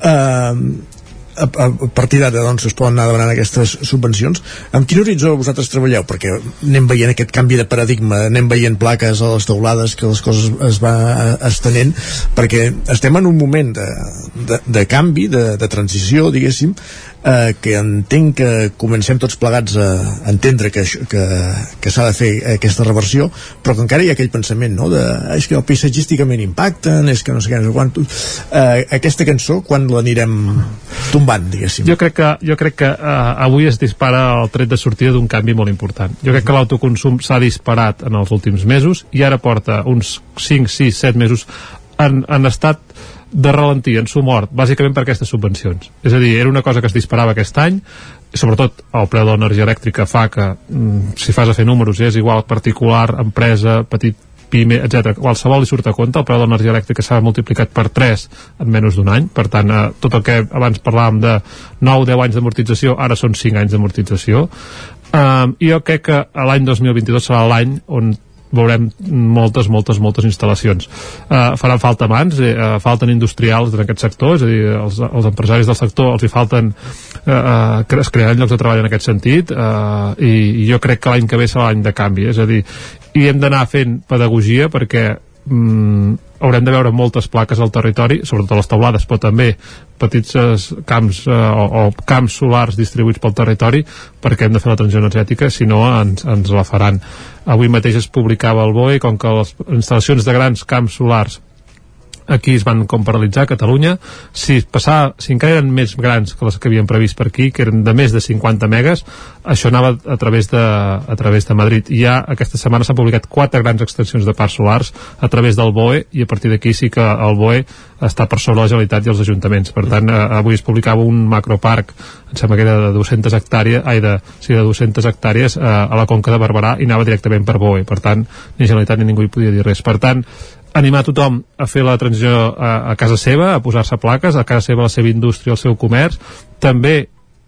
Uh, a, a partir d'ara doncs es poden anar demanant aquestes subvencions amb quin horitzó vosaltres treballeu? perquè anem veient aquest canvi de paradigma anem veient plaques a les teulades que les coses es va estenent perquè estem en un moment de, de, de canvi, de, de transició diguéssim, eh, que entenc que comencem tots plegats a entendre que, que, que s'ha de fer aquesta reversió, però que encara hi ha aquell pensament, no?, de "Ah, és que el paisatgísticament impacten, és que no sé què, no sé quant... Eh, aquesta cançó, quan l'anirem tombant, diguéssim? Jo crec que, jo crec que uh, avui es dispara el tret de sortida d'un canvi molt important. Jo crec que l'autoconsum s'ha disparat en els últims mesos i ara porta uns 5, 6, 7 mesos en, en estat de ralentir, en su mort, bàsicament per aquestes subvencions. És a dir, era una cosa que es disparava aquest any, sobretot el preu de l'energia elèctrica fa que, mm, si fas a fer números, és igual particular, empresa, petit PIME, etc. Qualsevol li surt a compte, el preu de l'energia elèctrica s'ha multiplicat per 3 en menys d'un any, per tant, eh, tot el que abans parlàvem de 9-10 anys d'amortització, ara són 5 anys d'amortització. I jo crec que l'any 2022 serà l'any on veurem moltes, moltes, moltes instal·lacions. Uh, faran falta mans, uh, falten industrials en aquest sector, és a dir, els, els empresaris del sector els hi falten, uh, uh, es crearan llocs de treball en aquest sentit, uh, i, i jo crec que l'any que ve serà l'any de canvi, és a dir, i hem d'anar fent pedagogia perquè mm, haurem de veure moltes plaques al territori, sobretot a les taulades, però també petits eh, camps eh, o, o camps solars distribuïts pel territori perquè hem de fer la transició energètica, si no ens, ens la faran. Avui mateix es publicava el BOE, com que les instal·lacions de grans camps solars aquí es van com paralitzar a Catalunya. Si, passar, si encara eren més grans que les que havien previst per aquí, que eren de més de 50 megas, això anava a través de, a través de Madrid. I ja aquesta setmana s'han publicat quatre grans extensions de parcs solars a través del BOE i a partir d'aquí sí que el BOE està per sobre la Generalitat i els ajuntaments. Per tant eh, avui es publicava un macroparc em sembla que era de 200 hectàrees ai, de, sí, de 200 hectàrees eh, a la Conca de Barberà i anava directament per BOE. Per tant ni Generalitat ni ningú hi podia dir res. Per tant animar tothom a fer la transició a, a casa seva, a posar-se plaques, a casa seva la seva indústria, el seu comerç. També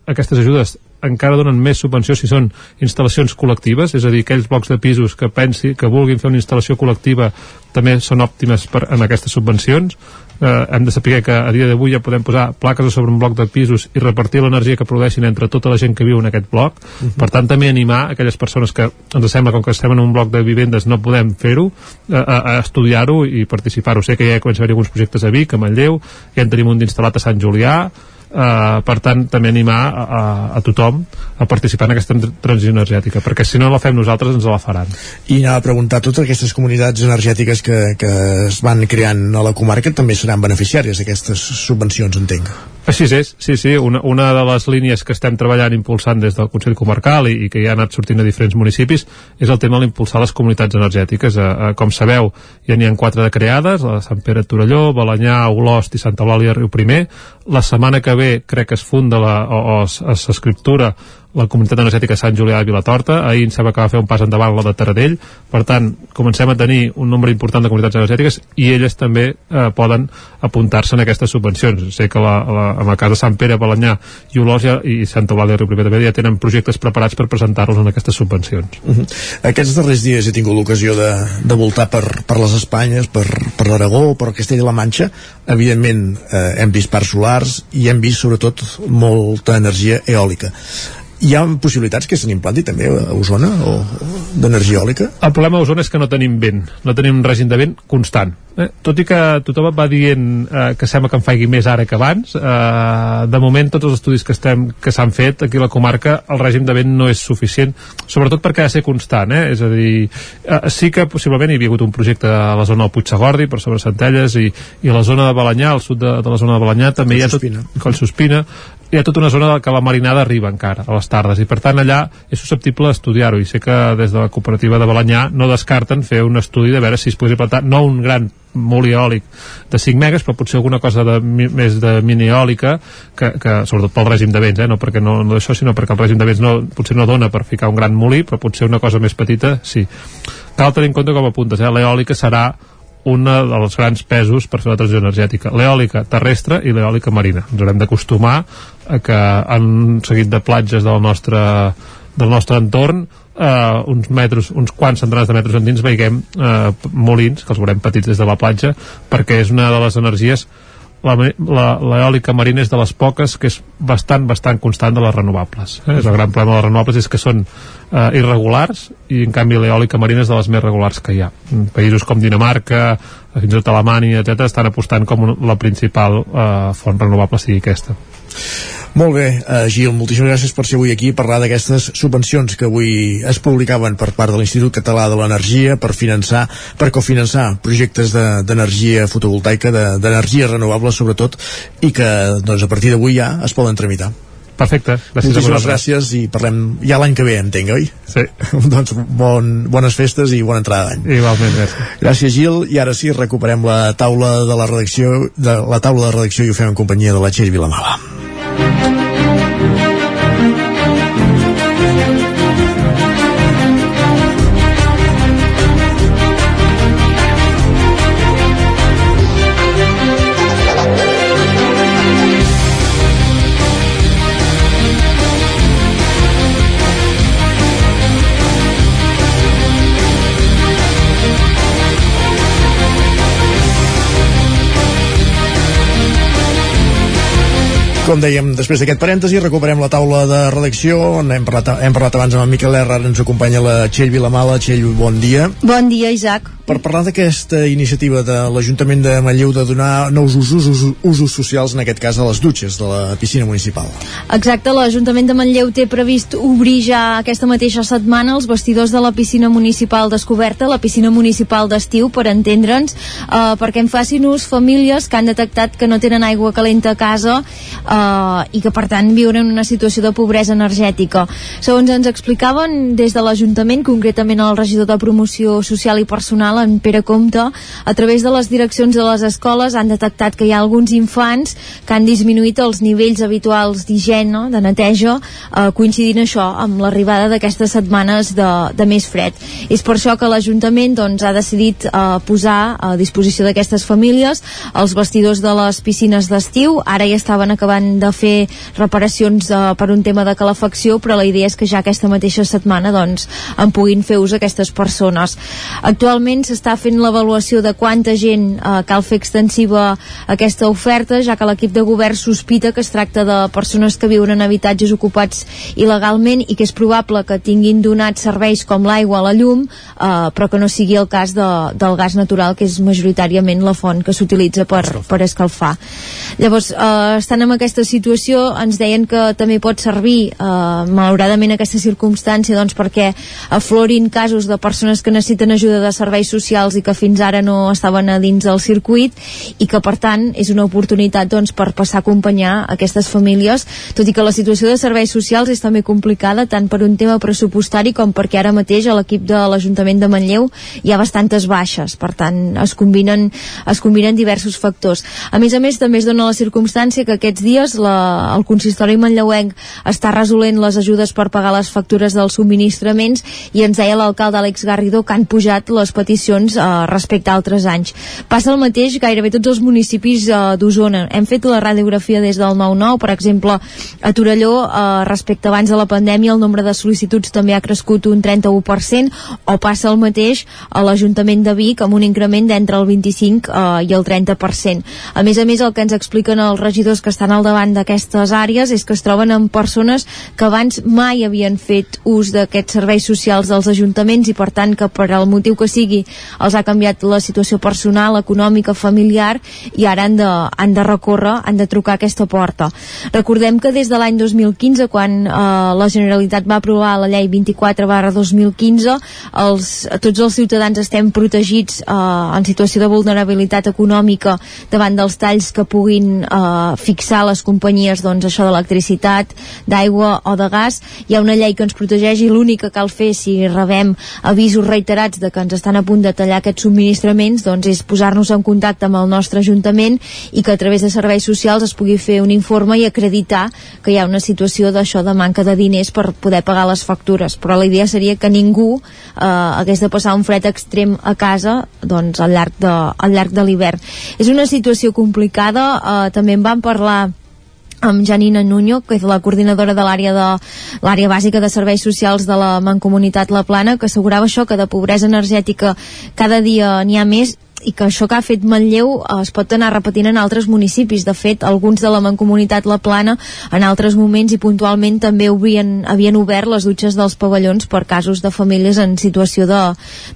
aquestes ajudes encara donen més subvenció si són instal·lacions col·lectives, és a dir, aquells blocs de pisos que pensi que vulguin fer una instal·lació col·lectiva també són òptimes per, en aquestes subvencions. Eh, hem de saber que a dia d'avui ja podem posar plaques sobre un bloc de pisos i repartir l'energia que produeixin entre tota la gent que viu en aquest bloc. Uh -huh. Per tant, també animar aquelles persones que ens sembla com que estem en un bloc de vivendes no podem fer-ho, a, a, a estudiar-ho i participar-ho. Sé que ja comença a haver alguns projectes a Vic, a Manlleu, ja en tenim un d'instal·lat a Sant Julià, Uh, per tant també animar a, a, a tothom a participar en aquesta tran- transició energètica perquè si no la fem nosaltres ens la faran I anava a preguntar, totes aquestes comunitats energètiques que, que es van creant a la comarca també seran beneficiàries d'aquestes subvencions, entenc. Així és, sí, sí, una, una de les línies que estem treballant impulsant des del Consell Comarcal i, i que ja ha anat sortint a diferents municipis és el tema d'impulsar les comunitats energètiques. Eh, eh, com sabeu, ja n'hi ha quatre de creades, la Sant Pere de Torelló, Balanyà, Olost i Santa Eulàlia Riu Primer. La setmana que ve crec que es funda la, o, o es- es- s'escriptura la comunitat energètica Sant Julià de Vilatorta, ahir em sembla que va fer un pas endavant la de Taradell, per tant, comencem a tenir un nombre important de comunitats energètiques i elles també eh, poden apuntar-se en aquestes subvencions. Sé que la, la, en el cas de Sant Pere, Balanyà i Olòs ja, i Santa Eulàlia de Riu Primer també ja tenen projectes preparats per presentar-los en aquestes subvencions. Uh -huh. Aquests darrers dies he tingut l'ocasió de, de voltar per, per les Espanyes, per, per l'Aragó, per Castella-La Manxa. Evidentment eh, hem vist parcs solars i hem vist sobretot molta energia eòlica hi ha possibilitats que se n'implanti també a Osona o, o d'energia eòlica? El problema a Osona és que no tenim vent, no tenim un règim de vent constant. Eh? Tot i que tothom va dient eh, que sembla que en faigui més ara que abans, eh, de moment tots els estudis que estem que s'han fet aquí a la comarca, el règim de vent no és suficient, sobretot perquè ha de ser constant, eh? és a dir, eh, sí que possiblement hi havia hagut un projecte a la zona del Puigsegordi, per sobre Centelles, i, i a la zona de Balanyà, al sud de, de la zona de Balanyà, també hi ha tot, Collsospina, hi ha tota una zona que la marinada arriba encara a les tardes i per tant allà és susceptible d'estudiar-ho i sé que des de la cooperativa de Balanyà no descarten fer un estudi de veure si es podria plantar no un gran molt eòlic de 5 megas, però potser alguna cosa de, més de mini eòlica, que, que, sobretot pel règim de vents, eh? no perquè no, no això, sinó perquè el règim de vents no, potser no dona per ficar un gran molí, però potser una cosa més petita, sí. Cal tenir en compte com apuntes, eh? l'eòlica serà un dels grans pesos per fer la transició energètica, l'eòlica terrestre i l'eòlica marina. Ens haurem d'acostumar a que un seguit de platges del nostre, del nostre entorn eh, uns metres, uns quants centenars de metres endins veiguem eh, molins, que els veurem petits des de la platja, perquè és una de les energies l'eòlica marina és de les poques que és bastant, bastant constant de les renovables. Eh? És el gran problema de les renovables és que són eh, irregulars i en canvi l'eòlica marina és de les més regulars que hi ha. En països com Dinamarca, fins i tot Alemanya, etc estan apostant com la principal eh, font renovable sigui aquesta. Molt bé, uh, Gil, moltíssimes gràcies per ser avui aquí i parlar d'aquestes subvencions que avui es publicaven per part de l'Institut Català de l'Energia per finançar, per cofinançar projectes d'energia de, fotovoltaica, d'energia de, renovable sobretot, i que doncs, a partir d'avui ja es poden tramitar. Perfecte, gràcies Moltíssimes gràcies i parlem ja l'any que ve, entenc, oi? Sí. doncs bon, bones festes i bona entrada d'any. Igualment, gràcies. Gràcies, Gil, i ara sí, recuperem la taula de la redacció, de la taula de redacció i ho fem en companyia de la Txell Vilamala. Com dèiem, després d'aquest parèntesi, recuperem la taula de redacció, on hem parlat, hem parlat abans amb en Miquel R, ara ens acompanya la Txell Vilamala. Txell, bon dia. Bon dia, Isaac. Per parlar d'aquesta iniciativa de l'Ajuntament de Manlleu de donar nous usos, usos, usos socials, en aquest cas a les dutxes de la piscina municipal. Exacte, l'Ajuntament de Manlleu té previst obrir ja aquesta mateixa setmana els vestidors de la piscina municipal descoberta, la piscina municipal d'estiu, per entendre'ns, eh, perquè en facin ús famílies que han detectat que no tenen aigua calenta a casa eh, i que per tant viuen en una situació de pobresa energètica. Segons ens explicaven des de l'Ajuntament, concretament el regidor de Promoció Social i Personal, en Pere Comte, a través de les direccions de les escoles han detectat que hi ha alguns infants que han disminuït els nivells habituals d'higiene, de neteja, eh, coincidint això amb l'arribada d'aquestes setmanes de, de més fred. És per això que l'Ajuntament doncs, ha decidit eh, posar a disposició d'aquestes famílies els vestidors de les piscines d'estiu. Ara ja estaven acabant de fer reparacions eh, per un tema de calefacció, però la idea és que ja aquesta mateixa setmana doncs, en puguin fer ús aquestes persones. Actualment s'està fent l'avaluació de quanta gent eh, cal fer extensiva aquesta oferta, ja que l'equip de govern sospita que es tracta de persones que viuen en habitatges ocupats il·legalment i que és probable que tinguin donat serveis com l'aigua, la llum, eh, però que no sigui el cas de, del gas natural, que és majoritàriament la font que s'utilitza per, per escalfar. Llavors, eh, estan en aquesta situació, ens deien que també pot servir, eh, malauradament, aquesta circumstància, doncs, perquè aflorin casos de persones que necessiten ajuda de serveis socials i que fins ara no estaven a dins del circuit i que per tant és una oportunitat doncs, per passar a acompanyar aquestes famílies, tot i que la situació de serveis socials és també complicada tant per un tema pressupostari com perquè ara mateix a l'equip de l'Ajuntament de Manlleu hi ha bastantes baixes, per tant es combinen, es combinen diversos factors. A més a més també es dona la circumstància que aquests dies la, el consistori manlleuenc està resolent les ajudes per pagar les factures dels subministraments i ens deia l'alcalde Àlex Garrido que han pujat les peticions eh, respecte a altres anys. Passa el mateix gairebé tots els municipis eh, d'Osona. Hem fet la radiografia des del 9-9, per exemple, a Torelló, eh, respecte abans de la pandèmia, el nombre de sol·licituds també ha crescut un 31%, o passa el mateix a l'Ajuntament de Vic, amb un increment d'entre el 25 eh, i el 30%. A més a més, el que ens expliquen els regidors que estan al davant d'aquestes àrees és que es troben amb persones que abans mai havien fet ús d'aquests serveis socials dels ajuntaments i per tant que per al motiu que sigui els ha canviat la situació personal, econòmica, familiar i ara han de, han de recórrer, han de trucar aquesta porta. Recordem que des de l'any 2015, quan eh, la Generalitat va aprovar la llei 24 barra 2015, els, tots els ciutadans estem protegits eh, en situació de vulnerabilitat econòmica davant dels talls que puguin eh, fixar les companyies doncs, això d'electricitat, d'aigua o de gas. Hi ha una llei que ens protegeix i l'únic que cal fer si rebem avisos reiterats de que ens estan a punt de tallar aquests subministraments doncs és posar-nos en contacte amb el nostre Ajuntament i que a través de serveis socials es pugui fer un informe i acreditar que hi ha una situació d'això de manca de diners per poder pagar les factures. Però la idea seria que ningú eh, hagués de passar un fred extrem a casa doncs al llarg de, al llarg de l'hivern. És una situació complicada eh, també en vam parlar amb Janina Nuño, que és la coordinadora de l'àrea de l'àrea bàsica de serveis socials de la Mancomunitat La Plana, que assegurava això, que de pobresa energètica cada dia n'hi ha més i que això que ha fet Manlleu eh, es pot anar repetint en altres municipis. De fet, alguns de la Mancomunitat La Plana en altres moments i puntualment també havien, havien obert les dutxes dels pavellons per casos de famílies en situació de,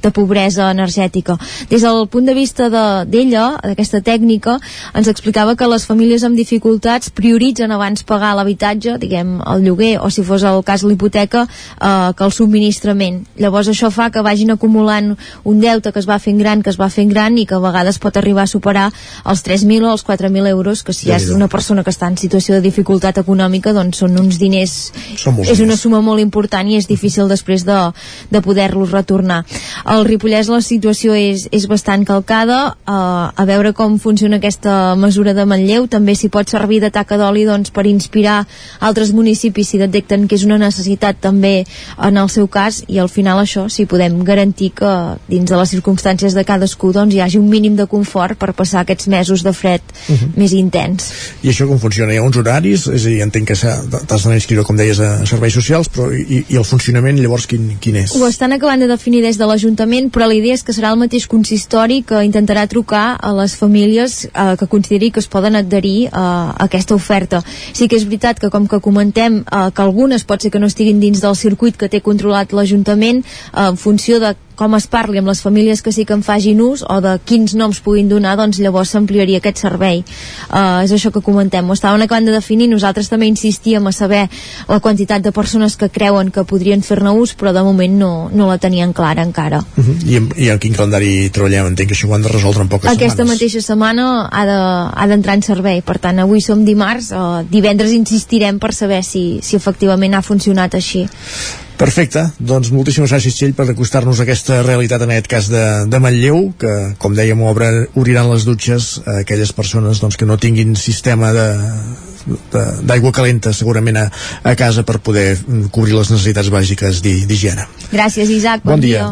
de pobresa energètica. Des del punt de vista d'ella, de, d'aquesta tècnica, ens explicava que les famílies amb dificultats prioritzen abans pagar l'habitatge, diguem, el lloguer o si fos el cas l'hipoteca, eh, que el subministrament. Llavors això fa que vagin acumulant un deute que es va fent gran, que es va fent gran i que a vegades pot arribar a superar els 3.000 o els 4.000 euros, que si ja és una persona que està en situació de dificultat econòmica, doncs són uns diners... Són és una suma molt important i és difícil després de, de poder-los retornar. Al Ripollès la situació és, és bastant calcada, eh, a veure com funciona aquesta mesura de Manlleu, també s'hi pot servir de taca d'oli doncs, per inspirar altres municipis si detecten que és una necessitat també en el seu cas i al final això, si podem garantir que dins de les circumstàncies de cadascú doncs, hi hagi un mínim de confort per passar aquests mesos de fred Uh -huh. més intens. I això com funciona? Hi ha uns horaris? És a dir, entenc que t'has d'anar a inscriure, com deies, a serveis socials, però i, i el funcionament llavors quin, quin és? Ho estan acabant de definir des de l'Ajuntament, però la idea és que serà el mateix consistori que intentarà trucar a les famílies eh, que consideri que es poden adherir eh, a aquesta oferta. Sí que és veritat que, com que comentem, eh, que algunes pot ser que no estiguin dins del circuit que té controlat l'Ajuntament, eh, en funció de com es parli amb les famílies que sí que en facin ús o de quins noms puguin donar, doncs llavors s'ampliaria aquest servei. Uh, és això que comentem. Ho estaven acabant de definir, nosaltres també insistíem a saber la quantitat de persones que creuen que podrien fer-ne ús, però de moment no, no la tenien clara encara. Uh -huh. I, en, I en quin calendari treballem? Entenc que això ho han de resoldre en poques Aquesta setmanes. mateixa setmana ha de- ha d'entrar en servei, per tant avui som dimarts, uh, divendres insistirem per saber si, si efectivament ha funcionat així. Perfecte, doncs moltíssimes gràcies Txell per acostar-nos a aquesta realitat en aquest cas de, de Manlleu, que com dèiem obre, obriran les dutxes a aquelles persones doncs, que no tinguin sistema de d'aigua calenta segurament a, a casa per poder cobrir les necessitats bàsiques d'hi- d'higiene. Gràcies, Isaac. Bon dia.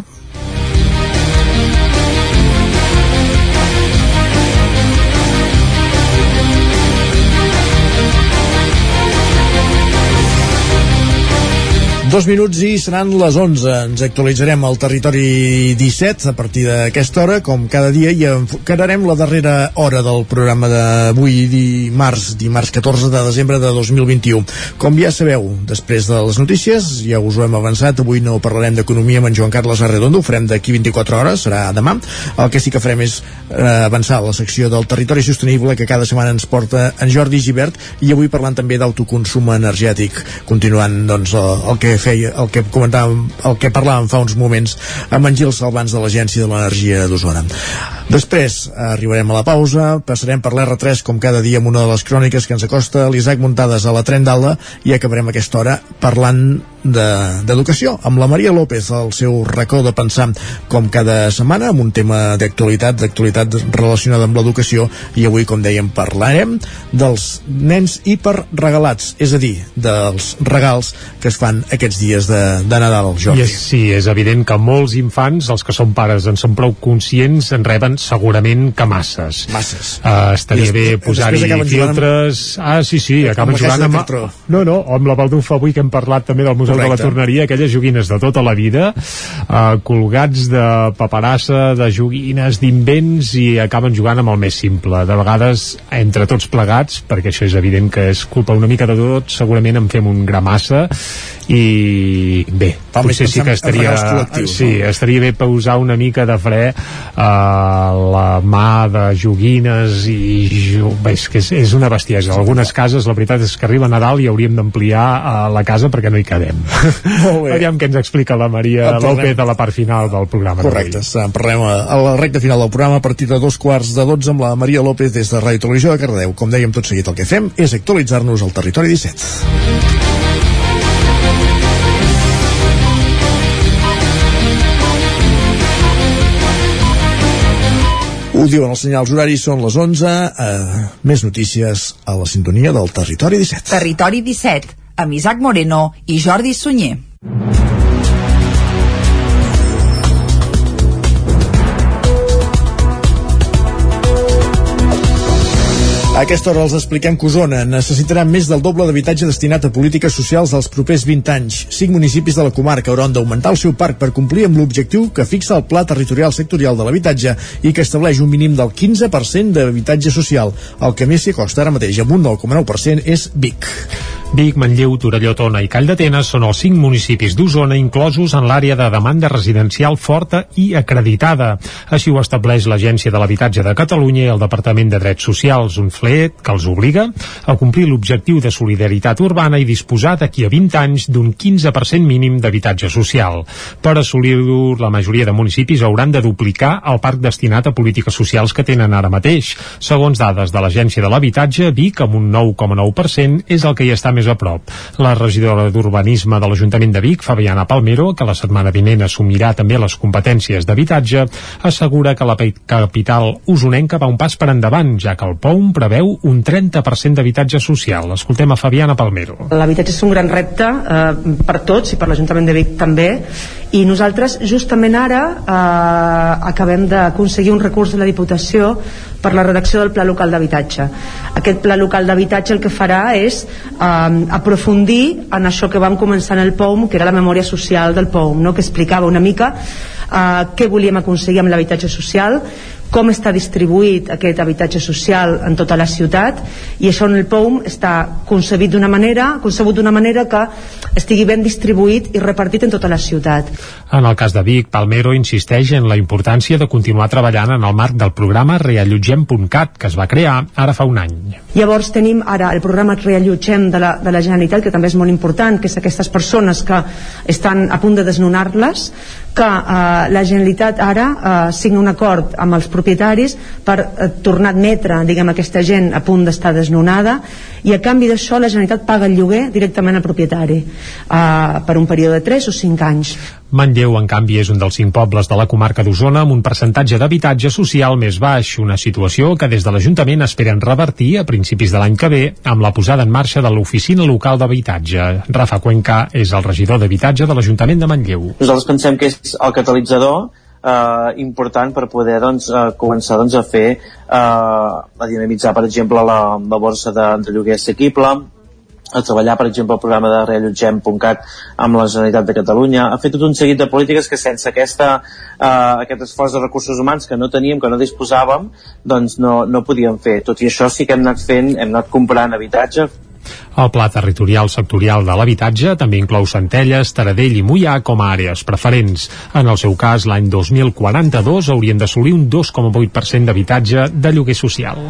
Dos minuts i seran les 11. Ens actualitzarem al territori 17 a partir d'aquesta hora, com cada dia, i encararem la darrera hora del programa d'avui dimarts, dimarts 14 de desembre de 2021. Com ja sabeu, després de les notícies, ja us ho hem avançat, avui no parlarem d'economia amb en Joan Carles Arredondo, ho farem d'aquí 24 hores, serà demà. El que sí que farem és eh, avançar la secció del territori sostenible que cada setmana ens porta en Jordi Givert i avui parlant també d'autoconsum energètic, continuant doncs, el, el que feia, el que comentàvem, el que parlàvem fa uns moments amb en Gil Salvans de l'Agència de l'Energia d'Osona. Després arribarem a la pausa, passarem per l'R3 com cada dia amb una de les cròniques que ens acosta l'Isaac Muntades a la Tren d'Alda i acabarem aquesta hora parlant d'educació, de, amb la Maria López al seu racó de pensar com cada setmana amb un tema d'actualitat, d'actualitat relacionada amb l'educació i avui, com dèiem, parlarem dels nens hiperregalats, és a dir, dels regals que es fan aquests dies de, de Nadal, Jordi. I és, sí, és evident que molts infants, els que són pares en són prou conscients, en reben segurament que masses. Masses. Uh, estaria bé posar-hi filtres... Amb... Ah, sí, sí, acaben jugant amb... No, no, amb la baldufa avui que hem parlat també del Museu Correcte. de la Torneria, aquelles joguines de tota la vida, uh, colgats de paperassa, de joguines, d'invents, i acaben jugant amb el més simple. De vegades, entre tots plegats, perquè això és evident que és culpa una mica de tot, segurament en fem un gramassa, i bé, Tal potser sí que estaria sí, no? estaria bé pausar una mica de fre a la mà de joguines i bé, és que és, és una bestiesa. Algunes cases la veritat és que arriba Nadal i hauríem d'ampliar a la casa perquè no hi quedem. Aviam què ens explica la Maria López a la part final del programa correcte, en parlem a la recta final del programa a partir de dos quarts de dotze amb la Maria López des de Ràdio Televisió de Cardedeu. Com dèiem tot seguit el que fem és actualitzar-nos al territori 17 Ho diuen els senyals horaris, són les 11. Eh, més notícies a la sintonia del Territori 17. Territori 17, amb Isaac Moreno i Jordi Sunyer. A aquesta hora els expliquem que Osona necessitarà més del doble d'habitatge destinat a polítiques socials dels propers 20 anys. Cinc municipis de la comarca hauran d'augmentar el seu parc per complir amb l'objectiu que fixa el Pla Territorial Sectorial de l'Habitatge i que estableix un mínim del 15% d'habitatge social. El que més s'hi costa ara mateix amb un 9,9% és Vic. Vic, Manlleu, Torelló, Tona i Call d'Atenes són els cinc municipis d'Osona inclosos en l'àrea de demanda residencial forta i acreditada. Així ho estableix l'Agència de l'Habitatge de Catalunya i el Departament de Drets Socials, un flet que els obliga a complir l'objectiu de solidaritat urbana i disposar d'aquí a 20 anys d'un 15% mínim d'habitatge social. Per assolir-ho, la majoria de municipis hauran de duplicar el parc destinat a polítiques socials que tenen ara mateix. Segons dades de l'Agència de l'Habitatge, Vic, amb un 9,9%, és el que hi està més a prop. La regidora d'Urbanisme de l'Ajuntament de Vic, Fabiana Palmero, que la setmana vinent assumirà també les competències d'habitatge, assegura que la capital usonenca va un pas per endavant, ja que el POUM preveu un 30% d'habitatge social. Escoltem a Fabiana Palmero. L'habitatge és un gran repte eh, per tots i per l'Ajuntament de Vic també i nosaltres justament ara eh, acabem d'aconseguir un recurs de la Diputació per la redacció del Pla Local d'Habitatge. Aquest Pla Local d'Habitatge el que farà és eh, aprofundir en això que vam començar en el POUM, que era la memòria social del POUM, no? que explicava una mica eh, què volíem aconseguir amb l'habitatge social, com està distribuït aquest habitatge social en tota la ciutat i això en el POUM està concebit d'una manera concebut d'una manera que estigui ben distribuït i repartit en tota la ciutat. En el cas de Vic, Palmero insisteix en la importància de continuar treballant en el marc del programa reallotgem.cat que es va crear ara fa un any. Llavors tenim ara el programa Reallotgem de la, de la Generalitat que també és molt important, que és aquestes persones que estan a punt de desnonar-les que eh, la Generalitat ara eh, signa un acord amb els propietaris per eh, tornar a admetre diguem, aquesta gent a punt d'estar desnonada i a canvi d'això la Generalitat paga el lloguer directament al propietari eh, per un període de 3 o 5 anys Manlleu, en canvi, és un dels cinc pobles de la comarca d'Osona amb un percentatge d'habitatge social més baix, una situació que des de l'Ajuntament esperen revertir a principis de l'any que ve amb la posada en marxa de l'Oficina Local d'Habitatge. Rafa Cuenca és el regidor d'Habitatge de l'Ajuntament de Manlleu. Nosaltres pensem que és el catalitzador eh, important per poder doncs, eh, començar doncs, a fer eh, a dinamitzar per exemple la, la borsa de, de lloguer assequible a treballar, per exemple, el programa de reallotgem.cat amb la Generalitat de Catalunya, ha fet tot un seguit de polítiques que sense aquesta, eh, aquest esforç de recursos humans que no teníem, que no disposàvem, doncs no, no podíem fer. Tot i això sí que hem anat fent, hem anat comprant habitatge, El pla territorial sectorial de l'habitatge també inclou Centelles, Taradell i Mollà com a àrees preferents. En el seu cas, l'any 2042 haurien d'assolir un 2,8% d'habitatge de lloguer social.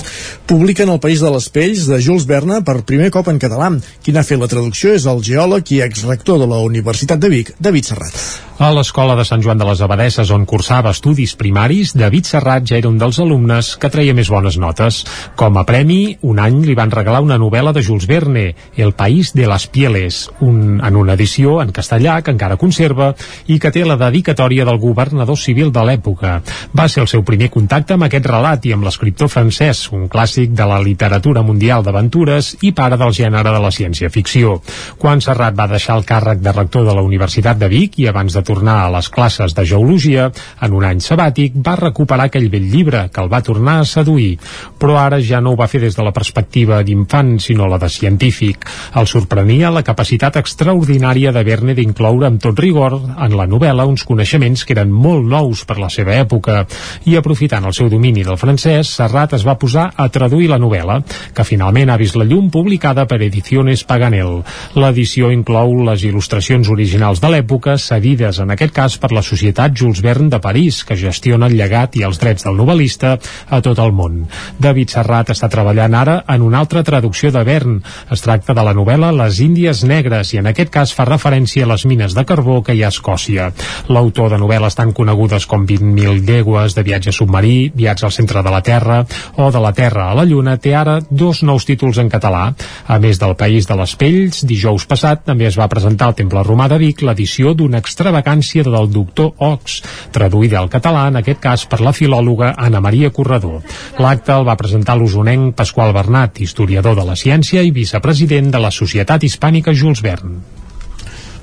Publiquen El País de les Pells de Jules Verne per primer cop en català. Qui n'ha fet la traducció és el geòleg i exrector de la Universitat de Vic, David Serrat. A l'escola de Sant Joan de les Abadesses, on cursava estudis primaris, David Serrat ja era un dels alumnes que treia més bones notes. Com a premi, un any li van regalar una novel·la de Jules Verne, El País de les Pieles, un, en una edició en castellà que encara conserva i que té la dedicatòria del governador civil de l'època. Va ser el seu primer contacte amb aquest relat i amb l'escriptor francès, un clàssic de la literatura mundial d'aventures i pare del gènere de la ciència-ficció. Quan Serrat va deixar el càrrec de rector de la Universitat de Vic i abans de tornar a les classes de geologia, en un any sabàtic va recuperar aquell vell llibre que el va tornar a seduir. Però ara ja no ho va fer des de la perspectiva d'infant, sinó la de científic. El sorprenia la capacitat extraordinària de Verne d'incloure amb tot rigor en la novel·la uns coneixements que eren molt nous per la seva època. I aprofitant el seu domini del francès, Serrat es va posar a traduir la novel·la, que finalment ha vist la llum publicada per Ediciones Paganel. L'edició inclou les il·lustracions originals de l'època, cedides en aquest cas per la Societat Jules Verne de París, que gestiona el llegat i els drets del novel·lista a tot el món. David Serrat està treballant ara en una altra traducció de Verne. Es tracta de la novel·la Les Índies Negres i en aquest cas fa referència a les mines de carbó que hi ha a Escòcia. L'autor de novel·les tan conegudes com 20.000 llegües de viatge submarí, Viatge al centre de la Terra o De la Terra a la Lluna té ara dos nous títols en català. A més del País de les Pells, dijous passat també es va presentar al Temple Romà de Vic l'edició d'una extravagància del doctor Ox, traduïda al català en aquest cas per la filòloga Anna Maria Corredor. L'acte el va presentar l'usonenc Pasqual Bernat, historiador de la ciència i vicepresident de la Societat Hispànica Jules Verne.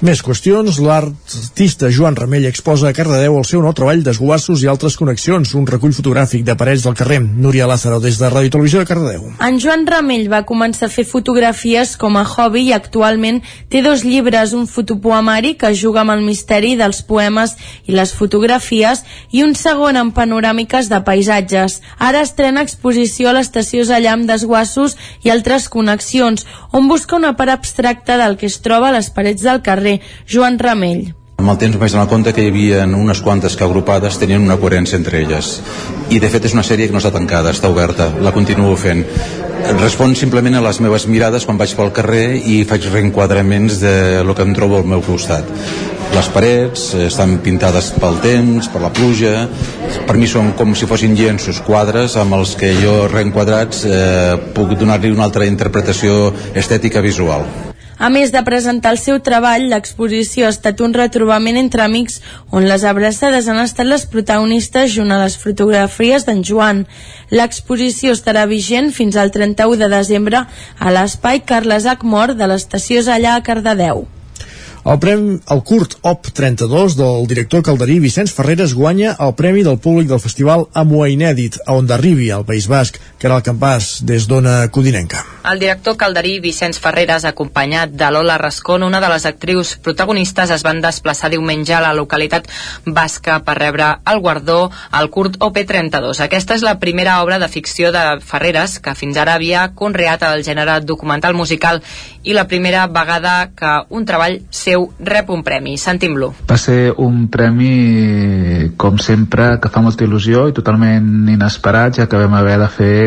Més qüestions, l'artista Joan Ramell exposa a Cardedeu el seu nou treball d'esguassos i altres connexions, un recull fotogràfic de parets del carrer. Núria Lázaro, des de Ràdio Televisió de Cardedeu. En Joan Ramell va començar a fer fotografies com a hobby i actualment té dos llibres, un fotopoemari que juga amb el misteri dels poemes i les fotografies i un segon amb panoràmiques de paisatges. Ara estrena exposició a l'estació Zallam d'esguassos i altres connexions, on busca una part abstracta del que es troba a les parets del carrer carrer Joan Ramell. Amb el temps em vaig donar compte que hi havia unes quantes que agrupades tenien una coherència entre elles. I de fet és una sèrie que no està tancada, està oberta, la continuo fent. Respon simplement a les meves mirades quan vaig pel carrer i faig reenquadraments de lo que em trobo al meu costat. Les parets estan pintades pel temps, per la pluja, per mi són com si fossin llenços, quadres amb els que jo reenquadrats eh, puc donar-li una altra interpretació estètica visual. A més de presentar el seu treball, l'exposició ha estat un retrobament entre amics on les abraçades han estat les protagonistes junt a les fotografies d'en Joan. L'exposició estarà vigent fins al 31 de desembre a l'espai Carles Acmor de l'estació Zallà a Cardedeu. El, premi, el curt OP 32 del director calderí Vicenç Ferreres guanya el Premi del Públic del Festival Amua Inèdit, a on d'arribi al País Basc, que era el campàs des d'Ona Codinenca. El director calderí Vicenç Ferreres, acompanyat de Lola Rascón, una de les actrius protagonistes, es van desplaçar diumenge a la localitat basca per rebre el guardó al curt OP32. Aquesta és la primera obra de ficció de Ferreres que fins ara havia conreat el gènere documental musical i la primera vegada que un treball seu rep un premi. Sentim-lo. Va ser un premi, com sempre, que fa molta il·lusió i totalment inesperat, ja que vam haver de fer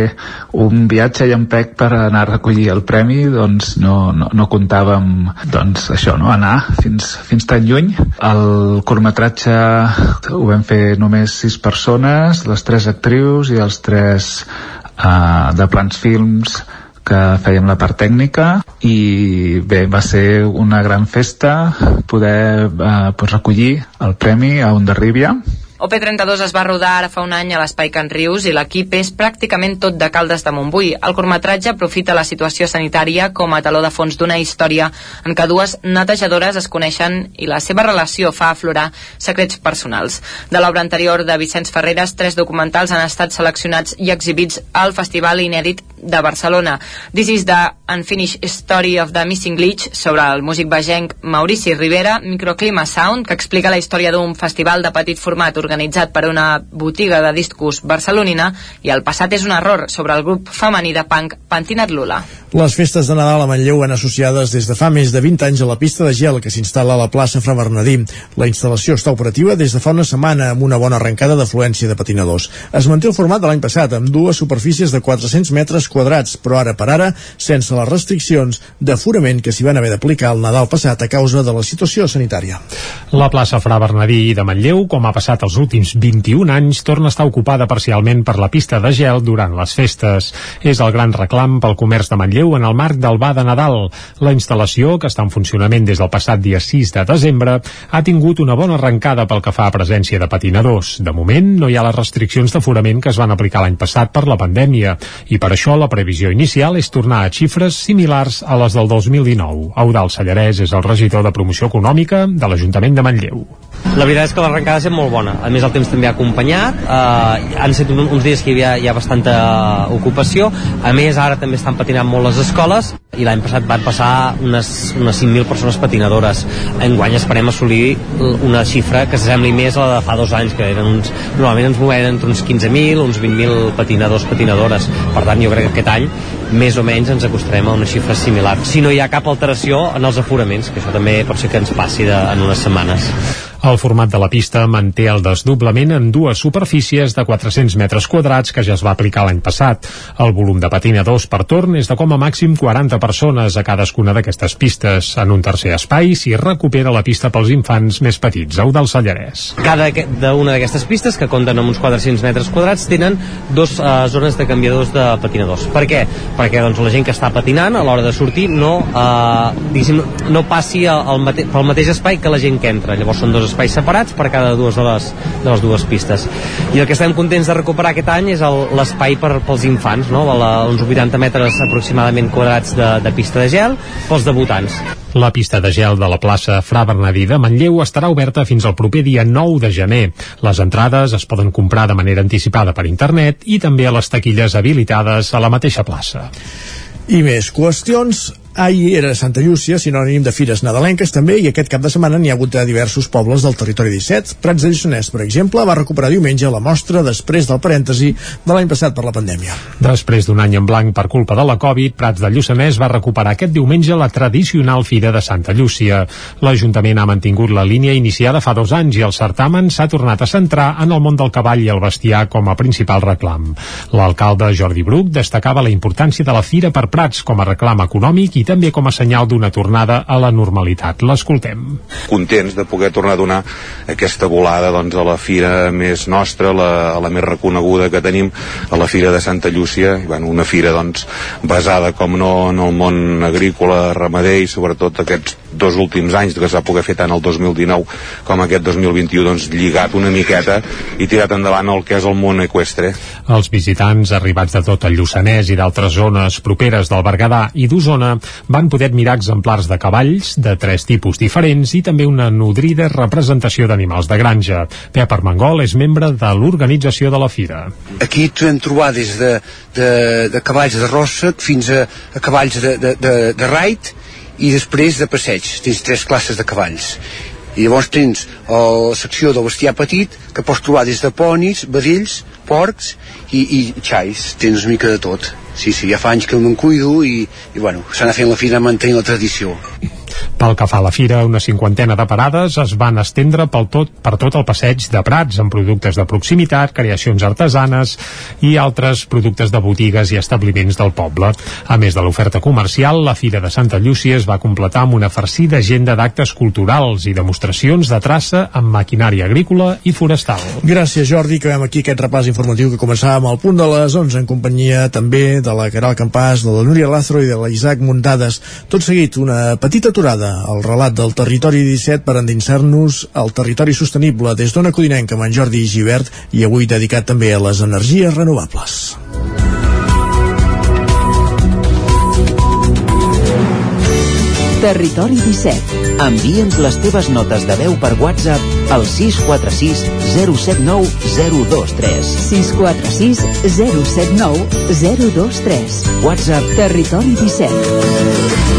un viatge i pec per anar a recollir el premi, doncs no, no, no comptàvem doncs, això, no? anar fins, fins tan lluny. El curtmetratge ho vam fer només sis persones, les tres actrius i els tres uh, de Plans Films que fèiem la part tècnica i bé, va ser una gran festa poder eh, pues, recollir el premi a Onderribia OP32 es va rodar ara fa un any a l'Espai Can Rius i l'equip és pràcticament tot de Caldes de Montbui. El curtmetratge aprofita la situació sanitària com a taló de fons d'una història en què dues netejadores es coneixen i la seva relació fa aflorar secrets personals. De l'obra anterior de Vicenç Ferreres, tres documentals han estat seleccionats i exhibits al Festival Inèdit de Barcelona. This is the Unfinished Story of the Missing Glitch sobre el músic vegenc Maurici Rivera, Microclima Sound, que explica la història d'un festival de petit format organitzat per una botiga de discos barcelonina i el passat és un error sobre el grup femení de punk Pantinat Lula. Les festes de Nadal a Manlleu van associades des de fa més de 20 anys a la pista de gel que s'instal·la a la plaça Fra Bernadí. La instal·lació està operativa des de fa una setmana amb una bona arrencada d'afluència de patinadors. Es manté el format de l'any passat amb dues superfícies de 400 metres quadrats, però ara per ara sense les restriccions d'aforament que s'hi van haver d'aplicar el Nadal passat a causa de la situació sanitària. La plaça Fra Bernadí de Manlleu, com ha passat els últims 21 anys, torna a estar ocupada parcialment per la pista de gel durant les festes. És el gran reclam pel comerç de Manlleu en el marc del Ba de Nadal. La instal·lació, que està en funcionament des del passat dia 6 de desembre, ha tingut una bona arrencada pel que fa a presència de patinadors. De moment, no hi ha les restriccions d'aforament que es van aplicar l'any passat per la pandèmia, i per això la previsió inicial és tornar a xifres similars a les del 2019. Eudal Sallarès és el regidor de Promoció Econòmica de l'Ajuntament de Manlleu. La veritat és que l'arrencada ha estat molt bona. A més, el temps també ha acompanyat. Eh, han estat un, uns dies que hi havia, hi ha bastanta ocupació. A més, ara també estan patinant molt les escoles i l'any passat van passar unes, unes 5.000 persones patinadores. Enguany esperem assolir una xifra que s'assembli més a la de fa dos anys, que eren uns, normalment ens movem entre uns 15.000, uns 20.000 patinadors, patinadores. Per tant, jo crec que aquest any més o menys ens acostarem a una xifra similar. Si no hi ha cap alteració en els aforaments, que això també pot ser que ens passi de, en unes setmanes. El format de la pista manté el desdoblament en dues superfícies de 400 metres quadrats que ja es va aplicar l'any passat. El volum de patinadors per torn és de com a màxim 40 persones a cadascuna d'aquestes pistes. En un tercer espai s'hi recupera la pista pels infants més petits, au del Sallarès. Cada una d'aquestes pistes, que compten amb uns 400 metres quadrats, tenen dos uh, zones de canviadors de patinadors. Per què? Perquè doncs, la gent que està patinant a l'hora de sortir no, uh, no passi el mate pel mateix espai que la gent que entra. Llavors són dos espais separats per cada dues de les, de les dues pistes. I el que estem contents de recuperar aquest any és l'espai per, pels infants, no? La, uns 80 metres aproximadament quadrats de, de pista de gel pels debutants. La pista de gel de la plaça Fra Bernadí de Manlleu estarà oberta fins al proper dia 9 de gener. Les entrades es poden comprar de manera anticipada per internet i també a les taquilles habilitades a la mateixa plaça. I més qüestions Ahir era Santa Llúcia, sinònim de fires nadalenques també, i aquest cap de setmana n'hi ha hagut a diversos pobles del territori 17. Prats de Lluçanès, per exemple, va recuperar diumenge la mostra després del parèntesi de l'any passat per la pandèmia. Després d'un any en blanc per culpa de la Covid, Prats de Lluçanès va recuperar aquest diumenge la tradicional Fira de Santa Llúcia. L'Ajuntament ha mantingut la línia iniciada fa dos anys i el certamen s'ha tornat a centrar en el món del cavall i el bestiar com a principal reclam. L'alcalde Jordi Bruc destacava la importància de la Fira per Prats com a reclam econòmic i també com a senyal d'una tornada a la normalitat. L'escoltem. Contents de poder tornar a donar aquesta volada doncs, a la fira més nostra, la, a la més reconeguda que tenim, a la fira de Santa Llúcia, i, bueno, una fira doncs, basada, com no, en el món agrícola, ramader i sobretot aquests dos últims anys que s'ha pogut fer tant el 2019 com aquest 2021 doncs, lligat una miqueta i tirat endavant el que és el món equestre. Els visitants arribats de tot el Lluçanès i d'altres zones properes del Berguedà i d'Osona van poder admirar exemplars de cavalls de tres tipus diferents i també una nodrida representació d'animals de granja. Pep Armengol és membre de l'organització de la fira. Aquí trobem trobar des de, de, de cavalls de rossa fins a, a cavalls de, de, de, de raid i després de passeig. Tens tres classes de cavalls i llavors tens la secció del bestiar petit que pots trobar des de ponis, vedells, porcs i, i xais, tens una mica de tot sí, sí, ja fa anys que me'n cuido i, i bueno, s'ha anat fent la fira mantenir la tradició pel que fa a la fira, una cinquantena de parades es van estendre pel tot, per tot el passeig de Prats amb productes de proximitat, creacions artesanes i altres productes de botigues i establiments del poble. A més de l'oferta comercial, la Fira de Santa Llúcia es va completar amb una farcida agenda d'actes culturals i demostracions de traça amb maquinària agrícola i forestal. Gràcies, Jordi. Acabem aquí aquest repàs informatiu que començàvem al punt de les 11 en companyia també de la Caral Campàs, de la Núria Lázaro i de la Isaac Muntades. Tot seguit, una petita aturada al relat del territori 17 per endinsar-nos al territori sostenible des d'Ona Codinenca amb en Jordi Givert i avui dedicat també a les energies renovables. Territori 17. Envia'ns les teves notes de veu per WhatsApp al 646 079 023. 646 079 023. WhatsApp Territori 17.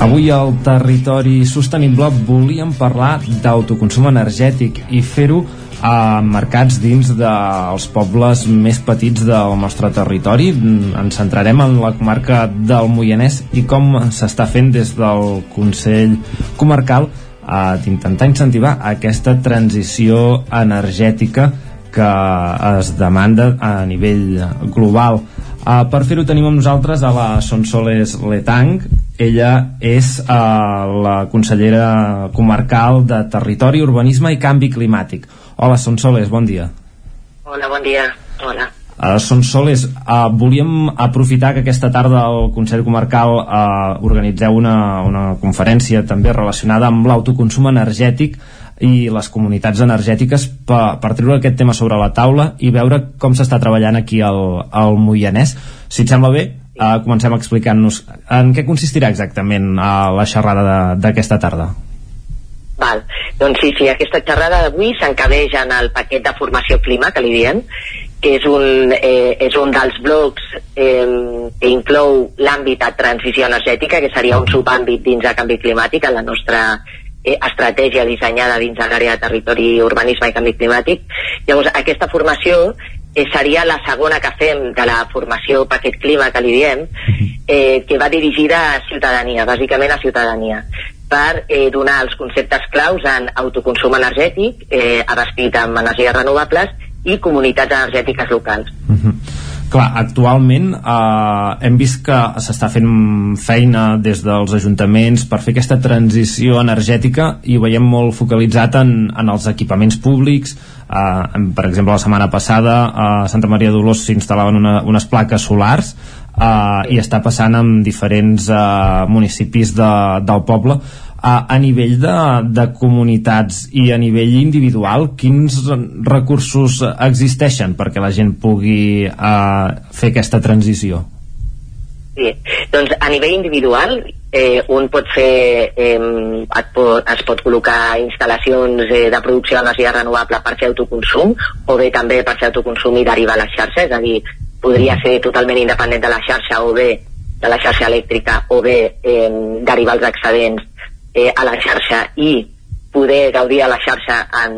Avui al territori sostenible volíem parlar d'autoconsum energètic i fer-ho a mercats dins dels pobles més petits del nostre territori. Ens centrarem en la comarca del Moianès i com s'està fent des del Consell Comarcal eh, d'intentar incentivar aquesta transició energètica que es demanda a nivell global. Uh, per fer-ho tenim amb nosaltres a la Sonsoles Letang. Ella és uh, la consellera comarcal de Territori, Urbanisme i Canvi Climàtic. Hola, Sonsoles, bon dia. Hola, bon dia. Hola. Uh, Sonsoles, uh, volíem aprofitar que aquesta tarda al Consell Comarcal uh, organitzeu una, una conferència també relacionada amb l'autoconsum energètic i les comunitats energètiques per, per treure aquest tema sobre la taula i veure com s'està treballant aquí al, al Moianès. Si et sembla bé, uh, comencem explicant-nos en què consistirà exactament uh, la xerrada d'aquesta tarda. Val. Doncs sí, sí, aquesta xerrada d'avui s'encabeix en el paquet de formació clima, que li diem, que és un, eh, és un dels blocs eh, que inclou l'àmbit de transició energètica, que seria un subàmbit dins de canvi climàtic en la nostra eh, estratègia dissenyada dins de l'àrea de territori, urbanisme i canvi climàtic. Llavors, aquesta formació eh, seria la segona que fem de la formació Paquet Clima, que li diem, eh, que va dirigida a ciutadania, bàsicament a ciutadania per eh, donar els conceptes claus en autoconsum energètic, eh, abastit amb energies renovables i comunitats energètiques locals. Uh -huh. Clar, actualment eh, hem vist que s'està fent feina des dels ajuntaments per fer aquesta transició energètica i ho veiem molt focalitzat en, en els equipaments públics eh, per exemple la setmana passada a Santa Maria d'Olors s'instal·laven unes plaques solars uh, i està passant en diferents uh, municipis de, del poble a, a nivell de, de comunitats i a nivell individual quins recursos existeixen perquè la gent pugui uh, fer aquesta transició? Sí, doncs a nivell individual eh, un pot fer eh, et pot, es pot col·locar instal·lacions eh, de producció d'energia renovable per fer autoconsum o bé també per fer autoconsum i derivar a la xarxa, és a dir, podria ser totalment independent de la xarxa o bé de la xarxa elèctrica o bé eh, derivar els excedents eh, a la xarxa i poder gaudir a la xarxa en,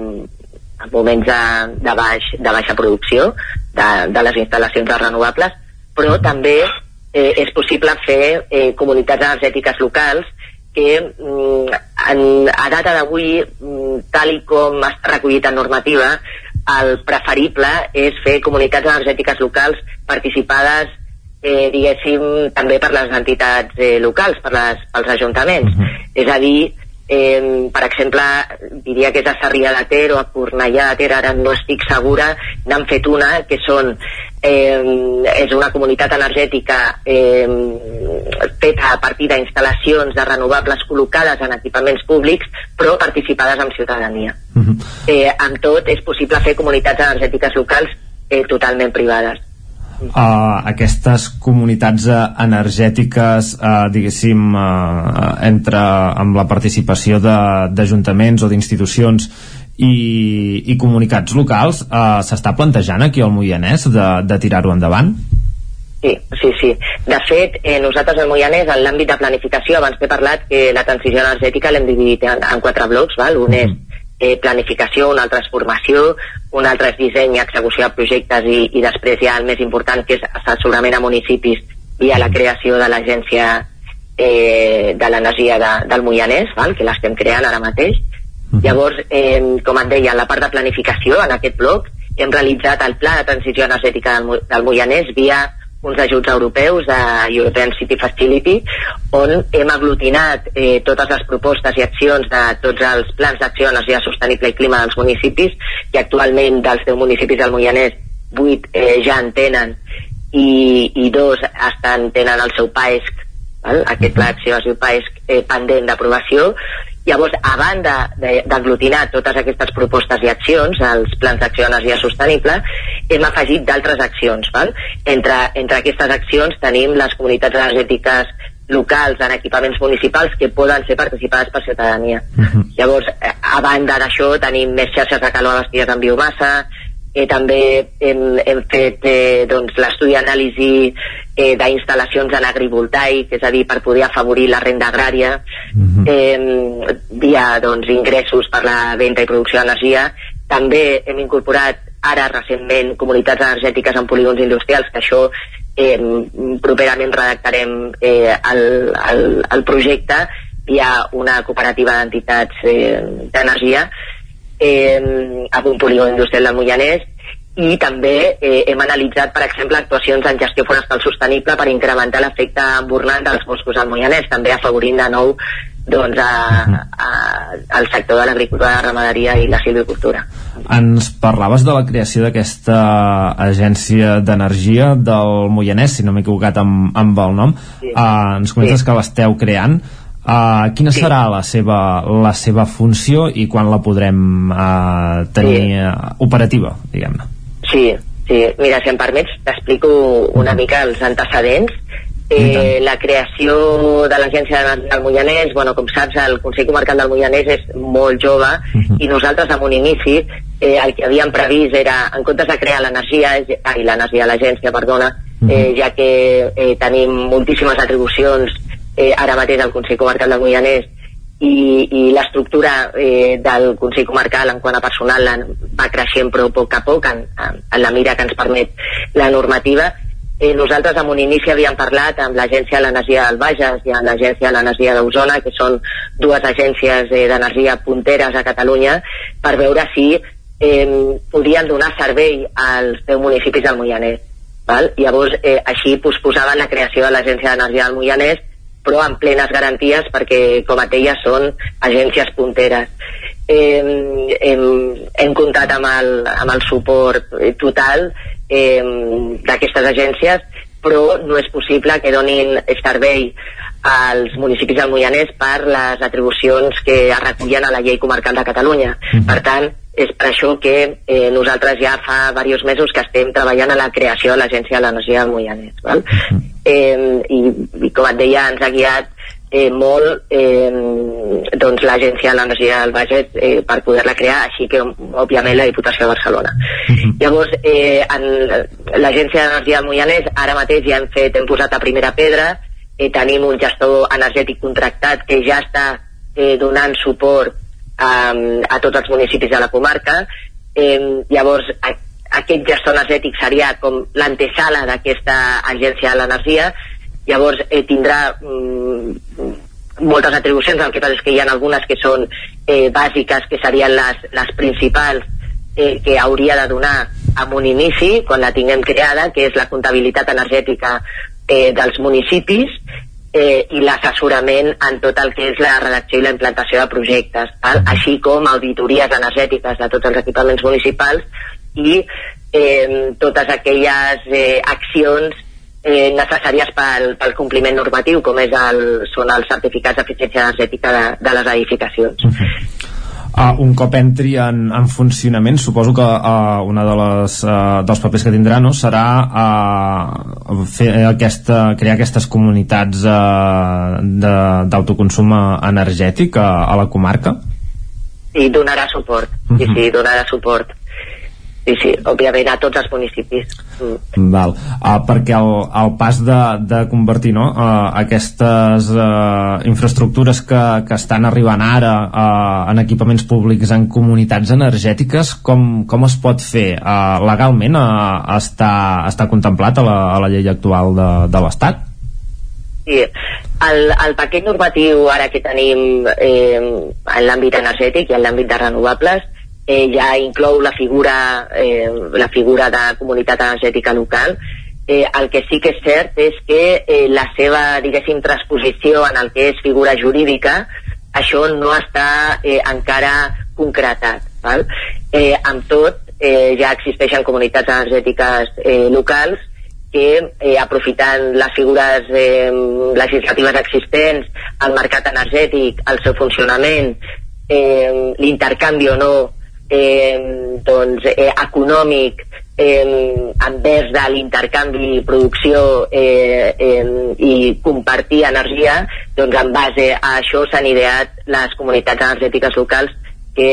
en moments de, de, baix, de baixa producció de, de les instal·lacions de renovables, però també eh, és possible fer eh, comunitats energètiques locals que mm, en, a data d'avui, mm, tal i com està recollit en normativa, el preferible és fer comunitats energètiques locals participades eh, diguéssim, també per les entitats eh, locals, per les, pels ajuntaments. Uh -huh. És a dir, eh, per exemple, diria que és a Sarrià de Ter o a Cornellà de Ter, ara no estic segura, n'han fet una, que són eh, és una comunitat energètica eh, feta a partir d'instal·lacions de renovables col·locades en equipaments públics, però participades amb ciutadania. Uh -huh. eh, amb tot, és possible fer comunitats energètiques locals eh, totalment privades uh, aquestes comunitats uh, energètiques uh, diguéssim uh, entre amb la participació d'ajuntaments o d'institucions i, i comunicats locals uh, s'està plantejant aquí al Moianès de, de tirar-ho endavant? Sí, sí, sí. De fet, eh, nosaltres al Moianès, en l'àmbit de planificació, abans t'he parlat que la transició energètica l'hem dividit en, en quatre blocs, val? un és eh, planificació, un altre és formació, un altre és disseny i execució de projectes i, i després hi ha el més important que és assessorament a municipis via la creació de l'agència eh, de l'energia de, del Moianès, val? que l'estem creant ara mateix. Uh -huh. Llavors, eh, com et deia, en la part de planificació, en aquest bloc, hem realitzat el pla de transició energètica del, del Moianès via uns ajuts europeus de European City Facility on hem aglutinat eh, totes les propostes i accions de tots els plans d'acció d'energia sostenible i clima dels municipis i actualment dels 10 municipis del Moianès 8 eh, ja en tenen i, i dos estan, tenen el seu PAESC val? aquest pla d'acció es diu PAESC eh, pendent d'aprovació Llavors, a banda d'aglutinar totes aquestes propostes i accions, els plans d'acció d'energia sostenible, hem afegit d'altres accions. Val? Entre, entre aquestes accions tenim les comunitats energètiques locals en equipaments municipals que poden ser participades per ciutadania. Uh -huh. Llavors, eh, a banda d'això, tenim més xarxes de calor abastires amb biomassa, eh, també hem, hem fet eh, doncs, l'estudi d'anàlisi eh, d'instal·lacions en agrivoltaic, és a dir, per poder afavorir la renda agrària, uh -huh. eh, via doncs, ingressos per la venda i producció d'energia. També hem incorporat ara recentment comunitats energètiques en polígons industrials, que això eh, properament redactarem eh, el, el, el projecte via una cooperativa d'entitats eh, d'energia eh, a un polígon industrial del Moianès i també eh, hem analitzat, per exemple, actuacions en gestió forestal sostenible per incrementar l'efecte embornant dels boscos al Moianès, també afavorint de nou doncs, a, a, al sector de l'agricultura, la ramaderia i la silvicultura. Ens parlaves de la creació d'aquesta agència d'energia del Moianès, si no m'he equivocat amb, amb el nom. Sí. Uh, ens comentes sí. que l'esteu creant. Uh, quina sí. serà la seva, la seva funció i quan la podrem uh, tenir sí. uh, operativa, diguem-ne? Sí, sí. Mira, si em permets, t'explico una mica els antecedents. Eh, la creació de l'Agència del Moianès, bueno, com saps, el Consell Comarcal del Moianès és molt jove uh -huh. i nosaltres, en un inici, eh, el que havíem previst era, en comptes de crear l'energia, ai, l'energia, l'agència, perdona, eh, ja que eh, tenim moltíssimes atribucions eh, ara mateix al Consell Comarcal del Moianès i, i l'estructura eh, del Consell Comarcal en quant a personal va creixent però a poc a poc en, en la mira que ens permet la normativa eh, nosaltres en un inici havíem parlat amb l'Agència de l'Energia del Bages i amb l'Agència de l'Energia d'Osona, que són dues agències eh, d'energia punteres a Catalunya, per veure si eh, podien donar servei als 10 municipis del Moianès. Val? Llavors, eh, així posposaven la creació de l'Agència d'Energia del Moianès però amb plenes garanties perquè, com et deia, són agències punteres. Hem, hem, hem comptat amb el, amb el suport total eh, d'aquestes agències, però no és possible que donin servei als municipis del Moianès per les atribucions que es recullen a la llei comarcal de Catalunya. Uh -huh. Per tant, és per això que eh, nosaltres ja fa diversos mesos que estem treballant a la creació de l'Agència de l'Energia del Moianès. Val? Uh -huh eh, i, i com et deia ens ha guiat eh, molt eh, doncs l'Agència de l'Energia del Bages eh, per poder-la crear, així que òbviament la Diputació de Barcelona. Uh -huh. Llavors, eh, l'Agència d'Energia del Moianès ara mateix ja hem fet, hem posat a primera pedra, eh, tenim un gestor energètic contractat que ja està eh, donant suport a, a tots els municipis de la comarca, eh, llavors aquest gestor energètic seria com l'antesala d'aquesta agència de l'energia llavors eh, tindrà mm, moltes atribucions, el que passa és que hi ha algunes que són eh, bàsiques, que serien les, les principals eh, que hauria de donar amb un inici, quan la tinguem creada, que és la comptabilitat energètica eh, dels municipis eh, i l'assessorament en tot el que és la redacció i la implantació de projectes, val? així com auditories energètiques de tots els equipaments municipals i eh, totes aquelles eh, accions eh, necessàries pel, pel compliment normatiu, com és el, són els certificats d'eficiència energètica de, de les edificacions. Uh -huh. Uh, un cop entri en, en funcionament suposo que uh, una de les, uh, dels papers que tindrà no, serà uh, fer aquesta, crear aquestes comunitats uh, d'autoconsum energètic a, a la comarca i donarà suport uh -huh. sí, sí, donarà suport Sí, sí, òbviament a tots els municipis. Mm. Val. Uh, perquè el, el pas de, de convertir no, uh, aquestes uh, infraestructures que, que estan arribant ara uh, en equipaments públics en comunitats energètiques, com, com es pot fer? Uh, legalment uh, està, està contemplat a la, a la llei actual de, de l'Estat? Sí, el, el paquet normatiu ara que tenim eh, en l'àmbit energètic i en l'àmbit de renovables eh, ja inclou la figura, eh, la figura de comunitat energètica local Eh, el que sí que és cert és que eh, la seva, diguéssim, transposició en el que és figura jurídica, això no està eh, encara concretat. Val? Eh, amb tot, eh, ja existeixen comunitats energètiques eh, locals que, eh, aprofitant les figures eh, legislatives existents, el mercat energètic, el seu funcionament, eh, l'intercanvi o no eh, doncs, eh, econòmic eh, envers de l'intercanvi, producció eh, eh, i compartir energia, doncs en base a això s'han ideat les comunitats energètiques locals que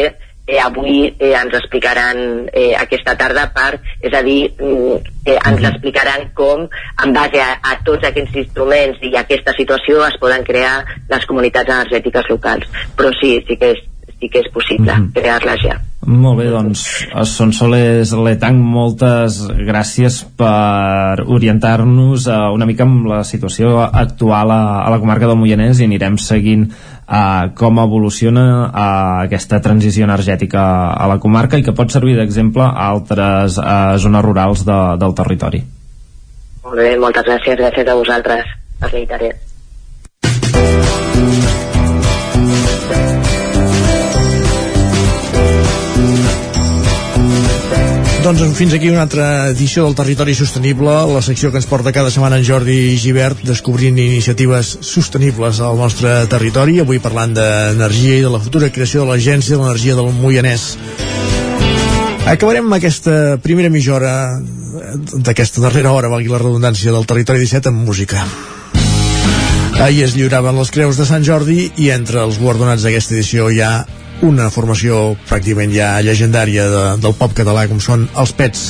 eh, avui eh, ens explicaran eh, aquesta tarda per, és a dir, eh, ens explicaran com en base a, a tots aquests instruments i aquesta situació es poden crear les comunitats energètiques locals. Però sí, sí que és, sí que és possible mm -hmm. crear-les ja. Molt bé, doncs, Sonsoles Letang, moltes gràcies per orientar-nos uh, una mica amb la situació actual a, a la comarca del Moianès i anirem seguint uh, com evoluciona uh, aquesta transició energètica a la comarca i que pot servir d'exemple a altres uh, zones rurals de, del territori. Molt bé, moltes gràcies, gràcies a vosaltres per Doncs fins aquí una altra edició del Territori Sostenible, la secció que ens porta cada setmana en Jordi Givert descobrint iniciatives sostenibles al nostre territori, avui parlant d'energia i de la futura creació de l'Agència de l'Energia del Moianès. Acabarem aquesta primera mitja hora d'aquesta darrera hora, valgui la redundància, del Territori 17 amb música. Ahir es lliuraven les creus de Sant Jordi i entre els guardonats d'aquesta edició hi ha una formació pràcticament ja llegendària de, del pop català com són els Pets.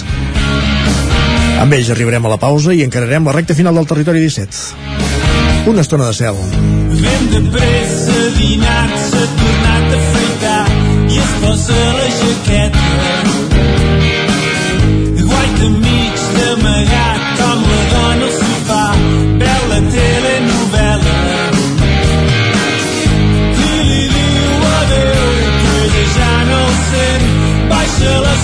Amb ells arribarem a la pausa i encararem la recta final del territori 17. Una estona de cel. Ben de pressa, dinat, s'ha tornat a afaitar i es posa la jaqueta.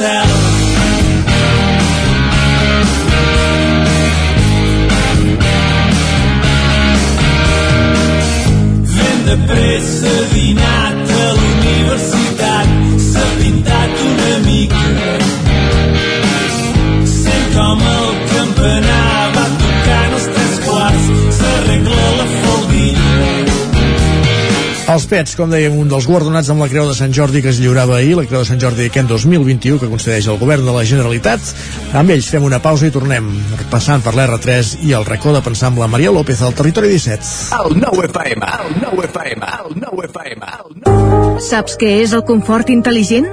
estona Els Pets, com dèiem, un dels guardonats amb la Creu de Sant Jordi que es lliurava ahir, la Creu de Sant Jordi aquest 2021 que concedeix el govern de la Generalitat. Amb ells fem una pausa i tornem passant per l'R3 i el racó de pensar amb la Maria López al Territori 17. El nou FM, el nou FM, el nou FM, el nou... Saps què és el confort intel·ligent?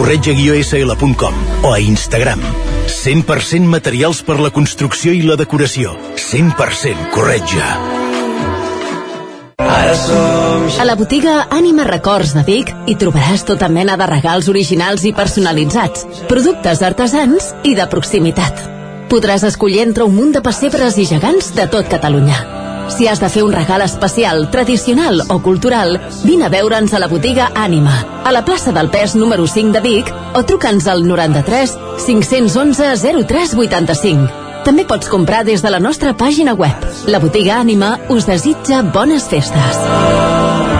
corretja-sl.com o a Instagram. 100% materials per la construcció i la decoració. 100% corretja. Ara som... A la botiga Ànima Records de Vic hi trobaràs tota mena de regals originals i personalitzats, productes artesans i de proximitat. Podràs escollir entre un munt de pessebres i gegants de tot Catalunya. Si has de fer un regal especial, tradicional o cultural, vine a veure'ns a la botiga Ànima, a la plaça del Pes número 5 de Vic o truca'ns al 93 511 03 85. També pots comprar des de la nostra pàgina web. La botiga Ànima us desitja bones festes.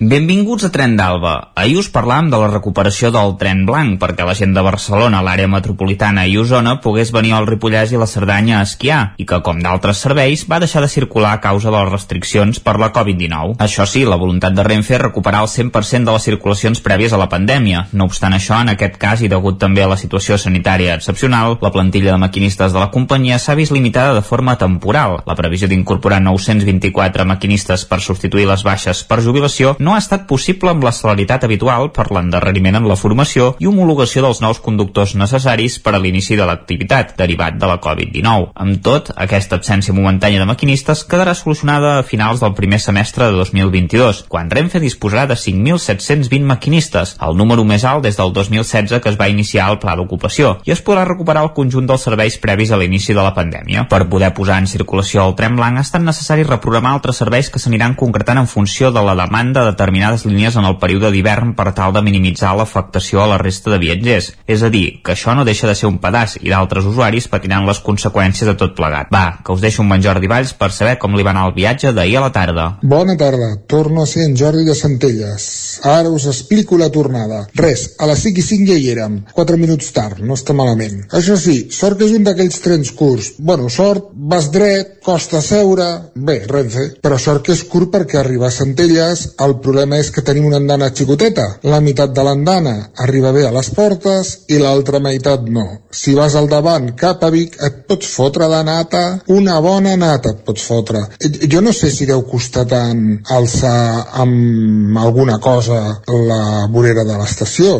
Benvinguts a Tren d'Alba. Ahir us parlàvem de la recuperació del tren blanc perquè la gent de Barcelona, l'àrea metropolitana i Osona pogués venir al Ripollès i la Cerdanya a esquiar i que, com d'altres serveis, va deixar de circular a causa de les restriccions per la Covid-19. Això sí, la voluntat de Renfe és recuperar el 100% de les circulacions prèvies a la pandèmia. No obstant això, en aquest cas i degut també a la situació sanitària excepcional, la plantilla de maquinistes de la companyia s'ha vist limitada de forma temporal. La previsió d'incorporar 924 maquinistes per substituir les baixes per jubilació no ha estat possible amb la celeritat habitual per l'endarreriment en la formació i homologació dels nous conductors necessaris per a l'inici de l'activitat, derivat de la Covid-19. Amb tot, aquesta absència momentània de maquinistes quedarà solucionada a finals del primer semestre de 2022, quan Renfe disposarà de 5.720 maquinistes, el número més alt des del 2016 que es va iniciar el pla d'ocupació, i es podrà recuperar el conjunt dels serveis previs a l'inici de la pandèmia. Per poder posar en circulació el tren blanc ha estat necessari reprogramar altres serveis que s'aniran concretant en funció de la demanda de determinades línies en el període d'hivern per tal de minimitzar l'afectació a la resta de viatgers. És a dir, que això no deixa de ser un pedaç i d'altres usuaris patiran les conseqüències de tot plegat. Va, que us deixo un bon Jordi Valls per saber com li va anar el viatge d'ahir a la tarda. Bona tarda, torno a ser en Jordi de Centelles. Ara us explico la tornada. Res, a les 5 i 5 ja hi érem. 4 minuts tard, no està malament. Això sí, sort que és un d'aquells trens curts. Bueno, sort, vas dret, costa seure... Bé, Renfe. Però sort que és curt perquè arribar a Centelles el problema és que tenim una andana xicoteta. La meitat de l'andana arriba bé a les portes i l'altra meitat no. Si vas al davant cap a Vic et pots fotre de nata, una bona nata et pots fotre. Jo no sé si deu costar tant alçar amb alguna cosa la vorera de l'estació,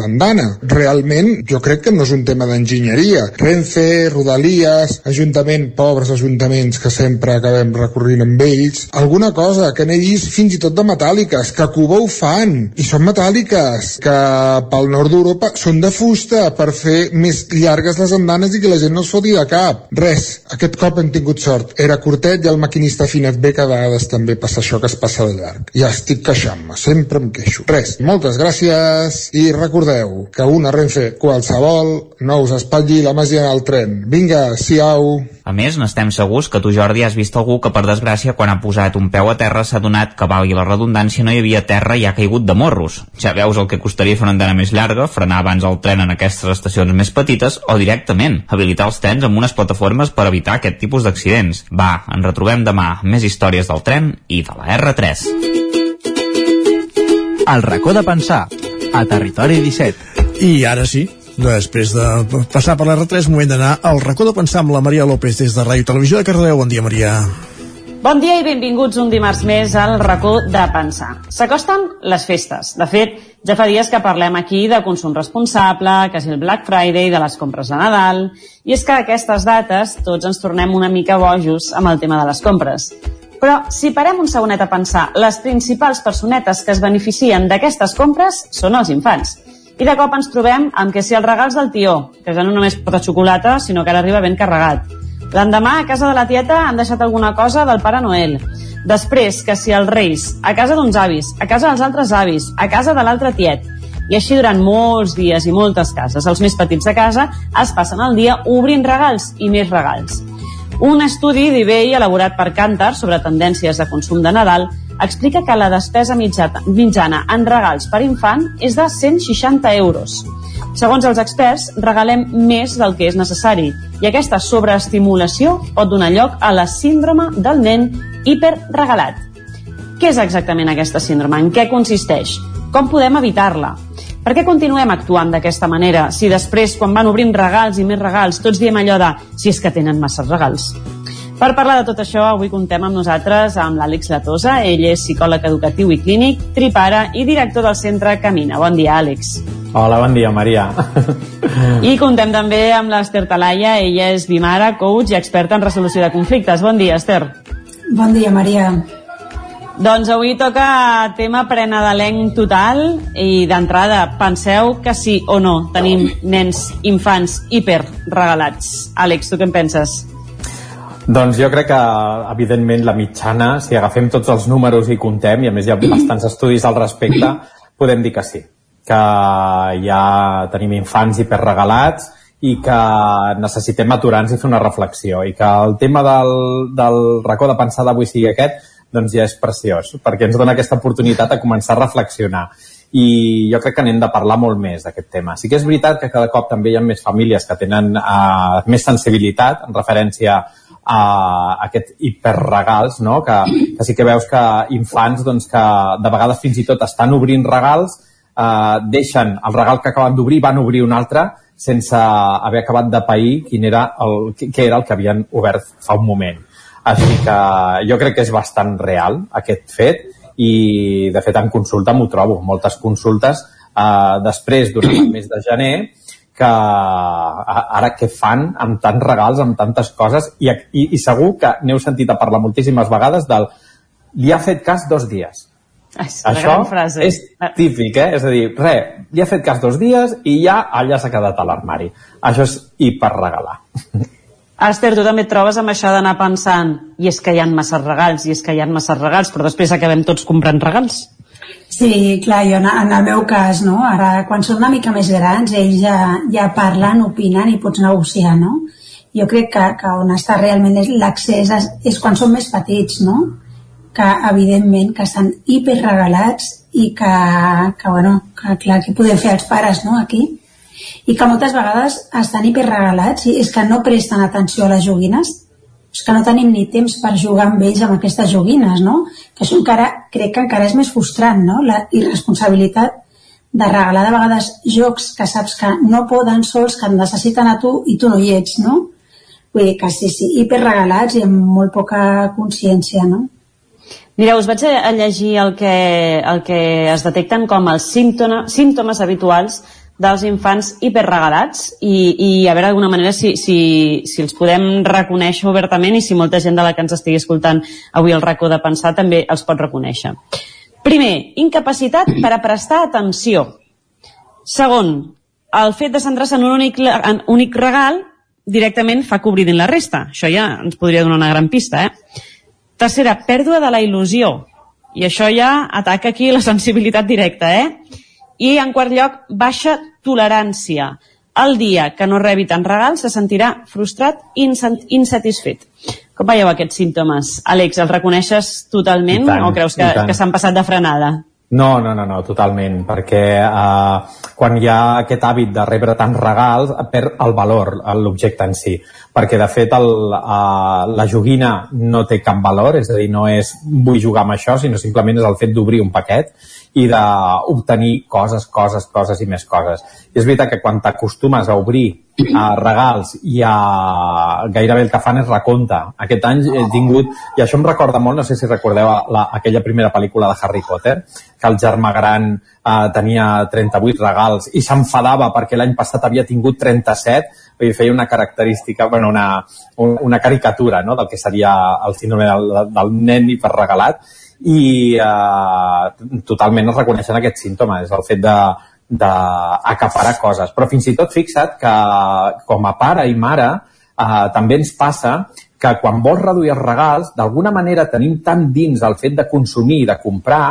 l'andana. Realment, jo crec que no és un tema d'enginyeria. Renfe, Rodalies, Ajuntament, pobres ajuntaments que sempre acabem recorrint amb ells, alguna cosa que vist fins i tot de material metàl·liques, que a Cuba ho fan, i són metàl·liques, que pel nord d'Europa són de fusta per fer més llargues les andanes i que la gent no es foti de cap. Res, aquest cop hem tingut sort. Era curtet i el maquinista finet bé que a vegades també passa això que es passa de llarg. Ja estic queixant-me, sempre em queixo. Res, moltes gràcies i recordeu que una Renfe qualsevol no us espatlli la màgia del tren. Vinga, siau! A més, n'estem segurs que tu, Jordi, has vist algú que, per desgràcia, quan ha posat un peu a terra s'ha donat que, valgui la redundància, no hi havia terra i ha caigut de morros. Ja veus el que costaria fer una andana més llarga, frenar abans el tren en aquestes estacions més petites o directament habilitar els trens amb unes plataformes per evitar aquest tipus d'accidents. Va, ens retrobem demà més històries del tren i de la R3. El racó de pensar, a Territori 17. I ara sí, després de passar per l'R3, moment d'anar al racó de pensar amb la Maria López des de Ràdio Televisió de Cardedeu. Bon dia, Maria. Bon dia i benvinguts un dimarts més al racó de pensar. S'acosten les festes. De fet, ja fa dies que parlem aquí de consum responsable, que és el Black Friday, de les compres de Nadal... I és que a aquestes dates tots ens tornem una mica bojos amb el tema de les compres. Però si parem un segonet a pensar, les principals personetes que es beneficien d'aquestes compres són els infants. I de cop ens trobem amb que si els regals del tió, que ja no només porta xocolata, sinó que ara arriba ben carregat, L'endemà, a casa de la tieta, han deixat alguna cosa del Pare Noel. Després, que si els reis, a casa d'uns avis, a casa dels altres avis, a casa de l'altre tiet. I així durant molts dies i moltes cases. Els més petits de casa es passen el dia obrint regals i més regals. Un estudi d'eBay elaborat per Cantar sobre tendències de consum de Nadal explica que la despesa mitjana, en regals per infant és de 160 euros. Segons els experts, regalem més del que és necessari i aquesta sobreestimulació pot donar lloc a la síndrome del nen hiperregalat. Què és exactament aquesta síndrome? En què consisteix? Com podem evitar-la? Per què continuem actuant d'aquesta manera si després, quan van obrint regals i més regals, tots diem allò de si és que tenen massa regals? Per parlar de tot això, avui contem amb nosaltres amb l'Àlex Latosa. Ell és psicòleg educatiu i clínic, tripara i director del centre Camina. Bon dia, Àlex. Hola, bon dia, Maria. I contem també amb l'Ester Talaia. Ella és bimara, coach i experta en resolució de conflictes. Bon dia, Ester. Bon dia, Maria. Doncs avui toca tema prenadalenc total i d'entrada penseu que sí o no tenim nens, infants hiperregalats. Àlex, tu què en penses? Doncs jo crec que, evidentment, la mitjana, si agafem tots els números i contem, i a més hi ha bastants estudis al respecte, podem dir que sí. Que ja tenim infants hiperregalats i que necessitem aturar-nos i fer una reflexió. I que el tema del, del racó de pensar d'avui sigui aquest, doncs ja és preciós, perquè ens dona aquesta oportunitat a començar a reflexionar. I jo crec que n'hem de parlar molt més d'aquest tema. Sí que és veritat que cada cop també hi ha més famílies que tenen uh, més sensibilitat en referència a aquest hiperregals, no? que, que sí que veus que infants doncs, que de vegades fins i tot estan obrint regals, eh, deixen el regal que acaben d'obrir, van obrir un altre sense haver acabat de pair quin era el, què era el que havien obert fa un moment. Així que jo crec que és bastant real aquest fet i de fet en consulta m'ho trobo, moltes consultes eh, després durant el mes de gener que ara què fan amb tants regals, amb tantes coses i, i, i segur que n'heu sentit a parlar moltíssimes vegades del li ha fet cas dos dies És això frase. és típic, eh? És a dir, res, li ha fet cas dos dies i ja allà s'ha quedat a l'armari. Això és hiperregalar. Esther, tu també et trobes amb això d'anar pensant i és que hi ha massa regals, i és que hi ha massa regals, però després acabem tots comprant regals. Sí, clar, jo en, el meu cas, no? Ara, quan són una mica més grans, ells ja, ja parlen, opinen i pots negociar, no? Jo crec que, que on està realment és l'accés és, és quan són més petits, no? Que, evidentment, que estan hiperregalats i que, que, bueno, que clar, què podem fer els pares, no?, aquí? I que moltes vegades estan hiperregalats i és que no presten atenció a les joguines, és que no tenim ni temps per jugar amb ells amb aquestes joguines, no? Que això encara, crec que encara és més frustrant, no? La irresponsabilitat de regalar de vegades jocs que saps que no poden sols, que et necessiten a tu i tu no hi ets, no? Vull dir que sí, sí, hiperregalats i amb molt poca consciència, no? Mireu, us vaig a llegir el que, el que es detecten com els símptoma, símptomes habituals dels infants hiperregalats i, i a veure d'alguna manera si, si, si els podem reconèixer obertament i si molta gent de la que ens estigui escoltant avui el racó de pensar també els pot reconèixer. Primer, incapacitat per a prestar atenció. Segon, el fet de centrar-se en un únic, en únic regal directament fa oblidin la resta. Això ja ens podria donar una gran pista, eh? Tercera, pèrdua de la il·lusió. I això ja ataca aquí la sensibilitat directa, eh? I, en quart lloc, baixa tolerància. El dia que no rebi tants regals se sentirà frustrat i insatisfet. Com veieu aquests símptomes? Àlex, els reconeixes totalment tant, o creus que, tant. que s'han passat de frenada? No, no, no, no, totalment, perquè eh, quan hi ha aquest hàbit de rebre tants regals, perd el valor, l'objecte en si, perquè de fet el, eh, la joguina no té cap valor, és a dir, no és vull jugar amb això, sinó simplement és el fet d'obrir un paquet i d'obtenir coses, coses, coses i més coses. I és veritat que quan t'acostumes a obrir a regals i a gairebé el que fan és recompte. Aquest any he tingut, i això em recorda molt, no sé si recordeu la, aquella primera pel·lícula de Harry Potter, que el germà gran eh, tenia 38 regals i s'enfadava perquè l'any passat havia tingut 37 i feia una característica, bueno, una, una caricatura no? del que seria el síndrome del, del nen hiperregalat i eh, totalment es reconeixen aquests símptomes, el fet de, d'acaparar coses. Però fins i tot fixa't que com a pare i mare eh, també ens passa que quan vols reduir els regals, d'alguna manera tenim tant dins el fet de consumir i de comprar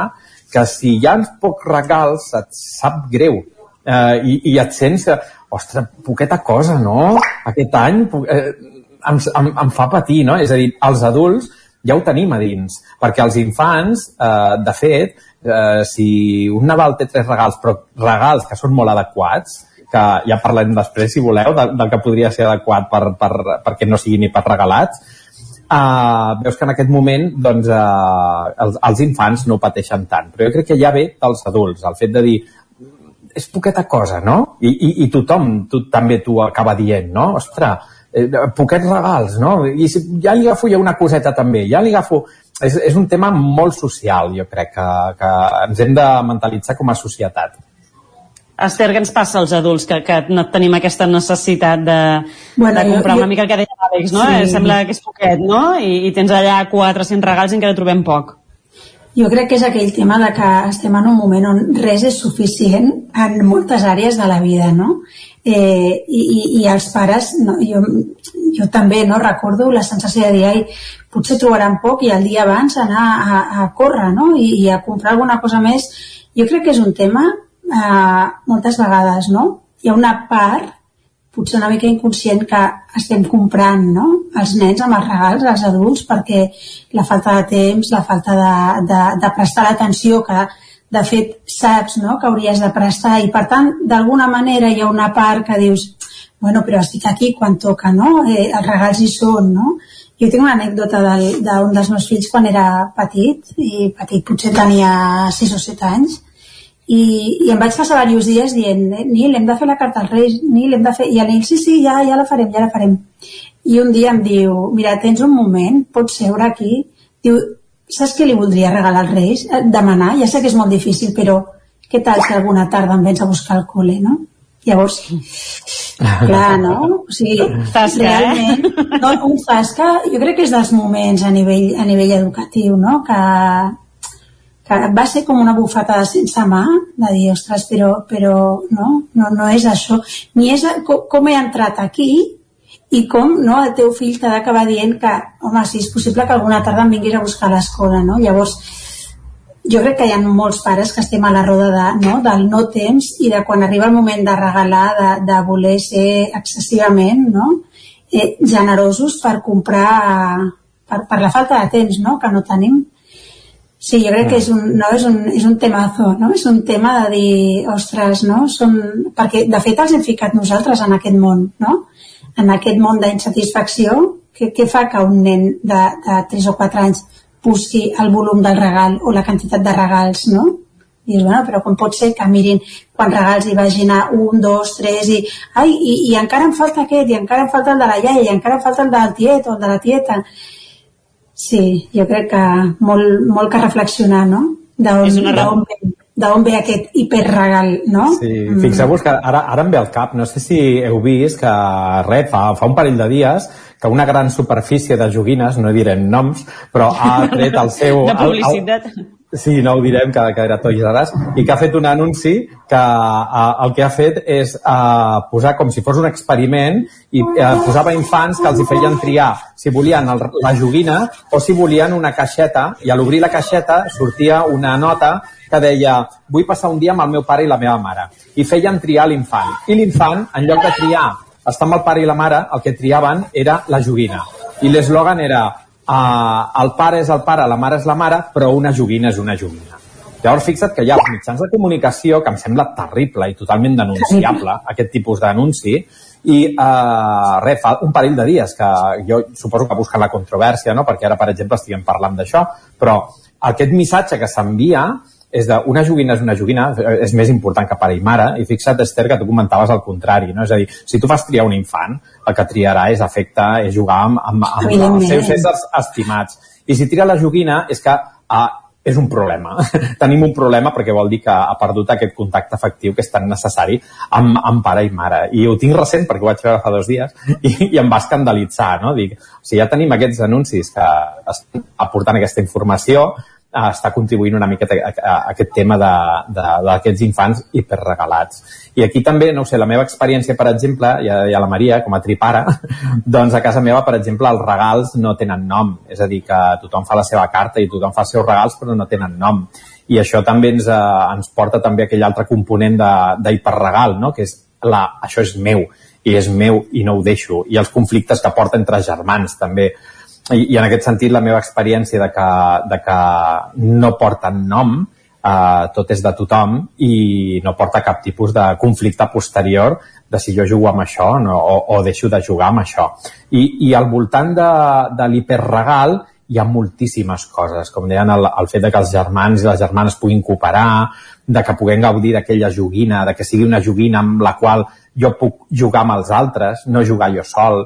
que si hi ha pocs regals et sap greu eh, i, i et sents, ostres, poqueta cosa, no? Aquest any eh, em, em, em fa patir, no? És a dir, els adults ja ho tenim a dins, perquè els infants, eh, de fet, eh, si un Nadal té tres regals, però regals que són molt adequats, que ja parlem després, si voleu, del, del que podria ser adequat per, per, perquè no sigui ni per regalats, uh, veus que en aquest moment doncs, uh, els, els infants no pateixen tant. Però jo crec que ja ve dels adults, el fet de dir és poqueta cosa, no? I, i, i tothom tu, també t'ho acaba dient, no? Ostres, eh, poquets regals, no? I si, ja li agafo ja una coseta també, ja li agafo... És, és un tema molt social, jo crec, que, que ens hem de mentalitzar com a societat. Esther, què ens passa als adults que, que no tenim aquesta necessitat de, Bueno, de comprar jo- una mica el que deia l'Àlex, no? Sí. Sembla que és poquet, no? I, I tens allà 400 regals i encara trobem poc. Jo crec que és aquell tema de que estem en un moment on res és suficient en moltes àrees de la vida, no? Eh, i, I els pares, no, jo, jo també no recordo la sensació de dir, ai, potser trobaran poc i el dia abans anar a, a córrer, no? I, I a comprar alguna cosa més. Jo crec que és un tema eh, moltes vegades, no? Hi ha una part potser una mica inconscient que estem comprant no? els nens amb els regals, els adults, perquè la falta de temps, la falta de, de, de prestar l'atenció que de fet saps no? que hauries de prestar i per tant d'alguna manera hi ha una part que dius bueno, però estic aquí quan toca, no? Eh, els regals hi són, no? Jo tinc una anècdota del- d'un dels meus fills quan era petit, i petit potser tenia 6 o 7 anys, i, i em vaig passar diversos dies dient eh, Nil, hem de fer la carta als Reis, Nil, hem de fer... I el Nil, sí, sí, ja, ja la farem, ja la farem. I un dia em diu, mira, tens un moment, pots seure aquí? Diu, saps què li voldria regalar als Reis? Eh, Demanar, ja sé que és molt difícil, però què tal si alguna tarda em vens a buscar al col·le, no? Llavors, clar, no? O sigui, Zasca, eh? realment, no, un zasca, jo crec que és dels moments a nivell, a nivell educatiu, no? Que va ser com una bufetada sense mà, de dir, ostres, però, però no, no, no és això. Ni és com, com he entrat aquí i com no, el teu fill t'ha d'acabar dient que, home, si és possible que alguna tarda em vinguis a buscar a l'escola, no? Llavors, jo crec que hi ha molts pares que estem a la roda de, no, del no temps i de quan arriba el moment de regalar, de, de voler ser excessivament no? eh, generosos per comprar per, per la falta de temps no? que no tenim Sí, jo crec que és un, no, és un, és un temazo, no? És un tema de dir, ostres, no? Són, perquè, de fet, els hem ficat nosaltres en aquest món, no? En aquest món d'insatisfacció, què, què fa que un nen de, de 3 o 4 anys busqui el volum del regal o la quantitat de regals, no? Dius, bueno, però com pot ser que mirin quants regals hi vagin a un, dos, tres i, ai, i, i encara em falta aquest, i encara em falta el de la iaia, i encara em falta el del tiet o el de la tieta. Sí, jo crec que molt, molt que reflexionar, no? D'on ve. d'on ve aquest hiperregal, no? Sí, fixeu-vos que ara, ara em ve al cap, no sé si heu vist que res, fa, fa un parell de dies que una gran superfície de joguines, no direm noms, però ha tret el seu... De publicitat. El, el, Sí, no ho direm, que, que era Toys R Us, i que ha fet un anunci que uh, el que ha fet és uh, posar com si fos un experiment i uh, posava infants que els hi feien triar si volien el, la joguina o si volien una caixeta, i a l'obrir la caixeta sortia una nota que deia vull passar un dia amb el meu pare i la meva mare. I feien triar l'infant. I l'infant, en lloc de triar estar amb el pare i la mare, el que triaven era la joguina. I l'eslògan era uh, el pare és el pare, la mare és la mare, però una joguina és una joguina. Llavors, fixa't que hi ha mitjans de comunicació que em sembla terrible i totalment denunciable, aquest tipus d'anunci, i uh, res, fa un parell de dies que jo suposo que busquen la controvèrsia, no? perquè ara, per exemple, estiguem parlant d'això, però aquest missatge que s'envia és de una joguina és una joguina, és més important que pare i mare, i fixa't, Esther, que tu comentaves el contrari, no? És a dir, si tu fas triar un infant, el que triarà és afecte, és jugar amb, amb, amb els seus éssers estimats. I si tira la joguina és que uh, és un problema. Tenim un problema perquè vol dir que ha perdut aquest contacte afectiu que és tan necessari amb, amb pare i mare. I ho tinc recent perquè ho vaig veure fa dos dies i, i em va escandalitzar, no? Dic, o sigui, ja tenim aquests anuncis que estan aportant aquesta informació, eh, està contribuint una miqueta a, a, a aquest tema d'aquests infants hiperregalats. I aquí també, no sé, la meva experiència, per exemple, i a, i a la Maria, com a tripara, doncs a casa meva, per exemple, els regals no tenen nom. És a dir, que tothom fa la seva carta i tothom fa els seus regals, però no tenen nom. I això també ens, eh, ens porta també a aquell altre component d'hiperregal, no? que és la, això és meu, i és meu i no ho deixo. I els conflictes que porta entre germans, també i, i en aquest sentit la meva experiència de que, de que no porten nom eh, tot és de tothom i no porta cap tipus de conflicte posterior de si jo jugo amb això no, o, o deixo de jugar amb això. I, i al voltant de, de l'hiperregal hi ha moltíssimes coses, com deien, el, el fet de que els germans i les germanes puguin cooperar, de que puguem gaudir d'aquella joguina, de que sigui una joguina amb la qual jo puc jugar amb els altres, no jugar jo sol,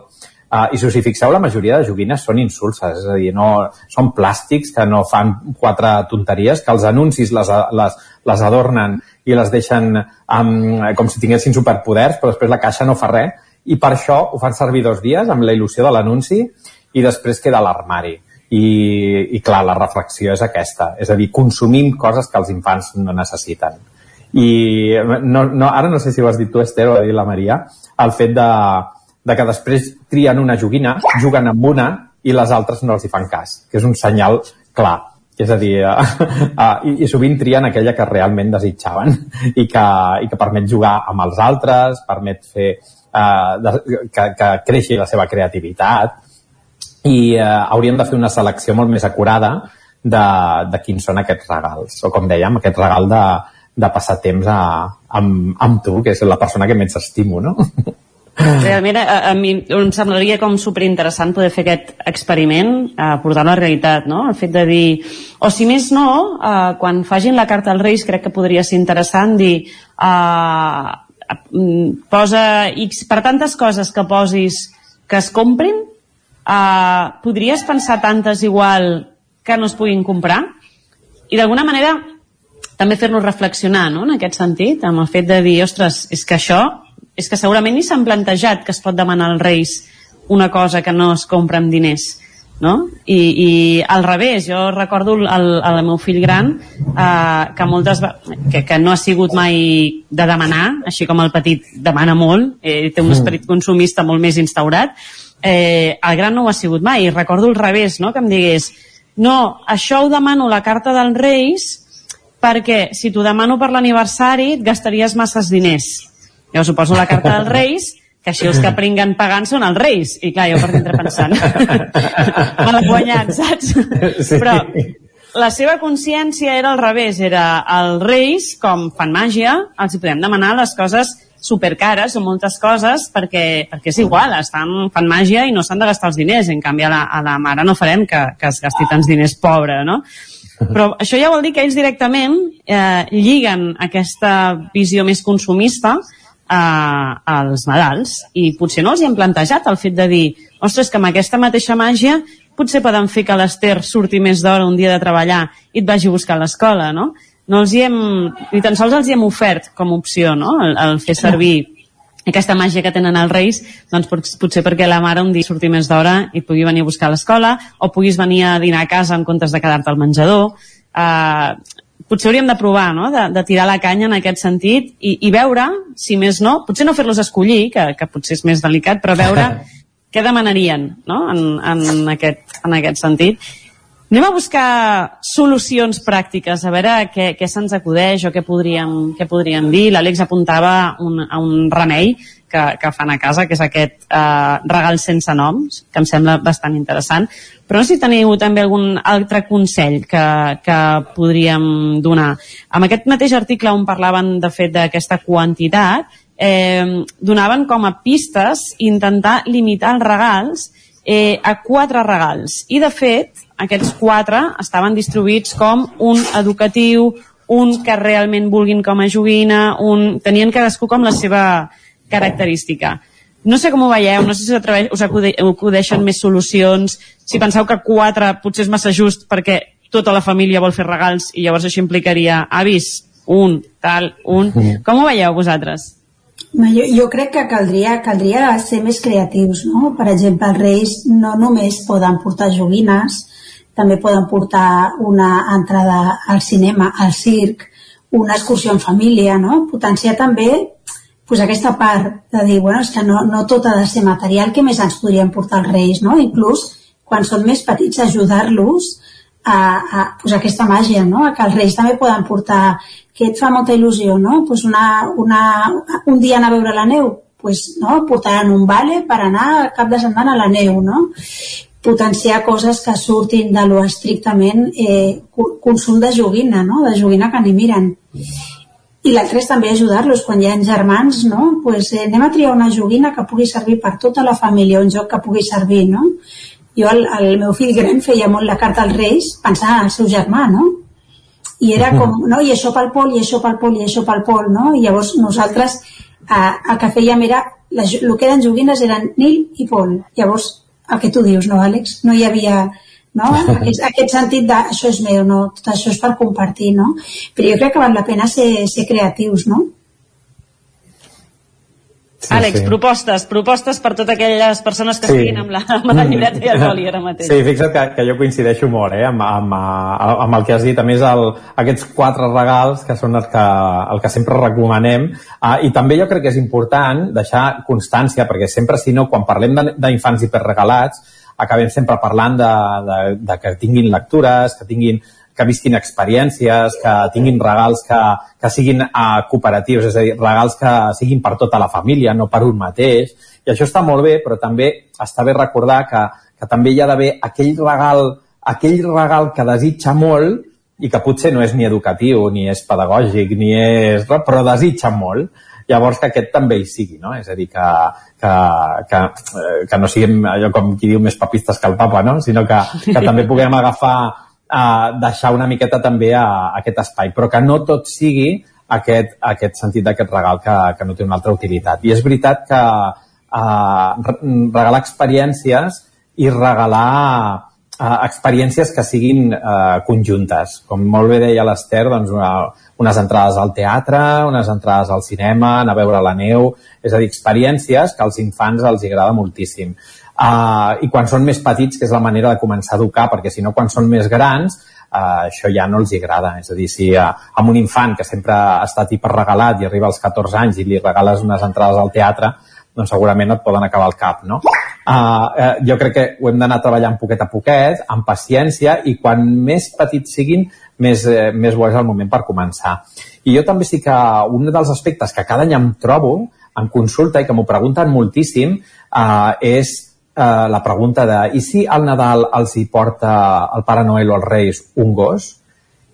Uh, I si us hi fixeu, la majoria de joguines són insulses, és a dir, no, són plàstics que no fan quatre tonteries, que els anuncis les, les, les adornen i les deixen um, com si tinguessin superpoders, però després la caixa no fa res, i per això ho fan servir dos dies amb la il·lusió de l'anunci i després queda l'armari. I, I clar, la reflexió és aquesta, és a dir, consumim coses que els infants no necessiten. I no, no, ara no sé si ho has dit tu, Esther, o ha dit la Maria, el fet de, de que després trien una joguina, juguen amb una i les altres no els hi fan cas, que és un senyal clar. És a dir, uh, uh, i, i sovint trien aquella que realment desitjaven i que, i que permet jugar amb els altres, permet fer uh, de, que, que creixi la seva creativitat i uh, hauríem de fer una selecció molt més acurada de, de quins són aquests regals. O com dèiem, aquest regal de, de passar temps a, amb, amb tu, que és la persona que més estimo, no? Realment, a, a mi em semblaria com superinteressant poder fer aquest experiment, eh, portar la realitat, no? El fet de dir, o si més no, eh, quan fagin la carta als Reis crec que podria ser interessant dir eh, posa X, per tantes coses que posis que es comprin, eh, podries pensar tantes igual que no es puguin comprar? I d'alguna manera també fer-nos reflexionar, no?, en aquest sentit, amb el fet de dir, ostres, és que això és que segurament ni s'han plantejat que es pot demanar als Reis una cosa que no es compra amb diners no? I, i al revés, jo recordo el, el meu fill gran eh, que moltes que, que no ha sigut mai de demanar, així com el petit demana molt, eh, té un mm. esperit consumista molt més instaurat, eh, el gran no ho ha sigut mai, i recordo al revés, no? que em digués no, això ho demano la carta dels Reis perquè si t'ho demano per l'aniversari et gastaries masses diners jo suposo la carta dels Reis, que així els que pringuen pagant són els Reis. I clar, jo per dintre pensant, me l'ha guanyat, saps? Sí. Però la seva consciència era al revés, era els Reis, com fan màgia, els hi podem demanar les coses supercares o moltes coses perquè, perquè és igual, estan, fan màgia i no s'han de gastar els diners, en canvi a la, a la mare no farem que, que es gasti tants diners pobra, no? Però això ja vol dir que ells directament eh, lliguen aquesta visió més consumista eh, als Nadals i potser no els hi hem plantejat el fet de dir ostres, que amb aquesta mateixa màgia potser poden fer que l'Ester surti més d'hora un dia de treballar i et vagi a buscar a l'escola, no? no els hi hem, ni tan sols els hi hem ofert com a opció, no?, el, el fer servir aquesta màgia que tenen els reis, doncs pot- potser perquè la mare un dia surti més d'hora i pugui venir a buscar a l'escola, o puguis venir a dinar a casa en comptes de quedar-te al menjador. Uh, potser hauríem de provar, no?, de, de tirar la canya en aquest sentit i, i veure, si més no, potser no fer-los escollir, que, que potser és més delicat, però veure què demanarien, no?, en, en, aquest, en aquest sentit. Anem a buscar solucions pràctiques, a veure què, què se'ns acudeix o què podríem, què podríem dir. L'Àlex apuntava un, a un remei que, que fan a casa, que és aquest eh, regal sense noms, que em sembla bastant interessant. Però si teniu també algun altre consell que, que podríem donar. Amb aquest mateix article on parlaven, de fet, d'aquesta quantitat, eh, donaven com a pistes intentar limitar els regals eh, a quatre regals. I, de fet, aquests quatre estaven distribuïts com un educatiu, un que realment vulguin com a joguina, un... tenien cadascú com la seva característica. No sé com ho veieu, no sé si us, acudeixen més solucions, si penseu que quatre potser és massa just perquè tota la família vol fer regals i llavors això implicaria avis, un, tal, un... Com ho veieu vosaltres? Jo, jo crec que caldria, caldria ser més creatius, no? Per exemple, els reis no només poden portar joguines, també poden portar una entrada al cinema, al circ, una excursió en família, no? Potenciar també pues, aquesta part de dir, bueno, és que no, no tot ha de ser material, què més ens podrien portar els reis, no? Inclús, quan són més petits, ajudar-los a, a pues, aquesta màgia, no? A que els reis també poden portar que et fa molta il·lusió, no? Pues una, una, un dia anar a veure la neu, pues, no? portaran un vale per anar cap de setmana a la neu, no? potenciar coses que surtin de lo estrictament eh, co- consum de joguina, no? de joguina que ni miren. I l'altre és també ajudar-los quan hi ha germans, no? Pues, eh, anem a triar una joguina que pugui servir per tota la família, un joc que pugui servir, no? Jo, el, el meu fill gran feia molt la carta als Reis pensant en el seu germà, no? I era com, no? I això pel Pol, i això pel Pol, i això pel Pol, no? I llavors nosaltres eh, el que fèiem era, les, el que eren joguines eren Nil i Pol. Llavors, el que tu dius, no, Àlex? No hi havia no? Aquest, aquest sentit de això és meu, no? tot això és per compartir, no? Però jo crec que val la pena ser, ser creatius, no? Sí, Àlex, sí. propostes, propostes per totes aquelles persones que Sí. estiguin amb la, amb la llibreta i el boli ara mateix. Sí, fixa't que, que jo coincideixo molt eh, amb, amb, amb, amb el que has dit. A més, el, aquests quatre regals que són els que, el que sempre recomanem. Uh, I també jo crec que és important deixar constància, perquè sempre, si no, quan parlem de- d'infants hiperregalats, acabem sempre parlant de, de, de que tinguin lectures, que tinguin que visquin experiències, que tinguin regals que, que siguin uh, cooperatius, és a dir, regals que siguin per tota la família, no per un mateix. I això està molt bé, però també està bé recordar que, que també hi ha d'haver aquell regal, aquell regal que desitja molt i que potser no és ni educatiu, ni és pedagògic, ni és... però desitja molt. Llavors que aquest també hi sigui, no? És a dir, que, que, que, eh, que no siguem allò com qui diu més papistes que el papa, no? Sinó que, que també puguem agafar a deixar una miqueta també a, a aquest espai, però que no tot sigui aquest, aquest sentit d'aquest regal que, que no té una altra utilitat. I és veritat que uh, regalar experiències i regalar experiències que siguin uh, conjuntes. Com molt bé deia l'Ester, doncs una, unes entrades al teatre, unes entrades al cinema, anar a veure la neu, és a dir, experiències que als infants els agrada moltíssim. Uh, I quan són més petits, que és la manera de començar a educar, perquè si no, quan són més grans, uh, això ja no els agrada. És a dir, si uh, amb un infant que sempre ha estat hiperregalat i arriba als 14 anys i li regales unes entrades al teatre, doncs segurament et poden acabar al cap, no? Uh, uh, jo crec que ho hem d'anar treballant poquet a poquet, amb paciència, i quan més petits siguin, més, eh, més bo és el moment per començar. I jo també sí que un dels aspectes que cada any em trobo en consulta i que m'ho pregunten moltíssim uh, és uh, la pregunta de i si al Nadal els hi porta el Pare Noel o els Reis un gos?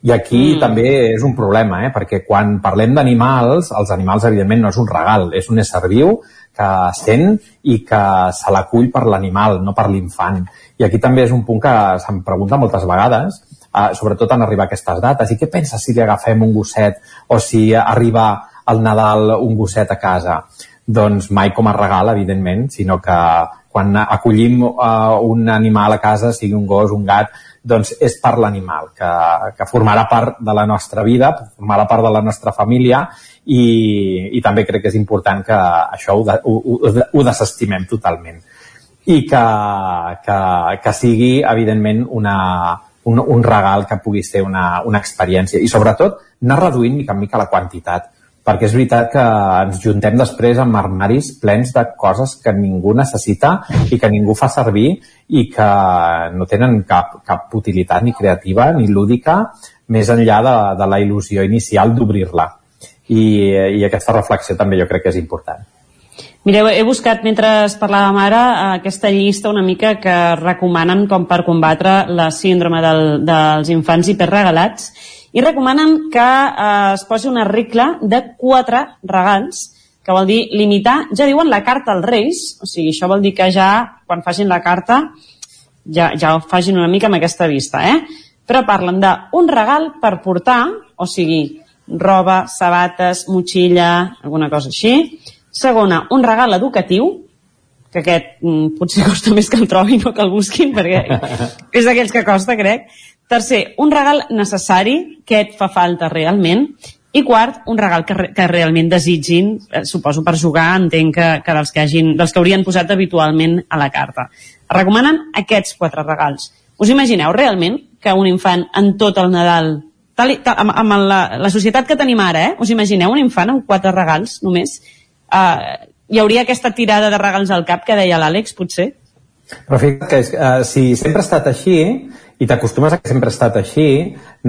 I aquí mm. també és un problema, eh? perquè quan parlem d'animals, els animals evidentment no és un regal, és un ésser viu que sent i que se l'acull per l'animal, no per l'infant. I aquí també és un punt que se'm pregunta moltes vegades, eh, sobretot en arribar a aquestes dates. I què penses si li agafem un gosset o si arriba al Nadal un gosset a casa? Doncs mai com a regal, evidentment, sinó que quan acollim uh, un animal a casa, sigui un gos, un gat, doncs és per l'animal, que, que formarà part de la nostra vida, formarà part de la nostra família i, i també crec que és important que això ho, de, ho, ho, ho desestimem totalment i que, que, que sigui, evidentment, una, un, un regal que pugui ser una, una experiència. I sobretot, anar reduint mica en mica la quantitat perquè és veritat que ens juntem després amb armaris plens de coses que ningú necessita i que ningú fa servir i que no tenen cap, cap utilitat ni creativa ni lúdica més enllà de, de la il·lusió inicial d'obrir-la. I, I aquesta reflexió també jo crec que és important. Mireu, he buscat mentre parlàvem ara aquesta llista una mica que recomanen com per combatre la síndrome del, dels infants hiperregalats i recomanen que eh, es posi una regla de quatre regals que vol dir limitar, ja diuen la carta als Reis, o sigui, això vol dir que ja, quan facin la carta, ja, ja ho facin una mica amb aquesta vista, eh? Però parlen d'un regal per portar, o sigui, roba, sabates, motxilla, alguna cosa així. Segona, un regal educatiu, que aquest mm, potser costa més que el trobin o que el busquin, perquè és d'aquells que costa, crec. Tercer, un regal necessari, que et fa falta realment. I quart, un regal que, que realment desitgin, eh, suposo per jugar, entenc que, que dels, que hagin, dels que haurien posat habitualment a la carta. Recomanen aquests quatre regals. Us imagineu realment que un infant en tot el Nadal, tal, tal, amb, amb la, la societat que tenim ara, eh? us imagineu un infant amb quatre regals només? Uh, hi hauria aquesta tirada de regals al cap que deia l'Àlex, potser? Però fixa't que uh, si sempre ha estat així, i t'acostumes a que sempre ha estat així,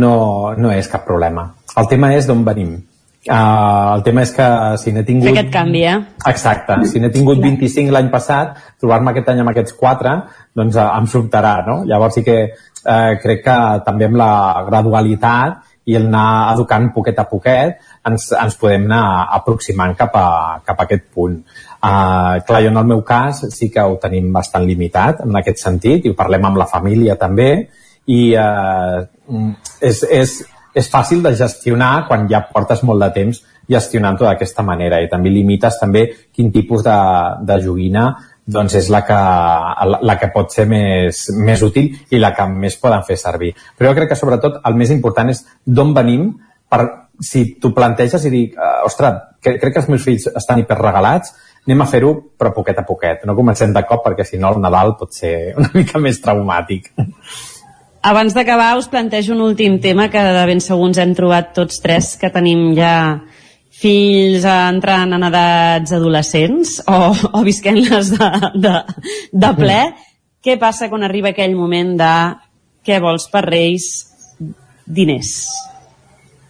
no, no és cap problema. El tema és d'on venim. Uh, el tema és que si n'he tingut... Aquest canvi, eh? Exacte. Si n'he tingut 25 l'any passat, trobar-me aquest any amb aquests 4, doncs uh, em sobtarà, no? Llavors sí que uh, crec que també amb la gradualitat i el anar educant poquet a poquet ens, ens podem anar aproximant cap a, cap a aquest punt. Uh, clar, jo en el meu cas sí que ho tenim bastant limitat en aquest sentit i ho parlem amb la família també i eh, és, és, és fàcil de gestionar quan ja portes molt de temps gestionant-ho d'aquesta manera i també limites també quin tipus de, de joguina doncs és la que, la, que pot ser més, més útil i la que més poden fer servir. Però jo crec que sobretot el més important és d'on venim per si tu planteges i dic, uh, ostres, crec que els meus fills estan hiperregalats, anem a fer-ho però poquet a poquet. No comencem de cop perquè si no el Nadal pot ser una mica més traumàtic. Abans d'acabar, us plantejo un últim tema que de ben segur ens hem trobat tots tres, que tenim ja fills entrant en edats adolescents o, o visquent-les de, de, de ple. Què passa quan arriba aquell moment de què vols per Reis? Diners.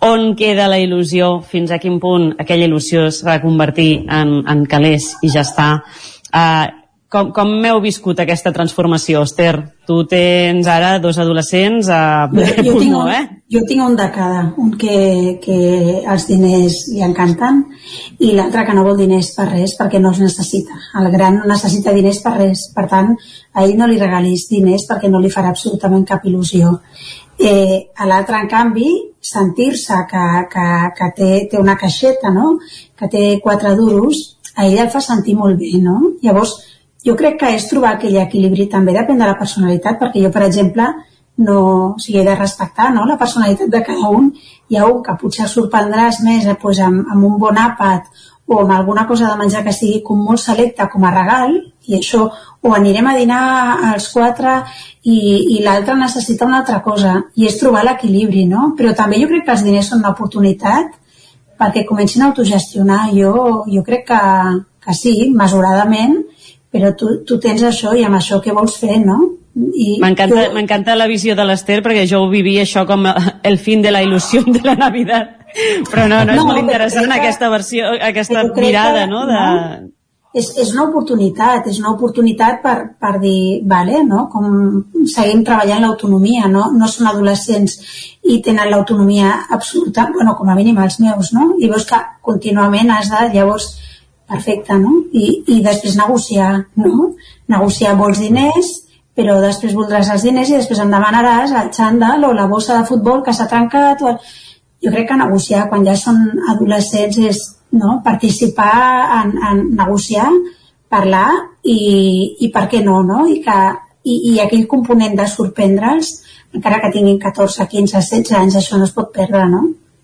On queda la il·lusió? Fins a quin punt aquella il·lusió es va convertir en, en calés i ja està? Uh, com, com m'heu viscut aquesta transformació, Esther? Tu tens ara dos adolescents a ple pulmó, eh? Jo tinc un de cada, un que, que els diners li encanten i l'altre que no vol diners per res perquè no els necessita. El gran no necessita diners per res, per tant, a ell no li regalis diners perquè no li farà absolutament cap il·lusió. Eh, a l'altre, en canvi, sentir-se que, que, que té, té una caixeta, no? que té quatre duros, a ell el fa sentir molt bé, no? Llavors, jo crec que és trobar aquell equilibri també depèn de la personalitat, perquè jo, per exemple, no, o sigui, he de respectar no, la personalitat de cada un. Hi ha un que potser sorprendràs més eh, pues, amb, amb un bon àpat o amb alguna cosa de menjar que sigui com molt selecta com a regal, i això o anirem a dinar als quatre i, i l'altre necessita una altra cosa, i és trobar l'equilibri, no? Però també jo crec que els diners són una oportunitat perquè comencin a autogestionar. Jo, jo crec que, que sí, mesuradament, però tu, tu tens això i amb això què vols fer, no? M'encanta tu... la visió de l'Ester perquè jo ho vivia això com el fin de la il·lusió de la Navidad però no, no, és no, molt interessant que, aquesta versió aquesta mirada, que, no? De... no? És, és una oportunitat, és una oportunitat per, per dir, vale, no? com seguim treballant l'autonomia, no? no són adolescents i tenen l'autonomia absoluta, bueno, com a mínim els meus, no? I veus que contínuament has de, llavors, perfecte, no? I, i després negociar, no? Negociar vols diners, però després voldràs els diners i després em demanaràs el xandall o la bossa de futbol que s'ha trencat. O... Jo crec que negociar quan ja són adolescents és no? participar en, en negociar, parlar i, i per què no, no? I que i, i aquell component de sorprendre'ls, encara que tinguin 14, 15, 16 anys, això no es pot perdre, no?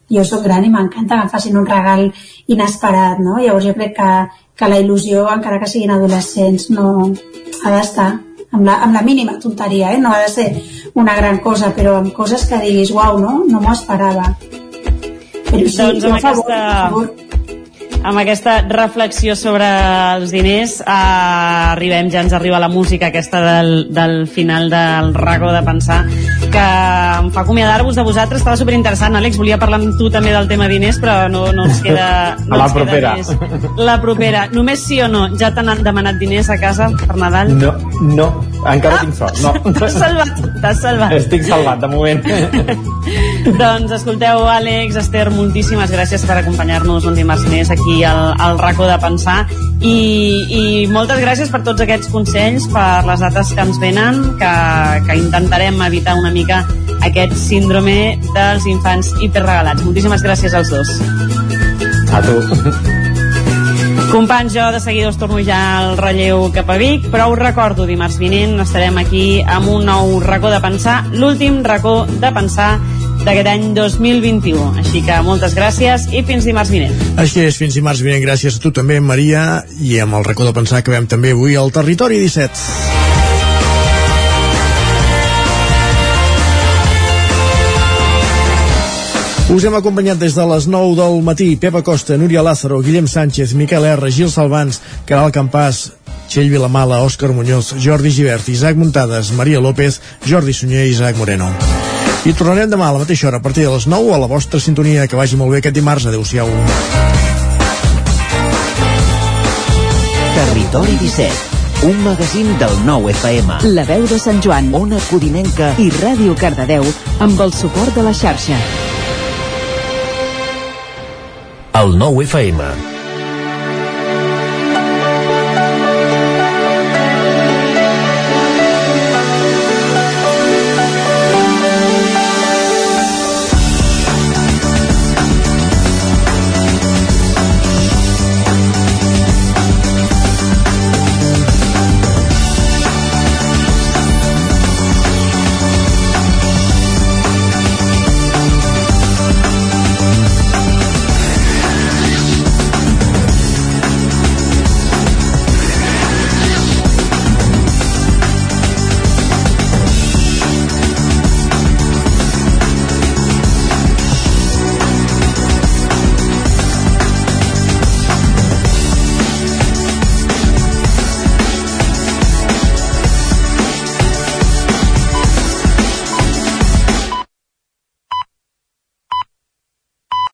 Jo sóc gran i m'encanta que em facin un regal inesperat, no? Llavors jo crec que, que la il·lusió, encara que siguin adolescents, no ha d'estar amb la, amb la mínima tonteria, eh? no ha de ser una gran cosa, però amb coses que diguis, uau, no? No m'ho esperava. Però sí, doncs amb favor, aquesta, amb aquesta reflexió sobre els diners eh, arribem, ja ens arriba la música aquesta del, del final del rago de pensar que em fa acomiadar-vos de vosaltres estava superinteressant, Àlex, volia parlar amb tu també del tema diners, però no, no ens queda no A la propera. més. la propera, només sí o no ja t'han demanat diners a casa per Nadal? No, no, encara tinc sort. No. T'has salvat, t'has salvat. Estic salvat, de moment. Doncs escolteu, Àlex, Esther, moltíssimes gràcies per acompanyar-nos un dimarts més aquí al, al racó de pensar i, i moltes gràcies per tots aquests consells, per les dates que ens venen, que, que intentarem evitar una mica aquest síndrome dels infants hiperregalats. Moltíssimes gràcies als dos. A tu. Companys, jo de seguida us torno ja al relleu cap a Vic, però us recordo, dimarts vinent estarem aquí amb un nou racó de pensar, l'últim racó de pensar d'aquest any 2021. Així que moltes gràcies i fins dimarts vinent. Així és, fins dimarts vinent. Gràcies a tu també, Maria, i amb el racó de pensar que veiem també avui al Territori 17. Us hem acompanyat des de les 9 del matí Pepa Costa, Núria Lázaro, Guillem Sánchez, Miquel R, Gil Salvans, Caral Campàs, Txell Vilamala, Òscar Muñoz, Jordi Givert, Isaac Muntades, Maria López, Jordi Sunyer i Isaac Moreno. I tornarem demà a la mateixa hora, a partir de les 9, a la vostra sintonia. Que vagi molt bé aquest dimarts. Adéu-siau. Territori 17, un magazín del nou FM. La veu de Sant Joan, Ona Codinenca i Ràdio Cardedeu amb el suport de la xarxa. El nou FM.